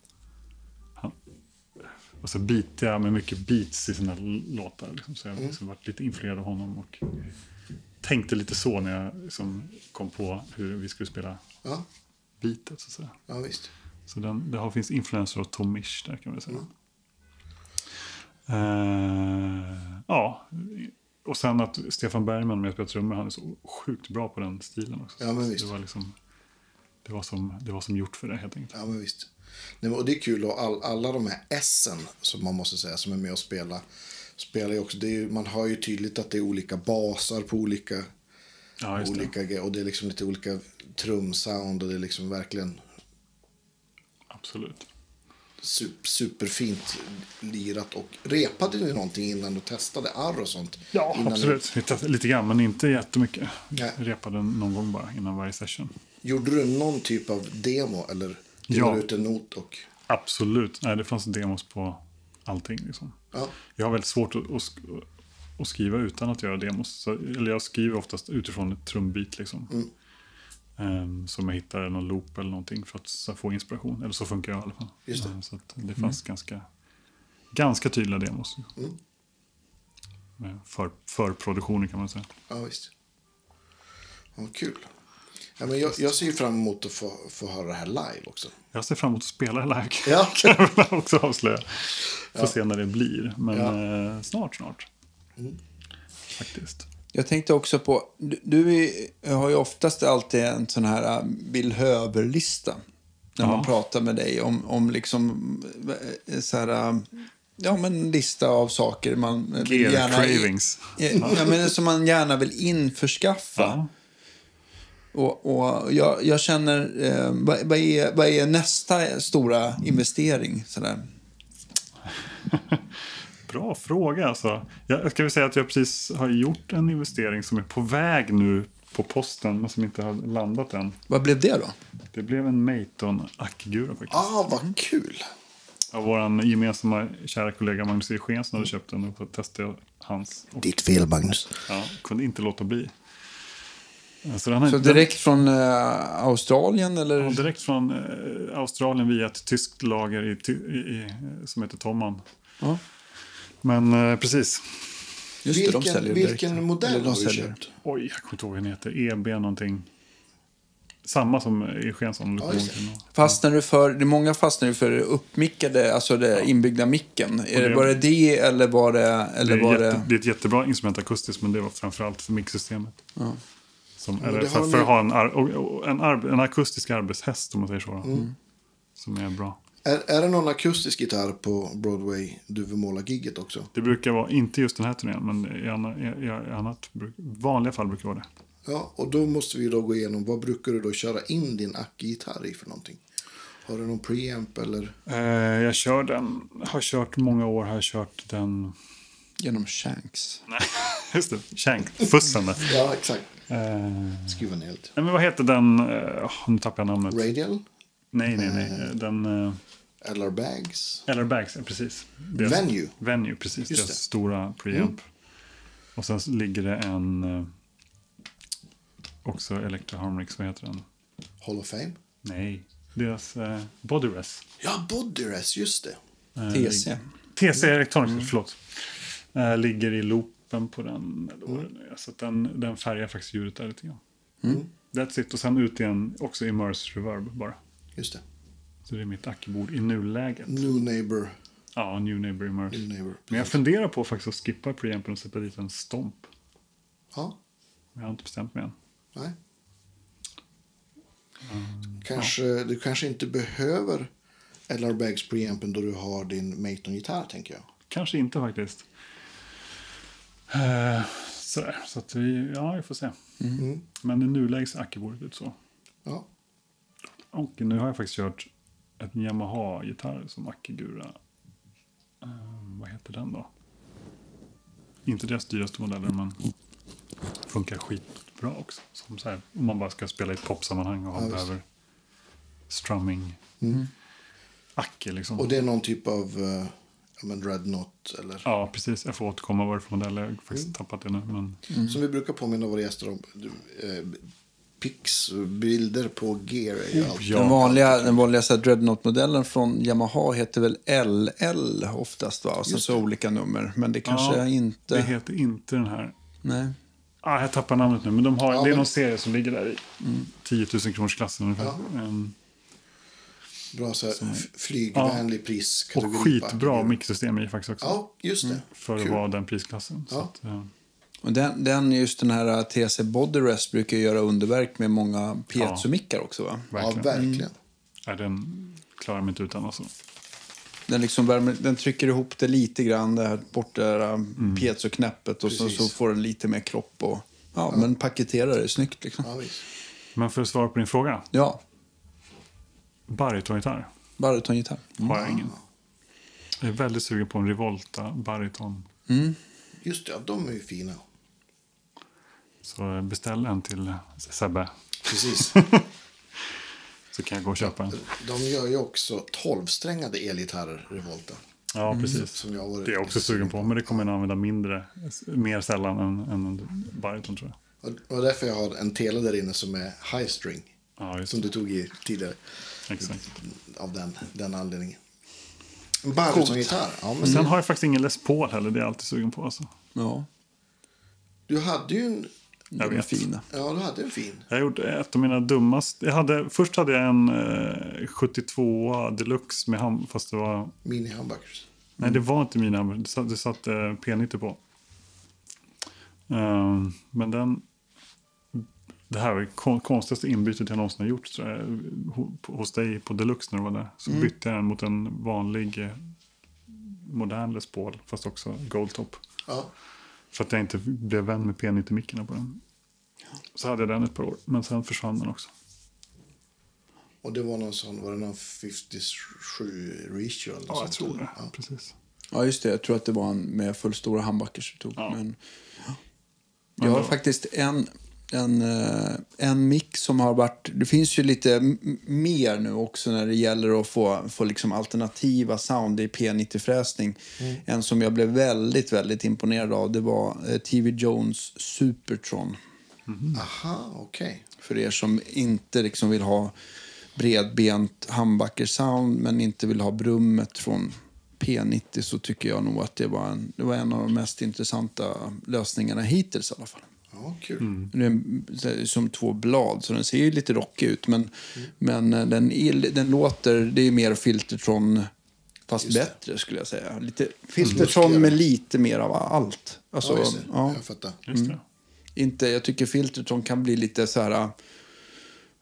Han, alltså beatiga med mycket beats i sina låtar. Liksom. Så jag har
Mm.
liksom varit lite influerad av honom. Och tänkte lite så när jag liksom kom på hur vi skulle spela
Ja,
beatet. Så, att säga.
ja visst.
Så den, det har, finns influenser av Tom Misch där kan man säga.
Mm.
Eh, ja, och sen att Stefan Bergman med spelar trummor, han är så sjukt bra på den stilen också.
Ja, men visst.
Det var, liksom, det, var som, det var som gjort för det helt enkelt.
Ja, men visst. Nej, och det är kul. Och all, alla de här essen som man måste säga som är med och spelar. Spelar ju också. Det ju- man hör ju tydligt att det är olika basar på olika,
Ja, det.
olika grejer. Och det är liksom lite olika trumsound. Och det är liksom verkligen
Absolut.
super, superfint lirat. Och repade ni någonting innan du testade arr och sånt?
Ja, absolut. Lite, lite grann, men inte jättemycket.
Nej.
Jag repade någon gång bara innan varje session.
Gjorde du någon typ av demo? Eller du
Ja.
la ut en not och...
Absolut. Nej, det fanns demos på allting. Liksom.
Ja,
Jag har väldigt svårt att, att, att skriva utan att göra demos. Så, eller jag skriver oftast utifrån ett trumbit. Liksom.
Mm.
Ehm, som jag hittar i någon loop eller någonting för att få inspiration. Eller så funkar jag i alla fall.
Just det.
Ehm, Så att det fanns ganska, ganska tydliga demos.
Mm.
Med För, för produktionen kan man säga.
ja visst. Ja, kul. Ja, men jag, jag ser ju fram emot att få, få höra det här live också.
Jag ser fram emot att spela live.
Ja.
kan jag också avslöja. Får se när det blir. Men
Ja. Mm.
eh, snart, snart. Faktiskt.
Jag tänkte också på, du, du har ju oftast alltid en sån här äh, Bill Höver-lista. När man
Ja.
pratar med dig om, om liksom äh, så här, äh, ja men en lista av saker man vill
Gear
gärna...
cravings.
Ja, men som man gärna vill införskaffa.
Ja.
Och, och jag, jag känner, eh, vad, vad, är, vad är nästa stora investering? Sådär?
Bra fråga alltså. Jag ska vi säga att jag precis har gjort en investering som är på väg nu på posten men som inte har landat än.
Vad blev det då?
Det blev en Mayton Akigura faktiskt.
Ah, vad kul!
Av vår gemensamma kära kollega Magnus Eugén som hade köpt den och så testade jag hans. Och,
Ditt fel, Magnus.
ja, kunde inte låta bli. Så, den har
Så direkt från eh, Australien eller?
Ja, direkt från eh, Australien via ett tyskt lager i, i, i, som heter Tomman.
Ja.
Men eh, precis.
Just det, de
vilken
säljer direkt.
vilken modell
Eller de
har du köpt?
Oj, jag kommer inte ihåg vad den heter. EB någonting. Samma som Eugensson.
Ja, det.
Fastnar du för, det är många fastnar ju för det uppmickade, alltså det inbyggda micken. Är det,
det-
var det det eller var det...
Det
Eller
är,
var
jätte,
det...
det är ett jättebra instrument akustiskt, men det var framförallt för mixsystemet.
Ja.
Som, eller
det
för, för att ha en, ar, en, en akustisk arbetshäst, om man säger så.
Mm.
Som är bra.
Är, är det någon akustisk gitarr på Broadway Duvemåla-gigget också?
Det brukar vara, inte just den här turnén, men i, anna, i, i annat, vanliga fall brukar det vara det.
Ja, och då måste vi då gå igenom vad brukar du då köra in din Acke-gitarr i för någonting? Har du någon preamp eller?
Eh, jag kör den, har kört många år, har jag kört den,
Genom Shanks.
nej, just det, Shank-fussen.
Ja, exakt.
Eh,
Skriva ner lite.
nej, men vad heter den, eh, nu tappar jag namnet.
Radial?
Nej, nej, nej, den,
LR Bags?
eller Bags, ja, precis. Deras-
Venue?
Venue, precis.
Just
deras
det.
stora preamp. Och sen ligger det en, eh, också Electro Harmonix, vad heter den?
Hall of Fame?
Nej, deras uh, Body Res.
Ja, Bodyrest, just det.
Eh,
TC.
ligger- TC Electronics, förlåt. Eh, ligger i loopen på den. Eller vad det nu är. Så att den, den färgar faktiskt ljudet där lite grann. That's it. Och sen ut igen också Immerse Reverb bara.
Just det.
Så det är mitt ackebord i nuläget.
New Neighbor.
Ja, New Neighbor Immerse.
New Neighbor.
Men jag funderar på faktiskt att skippa preampen och sätta dit en stomp.
Ja,
Jag har inte bestämt mig än.
nej. Kanske, Du kanske inte behöver LR Bags preampen då du har din Maton-gitarr, tänker jag.
Kanske inte faktiskt. Eh, sådär, så att vi, ja, vi får se.
Mm.
Men i nuläget ser ackebordet ut så.
Ja,
Och nu har jag faktiskt kört ett Yamaha-gitarr som Akigura. Uh, vad heter den då? Inte deras dyraste modeller, men funkar skitbra också. Som så här, om man bara ska spela i ett popsammanhang och
Ja,
behöver strumming. Acke liksom.
och det är någon typ av uh, ja, men Dreadnought eller
Ja, precis. Jag får återkomma vad det är för modell. Jag har faktiskt
Mm.
tappat det nu. Men
som vi brukar påminna våra gäster om. Du, eh, pix bilder på gear. Alltid-
Ja.
Den vanliga, den vanliga så Dreadnought-modellen från Yamaha heter väl LL oftast va? Och sen så olika nummer. Men det kanske
Ja,
inte...
Det heter inte den här.
Nej.
Ah, jag tappar namnet nu, men de har,
Ja,
det är
men-
någon serie som ligger där i 10 000 kronors klassen ungefär. Ehm,
Bra så här, f- flygvänlig
och
priskategori.
skitbra micksystem i faktiskt också.
Ja, just det.
För att
Kul.
vara den prisklassen. Så
Ja.
att, eh,
Och den, den, just den här TC Body Rest brukar göra underverk med många piezomickar också va?
Ja,
verkligen.
verkligen.
Nej, den klarar mig inte utan alltså.
Den, liksom värmer, den trycker ihop det lite grann, det här bort det där
Mm.
piezoknäppet och så, så får den lite mer kropp. Och, ja, Men paketerar det snyggt liksom.
Ja, visst.
Men för att svara på din fråga.
Ja,
Barytongitarr
baritongitarr.
har jag ingen. Jag är väldigt sugen på en Revolta bariton.
Just det, ja, de är ju fina.
Så beställ en till Sebbe.
Precis.
Så kan jag gå och köpa en.
De gör ju också 12-strängade elgitarrer, Revolta.
Ja, precis.
Som jag varit
Det är jag också sugen på. Men det kommer jag nog använda mindre, mer sällan än, än en bariton tror jag.
Och det var därför jag har en tele där inne som är high string.
Ja,
Som du tog i tidigare.
Exakt.
Av den, den anledningen. En baritongitarr. Ja, men
Sen har jag faktiskt ingen Les Paul heller. Det är jag alltid sugen på. Alltså.
Ja,
Du hade ju en...
de
Jag
är
vet.
fina.
Ja, du hade en fin.
Jag gjort ett av mina dummaste. Jag hade, först hade jag en eh, 72 deluxe med ham, fast det var...
Mini humbuckers.
Nej, det var inte mina. Det satt, det satt eh, P90 på. Ehm, men den... Det här var det kon- konstigaste inbytet jag någonsin har gjort tror jag, ho- hos dig på Deluxe när du var där. Så bytte jag den mot en vanlig eh, modern Les Paul, fast också Goldtop.
Ja.
För att jag inte blev vän med P90-mickarna på den. Så hade jag den ett par år, men sen försvann den också.
Och det var någon sån, var det någon 57 Reach eller något
Ja, jag tror det.
Ja.
Precis.
Ja, just det. Jag tror att det var en med fullstora handbackers du tog.
Ja.
Men,
Men
jag har faktiskt en, en, eh, en mick som har varit... Det finns ju lite mer nu också när det gäller att få, få liksom alternativa sound i P90-fräsning. En som jag blev väldigt, väldigt imponerad av det var eh, TV Jones Supertron.
Aha, okej.
För er som inte liksom vill ha bredbent handbacker-sound men inte vill ha brummet från P90 så tycker jag nog att det var en, det var en av de mest intressanta lösningarna hittills i alla fall.
Ja, kul.
Mm.
Den är så här som två blad, så den ser ju lite rockig ut. Men, men eh, den, är- den låter, det är mer Filtertron, fast
Just det.
bättre skulle jag säga. Lite, Filtertron med lite mer av allt. Alltså,
Ja, just det.
ja,
Jag fattar.
Just det.
Inte, jag tycker Filtertron kan bli lite så här...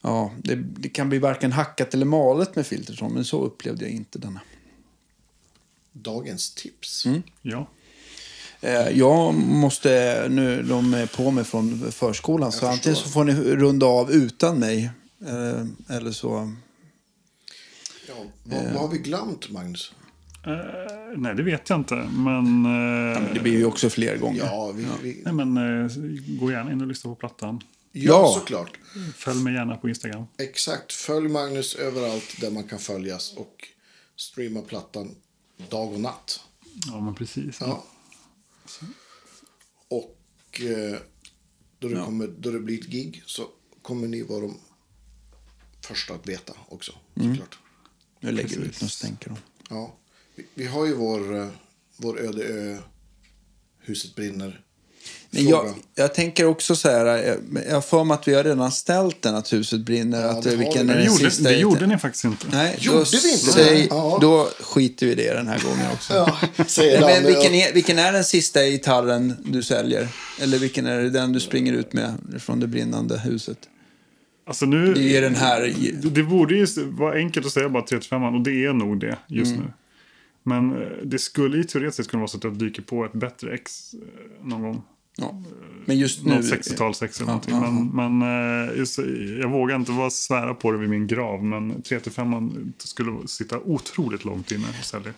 Ja, det, det kan bli varken hackat eller malet med Filtertron, men så upplevde jag inte denna.
Dagens tips.
Mm.
Ja.
Eh, Jag måste, nu de är på mig från förskolan, så
förstår.
antingen så får ni runda av utan mig, eh, eller så...
Ja, vad, vad har vi glömt, Magnus?
Eh, nej, det vet jag inte. Men, eh,
Ja, men det blir ju också fler gånger.
Ja, vi, vi,
nej, men eh, gå gärna in och lyssna på plattan.
ja,
Ja.
såklart.
Följ mig gärna på Instagram.
Exakt. Följ Magnus överallt där man kan följas och streama plattan dag och natt.
Ja, men precis.
Ja. Och eh, då, det kommer, då det blir ett gig så kommer ni vara de första att veta också. Såklart.
Nu lägger vi ut något stänker dem.
Ja. Vi, vi har ju vår, eh, vår öde ö, huset brinner.
Men jag, jag tänker också så här, jag- jag har för mig att vi har redan ställt den att huset brinner.
Ja,
att,
det
eh, vilken
vi.
är
Det
den
gjorde,
sista
det gjorde ni faktiskt inte.
Nej,
Gjorde
då,
vi inte det?
säg,
Ja.
då skiter vi i det den här gången också.
Ja, säger
Men
Danne.
vilken är, vilken är den sista gitarren du säljer? Eller vilken är det den du springer ut med från det brinnande huset?
Alltså nu,
Det är den här...
det, det borde ju vara enkelt att säga bara 335 och det är nog det just
Mm.
nu. Men eh, det skulle ju teoretiskt kunna vara så att jag dyker på ett bättre ex eh, någon gång.
Ja. Men just nu...
Något 60-tal sex eller
Ja,
någonting.
ja,
Men, men eh, just, jag vågar inte vara svära på det vid min grav. Men 335 skulle sitta otroligt långt inne och sälja.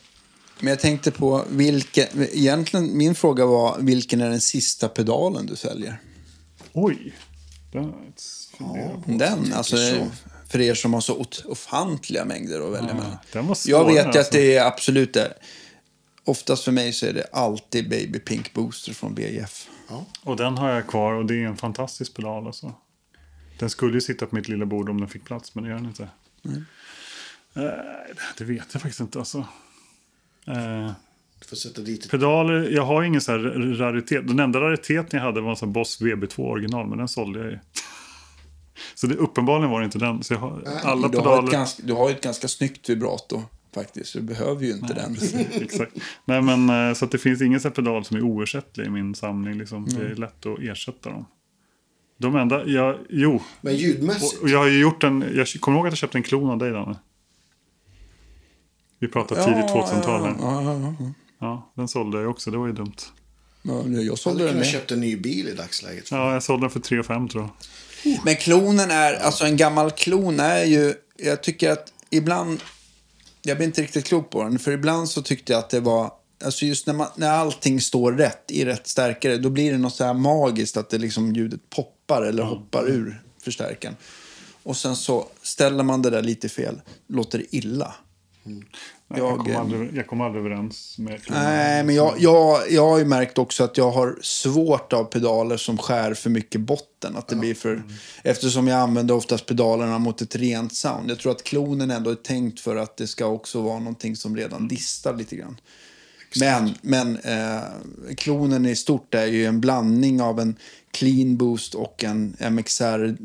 Men jag tänkte på vilken... Egentligen, min fråga var vilken är den sista pedalen du säljer?
Oj! Funderat på.
Den, alltså
så.
För er som har så ofantliga mängder att välja mellan. Jag vet ju att det är absolut det. Oftast för mig så är det alltid Baby Pink Booster från BJF.
Ja.
Och den har jag kvar och det är en fantastisk pedal alltså. Den skulle ju sitta på mitt lilla bord om den fick plats, men det gör den inte. Eh, det vet jag faktiskt inte. Alltså. Eh,
Du får sätta dit ett
pedaler, jag har ingen så här raritet. Den enda rariteten jag hade var en sån Boss VB2 original, men den sålde jag ju. Så det, uppenbarligen var det inte den. Så jag har, alla
du, har
pedaler...
ett ganska, du har ju ett ganska snyggt vibrato faktiskt. så Du behöver ju inte den.
Exakt. Nej, men, eh, så att det finns ingen pedal som är oersättlig i min samling. Liksom. Det
Mm.
är lätt att ersätta dem. De enda, jag, jo,
Men ljudmässigt.
och, och jag har ju gjort en, jag kommer ihåg att jag köpte en klon av dig Danne. Vi pratar tidigt 2000-tal här. Ja,
Ja, ja, ja.
den sålde jag också, det var ju dumt.
ja. Jag
Jag
sålde den med.
köpt en ny bil i dagsläget.
Ja, jag sålde den för 3 5 tror jag.
Men klonen är, alltså en gammal klon är ju, jag tycker att ibland, jag blir inte riktigt klok på den, för ibland så tyckte jag att det var, alltså just när, man, när allting står rätt i rätt stärkare, då blir det något så här magiskt att det liksom ljudet poppar eller hoppar ur förstärkaren. Och sen så ställer man det där lite fel, låter det illa.
Nej, jag,
Jag,
kom
eh,
aldrig, jag kom aldrig överens med.
Nej, men jag, jag, jag har ju märkt också att jag har svårt av pedaler som skär för mycket botten. Att det blir för, eftersom jag använder oftast pedalerna mot ett rent sound. Jag tror att klonen ändå är tänkt för att det ska också vara någonting som redan distar lite grann. Men, men eh, klonen i stort är ju en blandning av en clean boost och en MXR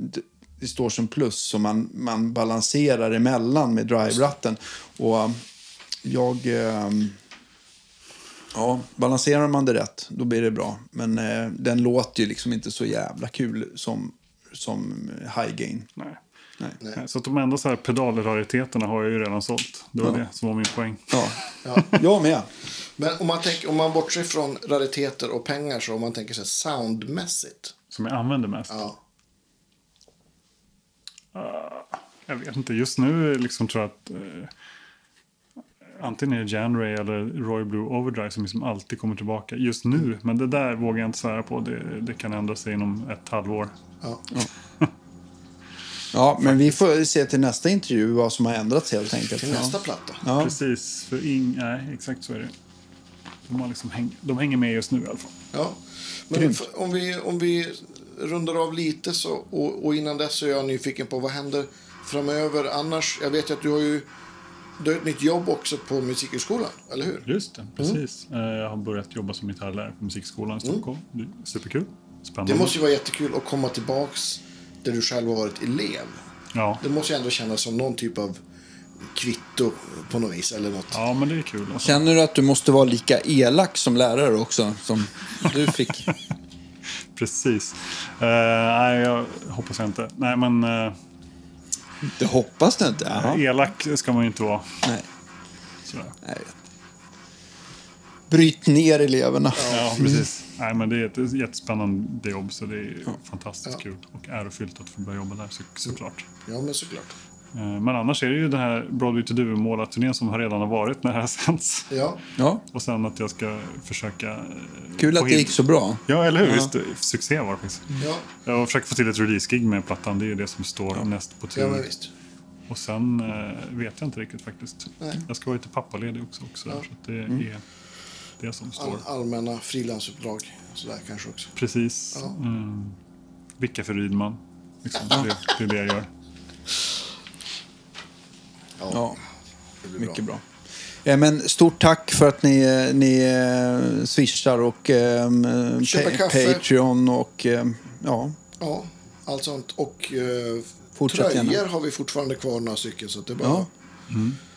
det står som plus som man, man balanserar emellan med drive-ratten. Och jag... Eh, ja, balanserar man det rätt, då blir det bra. Men eh, den låter ju liksom inte så jävla kul som, som high gain.
Nej.
Nej.
Nej, Så att de enda så här pedalrariteterna har jag ju redan sålt. Det var
Ja.
det som var min poäng.
Ja, jag med.
Men om man, tänker, om man bortser från rariteter och pengar så om man tänker sig soundmässigt.
Som jag använder mest.
Ja.
Jag vet inte, just nu liksom tror jag att eh, antingen är det Janray eller Roy Blue Overdrive som liksom alltid kommer tillbaka just nu. Men det där vågar jag inte svära på. Det, det kan ändra sig inom ett halvår.
Ja.
Ja, men vi får se till nästa intervju vad som har ändrats helt enkelt.
Till nästa
Ja.
platta.
Ja.
Precis, för ing, nej, exakt så är det. De, har liksom häng, de hänger med just nu i alla fall.
Ja. Men om vi, om vi rundar av lite så, och, och innan dess så är jag nyfiken på vad händer framöver annars. Jag vet ju att du har ju du har ett nytt jobb också på Musikhögskolan, eller hur?
Just det, precis. Eh, Jag har börjat jobba som gitarrlärare på Musikskolan i Stockholm. Det är superkul. Spännande.
Det måste ju vara jättekul att komma tillbaks där du själv har varit elev.
ja.
Det måste ju ändå kännas som någon typ av kvitto på något vis. Eller något.
ja, men det är kul. Alltså.
Känner du att du måste vara lika elak som lärare också, som du fick?
Precis. Eh, nej, jag hoppas jag inte. Nej, men eh,
Det hoppas du inte? Jaha.
elak ska man ju inte vara.
Nej,
Sådär.
vet. Bryt ner eleverna.
Ja, precis. Nej, men det är ett jättespännande jobb, så det är fantastiskt kul. Och ärofyllt att få börja jobba där, så, såklart.
Ja, men såklart.
Eh, Men annars är det ju den här Broadway to Duvemåla-turnén som har redan har varit när det här sänds.
Ja,
Ja,
Och sen att jag ska försöka... eh,
kul att det gick så bra.
Ja, eller hur?
Ja.
Visst, succé var det faktiskt.
ja,
Jag försöker få till ett release-gig med plattan. Det är ju det som står näst på tur.
ja men visst.
Och sen eh, vet jag inte riktigt faktiskt.
Nej.
Jag ska vara lite pappaledig också. också Så att det
Mm.
är det som står.
All, allmänna frilansuppdrag. Sådär kanske också.
Precis.
Ja.
Mm. Vicka för Rydman. Liksom. Det, det är det jag gör.
Ja,
det blir
mycket bra. Eh, Men stort tack för att ni, eh, ni eh, swishar och eh, pa-
kaffe.
Patreon och ja,
Ja, allt sånt. Och eh,
Fortsätt
tröjor
gärna.
har vi fortfarande kvar några stycken. Så att det är bara...
Ja.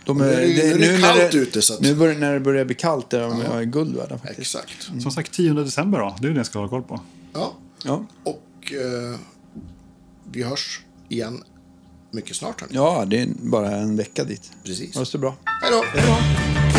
De
Nu är det- nu är det
när
kallt ute, så att-
Nu börjar, när det börjar bli kallt är de ja. guld värda faktiskt.
Exakt.
Som sagt, 10 december då. Det är det jag ska hålla koll på.
Ja,
Ja.
och eh, vi hörs igen mycket snart. Hörni.
ja, det är bara en vecka dit.
Precis.
Ha det så bra.
Hej då!
Hej då.